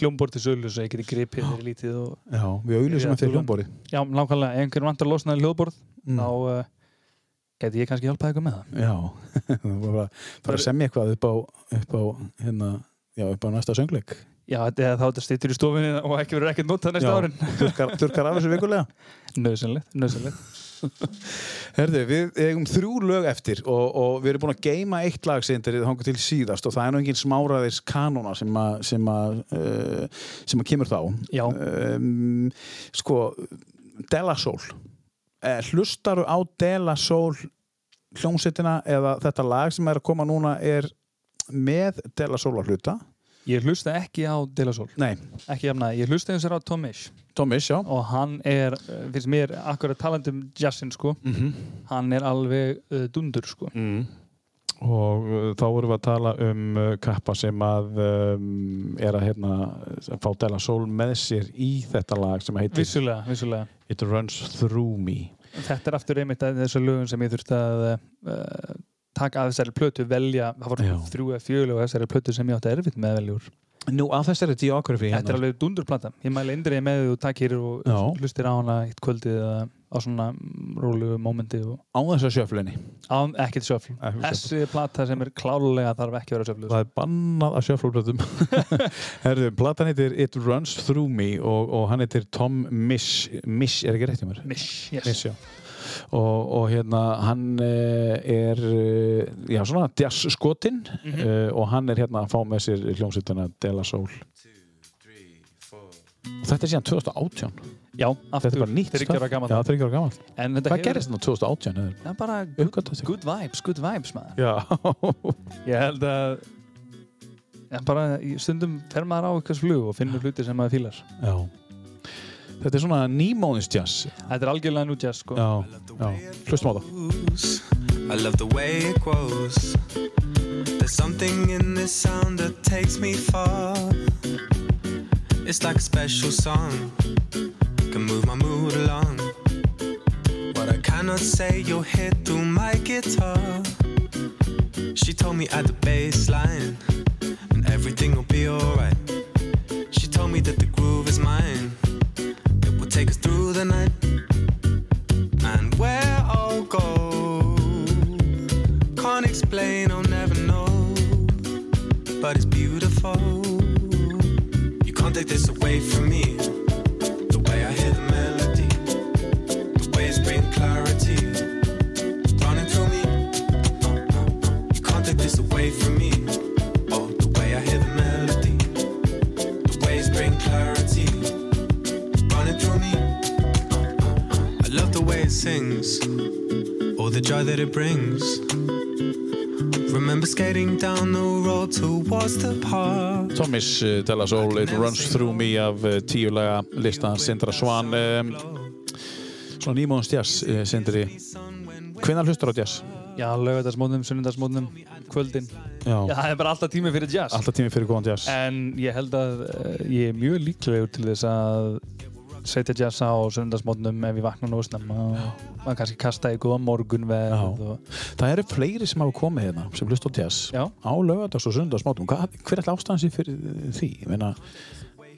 hljómborð til sölu svo ég geti gripið þeirri lítið og Já, við augljósum Já, eftir þú- hljómbóri já, nákvæmlega, ef einhver vantar að losna hljóðborð Mm. þá uh, geti ég kannski hjálpað eitthvað með það. Já, [LAUGHS] það var bara, bara að semja eitthvað upp á, upp á, hérna, já, upp á næsta söngleik. Já, er þá þetta stýttur í stofinni og ekki verður ekkert notað næsta árin. þurkar af þessu vikulega. [LAUGHS] Nöðsynlegt, nöðsynlegt [LAUGHS] Herðu, við eigum þrjú lög eftir og, og við erum búin að geima eitt lag sem þetta hangað til síðast og það er nú engin smáraðis kanóna sem að sem að, uh, sem að kemur þá. Um, Sko Della Soul. Eh, Hlustaru á Della Soul hljómsveitina eða þetta lag sem er að koma núna er með Della Soul að hluta Ég hlusta ekki á Nei, ekki jafnaði. Ég hlusta eins og á Tom Misch Thomas, já og hann er, eh, finnst mér, akkurat talandi um jazzin, sko, mm hann er alveg uh, dundur, sko. mm. og uh, þá vorum við að tala um uh, kappa sem að um, er að hérna fá Della Soul með sér í þetta lag sem heitir Vissulega, vissulega. It Runs Through Me Þetta er aftur einmitt að þessu lögum sem ég þurfti að uh, taka að þessari plötu velja, það voru þrjú eða fjölu og þessari plötu sem ég átti erfitt með úr. Nú, að þessari geography Þetta er alveg dundurplata. Ég mæli indrið með og takkir og Já. hlustir á hana eitt kvöldið eða á svona rólegu mómenti og á þessu sjöflunni á ekkert sjöfl. Þessi plata sem er klálega þarf ekki að vera sjöflu. Það er bannað að sjöflblöðum [LAUGHS] Herðu, platan heitir It Runs Through Me og, og hann heitir Tom Mish Mish, er ekki rétt hjá mér? Mish, yes. Mish, og, og hérna hann eh, er eh, já svona jazz skotinn eh, og hann er hérna að fá með sér hljómsveitana De La Soul og þetta er síðan 2018 Já, þetta er bara nýtt Þriggja ára gamall. já, þryggja ára gamall En hvað hefur- gerist þetta 2018? eða? Það er bara sig. good vibes, good vibes maður. já, [LAUGHS] Ég held að en bara í stundum fer maður á eitthvað flug og finnur hluti sem maður fílar. já þetta er svona nýmóðins jazz Þetta er algjörlega nú jazz sko. já, já, hlustum á það I love the way it grows. There's something in this sound that takes me far. It's like a special song, can move my mood along. What I cannot say, you'll hear through my guitar. She told me at the bass line, and everything will be alright. She told me that the groove is mine, it will take us through the night. And where I'll go, can't explain, I'll never know. But it's beautiful. You can't take this away from me. The way I hear the melody, the way it's bringing clarity, running through me. You can't take this away from me. Sings, all the joy that it brings. Remember skating down the road towards the park. Thomas uh, De La Soul, It Runs Through Me af uh, tíulega lista Sindra Svan um, svona nýmóðins jazz uh, Sindri hvenær hlustar á jazz? Já, laugardagsmótnum, sunnundagsmótnum, kvöldin. Já, Já, það er bara alltaf tími fyrir jazz. alltaf tími fyrir góðan jazz En ég held að uh, ég er mjög líklegur til þess að setja jazz á sunnundagsmótnum ef ég vakna nógu snemma og kannski kasta í góða morgunverð Já. og Það eru fleiri sem hafa komið hérna sem hlust á jazz Já. á lögadags og sundagsmátum Hvað, hver er ástæðan sér fyrir því? Meina,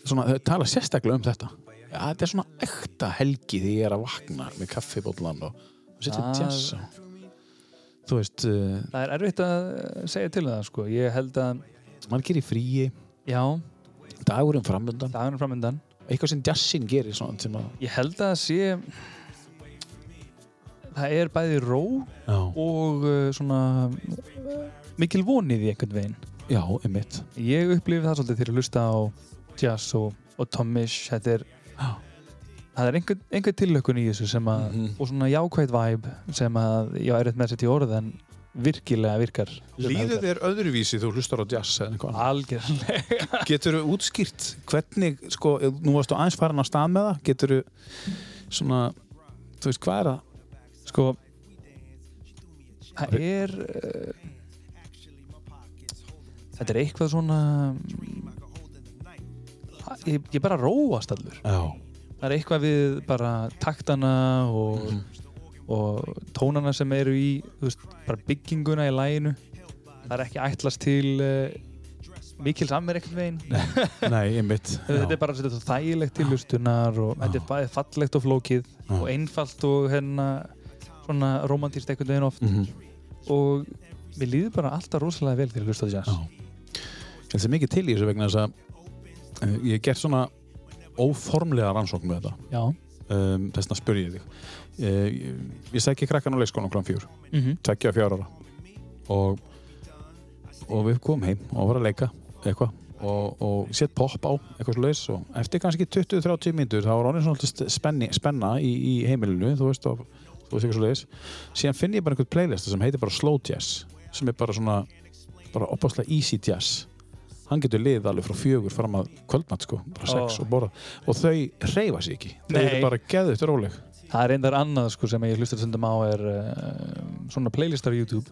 svona, þau tala sérstaklega um þetta Já, þetta er svona ekta helgi því ég er að vakna með kaffibóllan og, setja jazz á veist, uh, það er erfitt að segja til það sko. Ég held að, margir í fríi já, dagurinn framöndan dagunum framöndan eitthvað sem jazzin gerir svona Ég held að það sé það er bæði ró Já, og uh, svona mikil vonið í einhvern veginn já einmitt ég upplifi það svolítið þegar að hlusta á jazz og, og Tom Misch þetta er Já. það er einhver, einhver tillökun í þessu sem að Mhm. og svona jákvæð vibe sem að ég er með setja í orð en virkilega virkar Líður þér öðruvísi þú hlustar á jazz eða eitthvað algjörlega [LAUGHS] Getur þú útskýrt hvernig, sko, nú varstu aðeins farin á stað með það, getur þú svona, þú veist, hvað er það? sko það er uh, þetta er eitthvað svona ég, ég bara róast allur Já. það er eitthvað við bara taktana og, og tónana sem eru í veist, bara bygginguna í læginu það er ekki ætlast til uh, mikil samver ekkert veginn [LAUGHS] Nei, einmitt. [LAUGHS] þetta er bara þetta er þægilegt til hlustunar og þetta er bæðið fallegt og flókið Já. og einfalt og hérna svona romantíst einhvern veginn oft Mm og mér líður bara alltaf rosalega vel hlusta á jazz Já. Ég held sem mikið til í þessu vegna þess að uh, ég hef gert svona óformlega rannsókn með þetta. já, Um, þess vegna spur ég þig. Uh, ég, sækki krakkan á leikskólan kl. fjör, mm tveggja og fjár ára. Og, og við komum heim og var að leika eitthvað. Og, og sett pop á eitthvað leis og eftir kannski 20-30 mínútur þá var honum svona spenni, spenna í, í heimilinu þú veist og þú veist eitthvað leis síðan finn ég bara einhvern playlist sem heitir bara slow jazz sem er bara svona bara opaslega easy jazz. Hann getur liðið alveg frá fjögur fram að kvöldmatt sko, bara sex Ó. og borða og þau hreyfa sig ekki. Þau eru bara geðut róleg Það er reyndar annað sko, sem ég hlustar stundum á er uh, svona playlistar á YouTube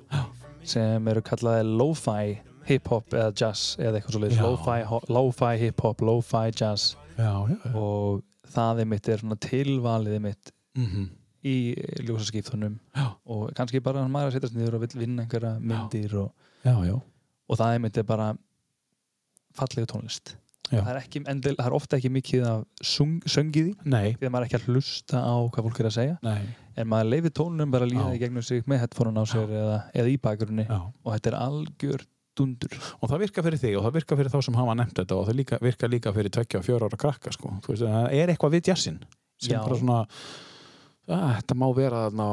sem eru kallaði lo-fi hip-hop eða jazz eða eitthvað svo Já. lo-fi, ho- lo-fi hip-hop, lo-fi jazz já, já, já. og það er mitt er svona tilvalið mitt Mm í ljósaskiptunum Já. og kannski bara maður að setjast niður og vill vinna einhverja myndir og, og það er mitt er bara fallega tónlist. Það er, ekki, endil, það er ofta ekki mikið af söngiði því. Að maður er ekki að hlusta á hvað fólk er að segja. Nei, en maður leifir tónunum bara að líða í gegnum sig með headphone á sér eða, eða í bakgrunni. Já. og þetta er algjör dundur. Og það virkar fyrir þig og það virkar fyrir þá sem hafa nefnt þetta og það líka, virkar líka fyrir tveggja og fjóra ára krakka sko. Veist, það er eitthvað við jazzin sem Já. bara svona að, þetta má vera þarna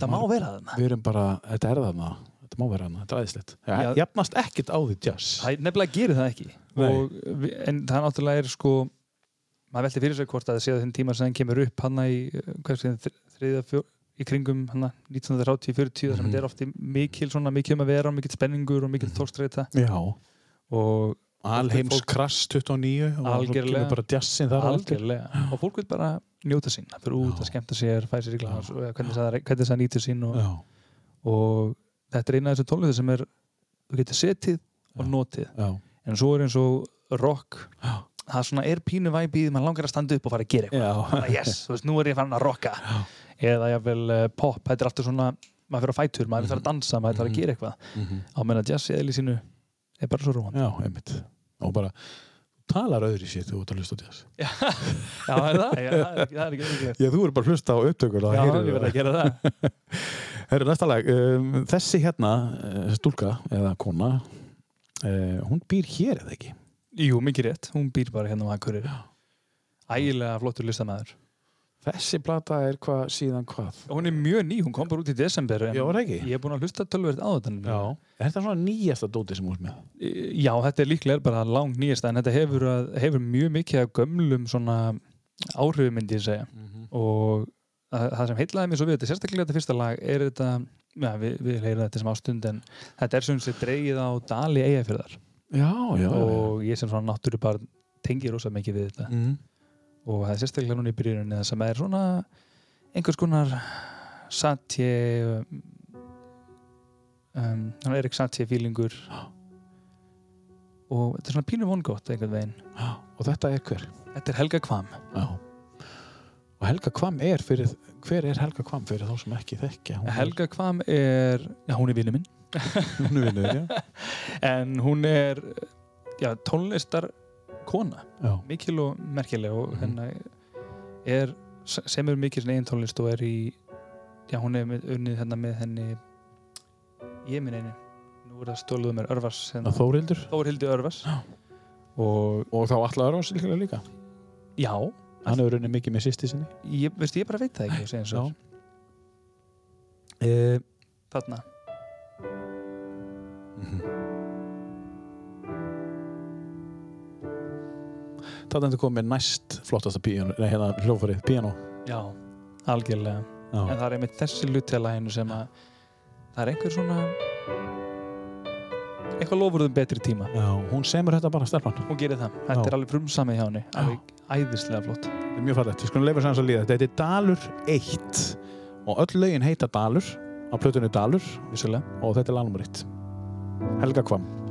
það má vera þarna. bara, þetta er þarna þetta má vera þarna, þetta er aðeinslegt Já. jafnast ekkert á því jazz það er nefnilega gerir það ekki og, en það náttúrulega er sko maður velti fyrir sig hvort að það séð þinn tíma sem hann kemur upp hann í uh, hvað sé, þri- þriðja fjó, í kringum hann 1930-40 þar sem Mhm. þetta er ofti mikil svona mikil um að vera mikil spenningur og mikil tókstreita Já, og alheims krass 29 og Algjörlega. á eftir. algjörlega og fólk vil bara njóta sín það fyrir út Já. að skemmta sér, fæ sér í glas og hvernig það, hvernig það nýtur sín og, og þetta er eina af þessu tónlistu sem er þú getur setið og notið. Já, en svo er eins og rock Já. það svona er pínu væpið, mann langar að standa upp og fara að gera eitthvað. Yes, þú veist, nú er ég farin að rocka. Eða jáfnvel uh, pop, þetta er alltaf svona maður fyrir að fætur, maður fyrir að dansa, maður fyrir að Mhm. gera eitthvað. Mhm. á meðan jazz eðli sínu er bara svo róan já, einmitt. Og bara talar öðru sér þú ert að hlusta á jazz. Já, [LAUGHS] það er það, já, það er það er ekki, það er ekki. Já, þú eru bara að hlusta á upptökur já, ég verð að gera það. [LAUGHS] Herru, næsta lag. Um, Þessi hérna, uh, stúlka eða kona uh, hún býr hér eða ekki? Jú, mikið rétt, hún býr bara hérna á Akureyri. Ægilega flottur listamæður Þessi plata er hvað síðan hvað? Hún er mjög ný, hún kom bara út í desember en Já, það ekki? ég er búin að hlusta tölverið á þetta Já. Er þetta svona nýjasta dóti sem ert með? Já, þetta er líklega bara langt nýjast en þetta hefur, að, hefur mjög mikið af gömlum svona áhrifum myndi ég segja. Og það, það sem heitlaði mér svo við þetta, sérstaklega þetta fyrsta lag er þetta, já við, við heyrum þetta sem ástund en þetta er sem sé dreigið á Dali Eyjafjörðar Já, já, og ég sem svona náttúru bara tengi rosa mikið við þetta. Mm. Og það er sérstaklega núna í byrjuninni það sem er svona einhvers konar satje um, um, er Erik Satje fílingur og þetta er svona pínu vongótt einhvern veginn. Og þetta er hver? Þetta er Helga Kvam. Já. Og Helga Kvam er fyrir hver er Helga Kvam fyrir þá sem ekki er- Helga Kvam er, já hún er vinnu minn. Hún er vinnur, já. [LAUGHS] En hún er já, tónlistar kona. Já, mikil og merkileg og Mhm. hennar er sem er mikil eigin tónlist og er í já hún er með, unnið hérna með henni ég minn einu. Nú er það stóluð mér Örvars hérna. Þórildur Þórhildi Örvars. Og Og þá allar Örvars líka líka? Já, Hann hefur runnið mikið með sýsti sinni. Ég, veist, ég bara veit það ekki að segja eins og Þetta er komið næst flottasta píano, nei hérna hljófarið, píano já, algjörlega. Já, en það er einmitt þessi luti að læginu sem að það er einhver svona eitthvað lofurðum betri tíma. Já hún semur þetta bara stelpan. Hún gerir það, þetta Já. er alveg frumsamið hjá henni. Alveg æðislega flott. Þetta er mjög fallegt, við skulum leifa sér að líða. Þetta er Dalur 1 og öll lögin heita Dalur. Á plötunni Dalur. Vissulega. Og þetta er 1 Helga Kvam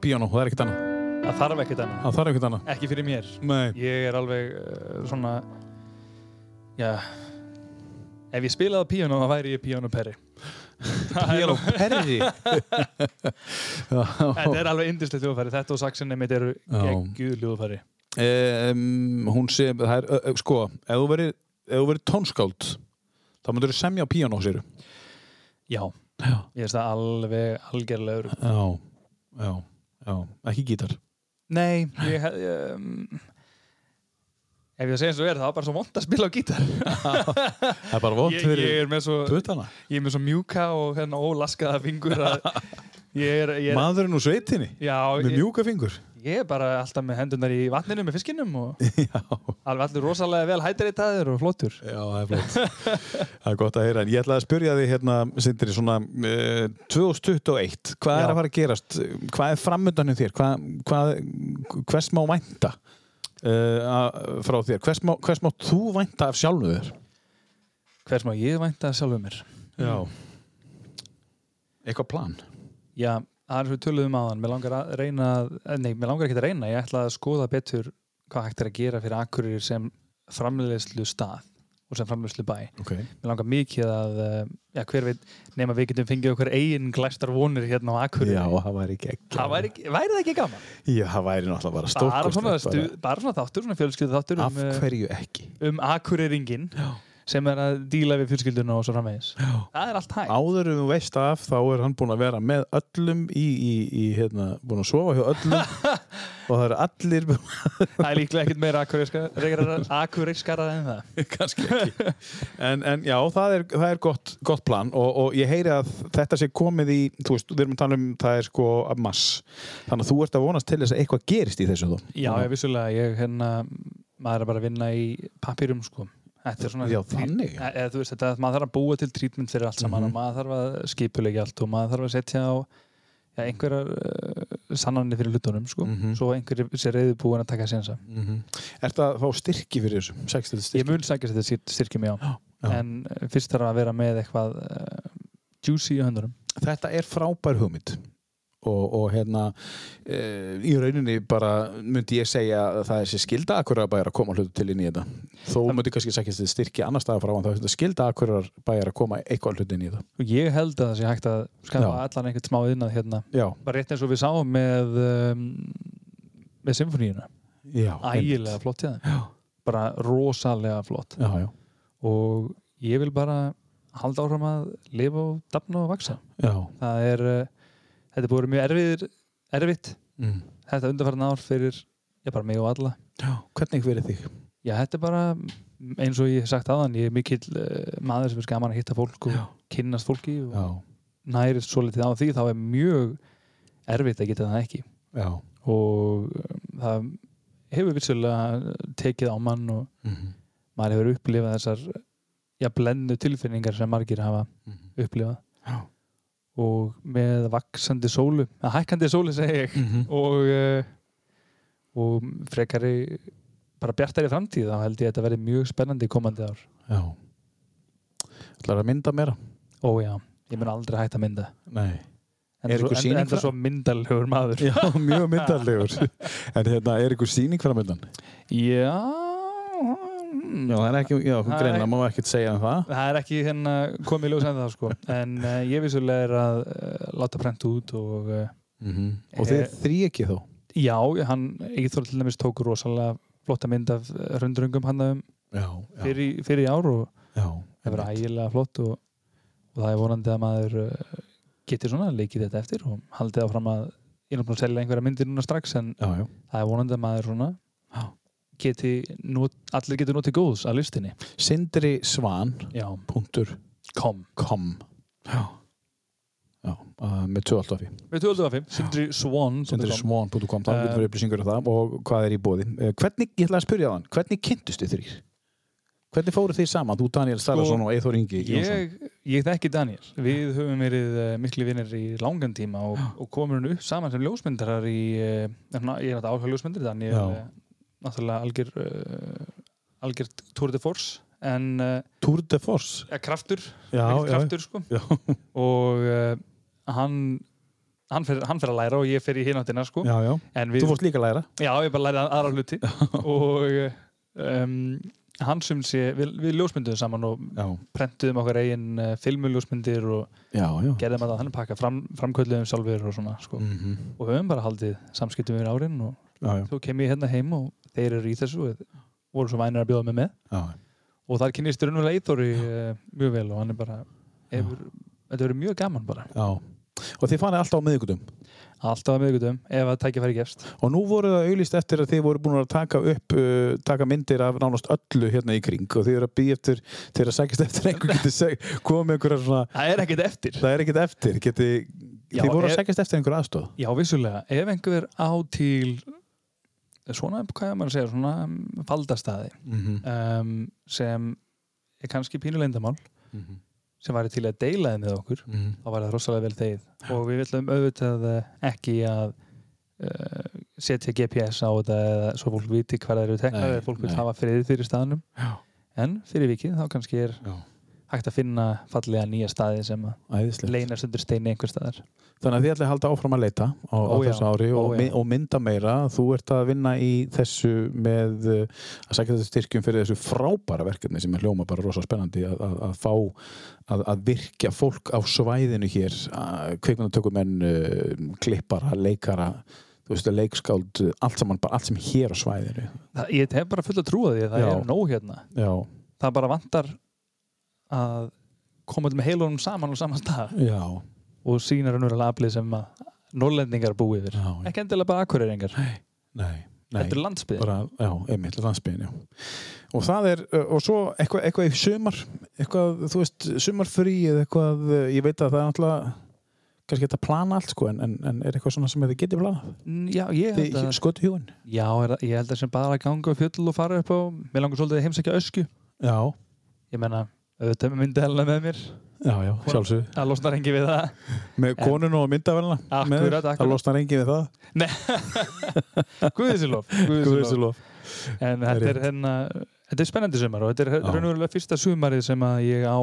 bara píano, það er ekkert annað. Það þarf ekkert annað. Það þarf ekkert annað. Ekki fyrir mér. Nei. Ég er alveg uh, svona, já, ef ég spilaði á píano, þá væri ég píano perri. [LAUGHS] Píano perri? [LAUGHS] Þetta er alveg indislegt hljóðfæri. Þetta og saxinni mitt eru Já. geggjuð hljóðfæri. Um, hún sé, það er, sko, ef þú verið, ef þú verið tónskáld, þá myndur þú semja á píano, séru. Já. Já. Ég veist það alveg algjörlega örugt. Já, já, já, ekki gítar. Nei, ég hef... Um, ef ég að segja eins og er, það var bara svo vond að spila á gítar. [LAUGHS] Það er bara vont ég, fyrir ég er með svo... Ég er með svo mjúka og hérna ólaskaða fingur að [LAUGHS] ég er... Ég er Maðurinn úr sveitinni, já, með mjúka fingur. Ég er bara alltaf með hendunar í vatninu með fiskinum og [LAUGHS] alveg allir rosalega vel hættiritaðir og flottur. Já, það er flott. það er gott að heyra. En ég ætlaði að spyrja þig hérna, Sindri, svona uh, 2021, hvað Já. er að fara að gerast? Hvað er framöndanum þér? Hvað, hvað, hvers má vænta uh, frá þér? Hvers má, hvers má þú vænta af sjálfu þér? Hvers má ég vænta sjálfur mér? Já. Eitthvað plan? Já, það er svo töluðum aðan. Mér langar að reyna, að- nei, mér langar ekki að reyna. Ég ætla að skoða betur hvað hægt er að gera fyrir Akureyri sem framleiðslu stað og sem framleiðslu bæ. Ok. Mér langar mikið að, eh, já, hver veit, nema við getum fengið okkur eigin glæstar vonir hérna á Akureyri. Já, það væri ekki. Það væri, væri það ekki gaman? Já, það væri náttúrulega bara svona, bara. bara svona þáttur, svona fjölskyldu þáttur Af um, eh, hverju ekki? um Akureyringin sem er að díla við fjölskylduna og svo framvegis. Það er allt hægt. áður en þú veist af þá er hann búinn að vera með öllum í, í, í hérna, búinn að sofa hjá öllum [LAUGHS] og það eru allir Það er líklega ekkert meira akureyskara en það. [LAUGHS] kannski ekki en, en já, það er, það er gott, gott plan og, og ég heyri að þetta sé komið í þú veist, við erum að tala um það er sko að mass, þannig að þú ert að vonast til þess að eitthvað gerist í þessu þó Já, ég vissulega, ég hérna, maður er bara að vinna í papýrum, sko. Þetta er svona... Já, þannig. E, eða, þú veist, þetta, maður þarf að búa til trítmynd fyrir allt saman Mhm. og maður þarf að skipulegja allt og maður þarf að setja á ja, einhverjar uh, sannanir fyrir hlutunum, sko. Mhm. Svo einhverjir sé reyðubúin að taka sénsa. mm -hmm. Er að fá styrki fyrir þessu? Sextil Ég styrki? mun sækja þetta styr- styrkjum, já. Já. En uh, fyrst þarf að vera með eitthvað uh, juicy í höndunum. Þetta er frábær hugmynd og, og hérna e, í rauninni bara myndi ég segja að það er sér skilda akkurar bæjar að koma hlutu til inn í þetta þó myndi kannski sækjast þið styrki annar staðar frá en það er skilda akkurar bæjar að koma eitthvað hlutu inn í þetta Og ég held að það sé hægt að skaffa Já. allan einhvern smá innað hérna. Já, Bara rétt eins og við sáum með, um, með symfoníuna. Ægilega flott í það. Já, Bara rosalega flott. já, já, Og ég vil bara halda áfram að lifa og dafna og vaksa. Það er, uh, þetta er vera mjög erfiðir, erfitt. Mm. Þetta undarfæran ár fyrir, ég bara mig og alla. já. Hvernig verið þig? Já, þetta er bara eins og ég hef sagt aðan, ég er mikill uh, maður sem er gaman að hitta fólk og Já. kynnast fólki og Já, nærist svo litið á því, þá er mjög erfitt að geta það ekki. já Og um, það hefur vissulega tekið á mann og mm -hmm. maður hefur upplifað þessar já, blendu tilfinningar sem margir hafa upplifað Já. Og með vaksandi sólu að hækkandi sólu segi ég Mhm. og, uh, og frekari bara bjartari framtíð þá held ég að þetta verði mjög spennandi komandi ár Já Ætlar að mynda meira? og já, ég mun aldrei hægt að mynda Nei enda Er svo, ykkur enda, enda það? svo myndalögur maður Já, mjög myndarlegur [LAUGHS] En hérna, er ykkur sýning framöndan? já Já, það er ekki, já, er ekki- má ekkert segja um það. Það er ekki hérna komið í ljós en það sko. En uh, ég vissulega er að uh, láta prent út og uh, mm Og þið Eh, þrý ekki þó? Já, hann, Eithor til dæmis tók rosalega flotta mynd af rundrungum hann um fyrir, fyrir ár og það verður ægilega flott og, og það er vonandi að maður geti svona leikið þetta eftir og haldið áfram að ég er náttúrulega að selja einhverja myndir núna strax en Já, já. það er vonandi að maður svona Já. Geti not, allir geti notið góðs að listinni. Sindri Svan Já, punktur kom com. Já. Já, uh, með tvö alltaf í Við 12.5, Sindri Swan Sindri Svan.com, það Eh, við upplýsingur um það og hvað er í bóði Hvernig, ég ætla að spyrja þann, hvernig kynntust þið þrýr? Hvernig fóru þið saman, þú Daniel Starason og Eithor Ingi Jónsson? Ég, ég þekki Daniel. Við höfum verið uh, miklu vinnir í langan tíma og, og komum upp saman sem ljósmyndarar í, uh, ég er náttúrulega áhuga ljósmyndir, Daniel náttúrulega algjör, uh, algjör Tour de Force en uh, Tour de Force? ja, kraftur, Já, mikill já, kraftur sko. já. og uh, hann hann fer, hann fer að læra og ég fer í hináttina sko. Þú fórst líka að læra. Já, ég bara læri aðra hluti. Og um, hann sem sé, við, við ljósmynduðum saman og prentuðum okkar eigin filmuljósmyndir og gerðum að þannig pakka, fram, framkölluðum sjálfur og svona sko. Mm og höfum bara haldið samskiptum við árin og já, svo kem ég hérna heim og þeir eru í þessu og voru svo vænir að bjóða mig með. Já. og þar kynnist raunverulega Eithori uh, mjög vel og hann er bara hefur, þetta verður mjög gaman bara. Já. Og þið farið alltaf á miðvíkutum alltaf að miðgutum ef að tækifæri gefst. Og nú voru það auðlist eftir að þið voru búin að taka upp uh, taka myndir af nánast öllu hérna í kring og þið eru að býja eftir þegar að sækist eftir einhver komið einhverja svona það er ekkert eftir. Það er ekkert eftir. Geti, Já, þið voru að sækist eftir einhver aðstóð já vissulega, ef einhver á til svona, hvað er maður að segja svona um, faldastæði mm -hmm. um, sem er kannski pínuleyndamál sem væri til að deila þið með okkur Mhm. þá var það rosalega vel þegið og við viljum auðvitað eh, ekki að uh, setja GPS á þetta eða svo fólk viti hvað það eru teknar Nei, eða fólk vil hafa frið fyrir staðnum Já. en fyrir vikið þá kannski er Já. Hægt að finna fallega nýja staði sem leynast undir steini einhver staðar Þannig að þið ætlaði að halda áfram að leita á, á þessu ári og, og mynda meira. Þú ert að vinna í þessu með uh, að sækja þessu styrkjum fyrir þessu frábæra verkefni sem er hljóma bara rosa spennandi að, að, að fá að, að virkja fólk á svæðinu hér kveikmyndatökumenn, uh, klippara, leikara leikskáld, allt saman, bara allt sem hér á svæðinu. það, ég hef bara full að trúa því að það Já. er nóg hérna Já, það bara vantar að koma með heilunum saman á saman stað já, og sína raunverulega aflið sem að norlendingar búi yfir ekki endilega bara nei. þetta er landsbyðin bara, já, einmitt, landsbygðin, já. Og það er, uh, og svo eitthvað, eitthvað í sumar, eitthvað, þú veist, sumarfrí eða eitthvað, uh, ég veit að það er náttúrulega, kannski þetta plana allt, sko, en, en, en er eitthvað svona sem þið getið planað? Já, ég held að, skotu hjúin? já, ég held að sem bara að ganga fjöll og fara upp á, mér langar svolítið að heimsækja ösku Já, ég menna, auðvitað með myndi helna með mér já, já, sjálfsög. það losnar engi við það Með konun og Akkurat, það losnar engi við það. [LAUGHS] Guðisilof Guðisilof. en þetta er hérna þetta er spennandi sumar og þetta er Já. raunverulega fyrsta sumarið sem að ég á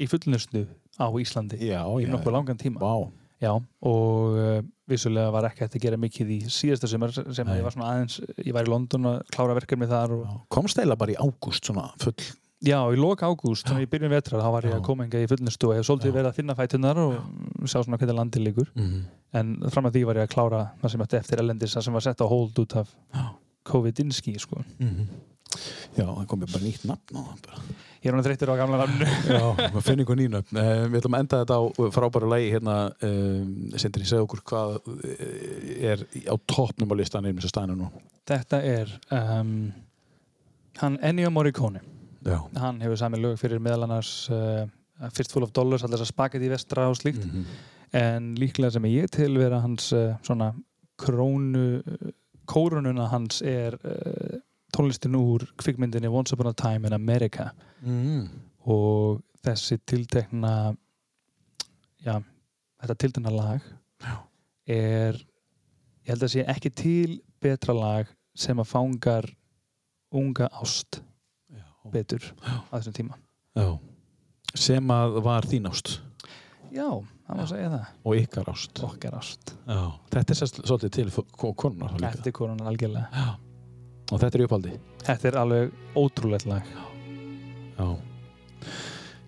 í fullnustu á Íslandi Já, í nokkuð langan tíma vá, Já, og uh, vissulega var ekki hægt að gera mikið í síðasta sumar sem Nei. ég var svona aðeins, ég var í London að klára verkefni þar og. Komst eila bara í ágúst svona full. Já, í lok ágúst, svona í byrjun vetrar, þá var ég að koma enga í fullnustu og ég svolítið verið að finna fætunar og sjá svona hvernig landið liggur. Mm. En fram að því var ég að klára það sem ætti eftir elendis, það sem var sett á hold út af Já. COVID-inski, sko. Mm. Já, það komið bara nýtt nafn á það. Ég er hann þreyttur á gamla nafnu. [LAUGHS] Já, maður finnir einhver nýna uh, Við ætlum að enda þetta á frábæru lægi hérna, um, Sindri, segja okkur hvað uh, er á toppnum á listanum eins og staðinu nú Þetta er um, hann Ennio Morricone. Já, Hann hefur sami lög fyrir meðal annars uh, Fistful of Dollars, allir þess að spagetti vestra og slíkt. mm en líklega sem ég til vera hans uh, svona krónu kórununa hans er uh, tónlistin úr kvikmyndinni Once Upon a Time in America -hmm. og þessi tiltekna já, þetta tiltekna lag Já. er ég held að sé ekki til betra lag sem að fangar unga ást. Betur á þessum tíma Já. sem að var þín ást já, það má segja það og ykkar ást ást. Þetta er svolítið til ko- konunar þá líka. eftir korunan algjörlega Já. og þetta er uppaldi Þetta er alveg ótrúlegt lag. Já.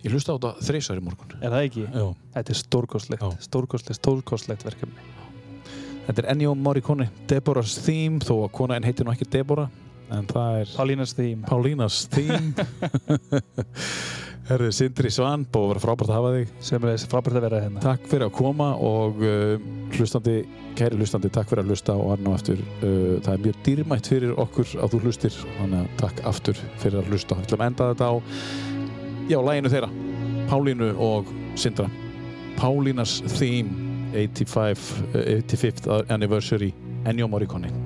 Ég hlusta á þetta þreysar í morgun Er það ekki? Já. Þetta er stórkostlegt. Já. Stórkostlegt, stórkostlegt verkefni. Þetta er Ennio Morricone Deborah's Theme þó að kona en heitir nú ekki Deborah en það er Paulínas Theme. Paulínas Theme [LAUGHS] Herðu, Sindri Svan búið að vera frábært að hafa þig Semlega frábært að vera hérna. Takk fyrir að koma og uh, hlustandi, kæri hlustandi, takk fyrir að hlusta og annar aftur. Uh, það er mjög dýrmætt fyrir okkur að þú hlustir, þannig að takk aftur fyrir að hlusta. Við ætlum að enda þetta á, já, læginu þeirra, Pálínu og Sindra. Pálínas Theme 85, uh, 85th anniversary Ennio Morricone.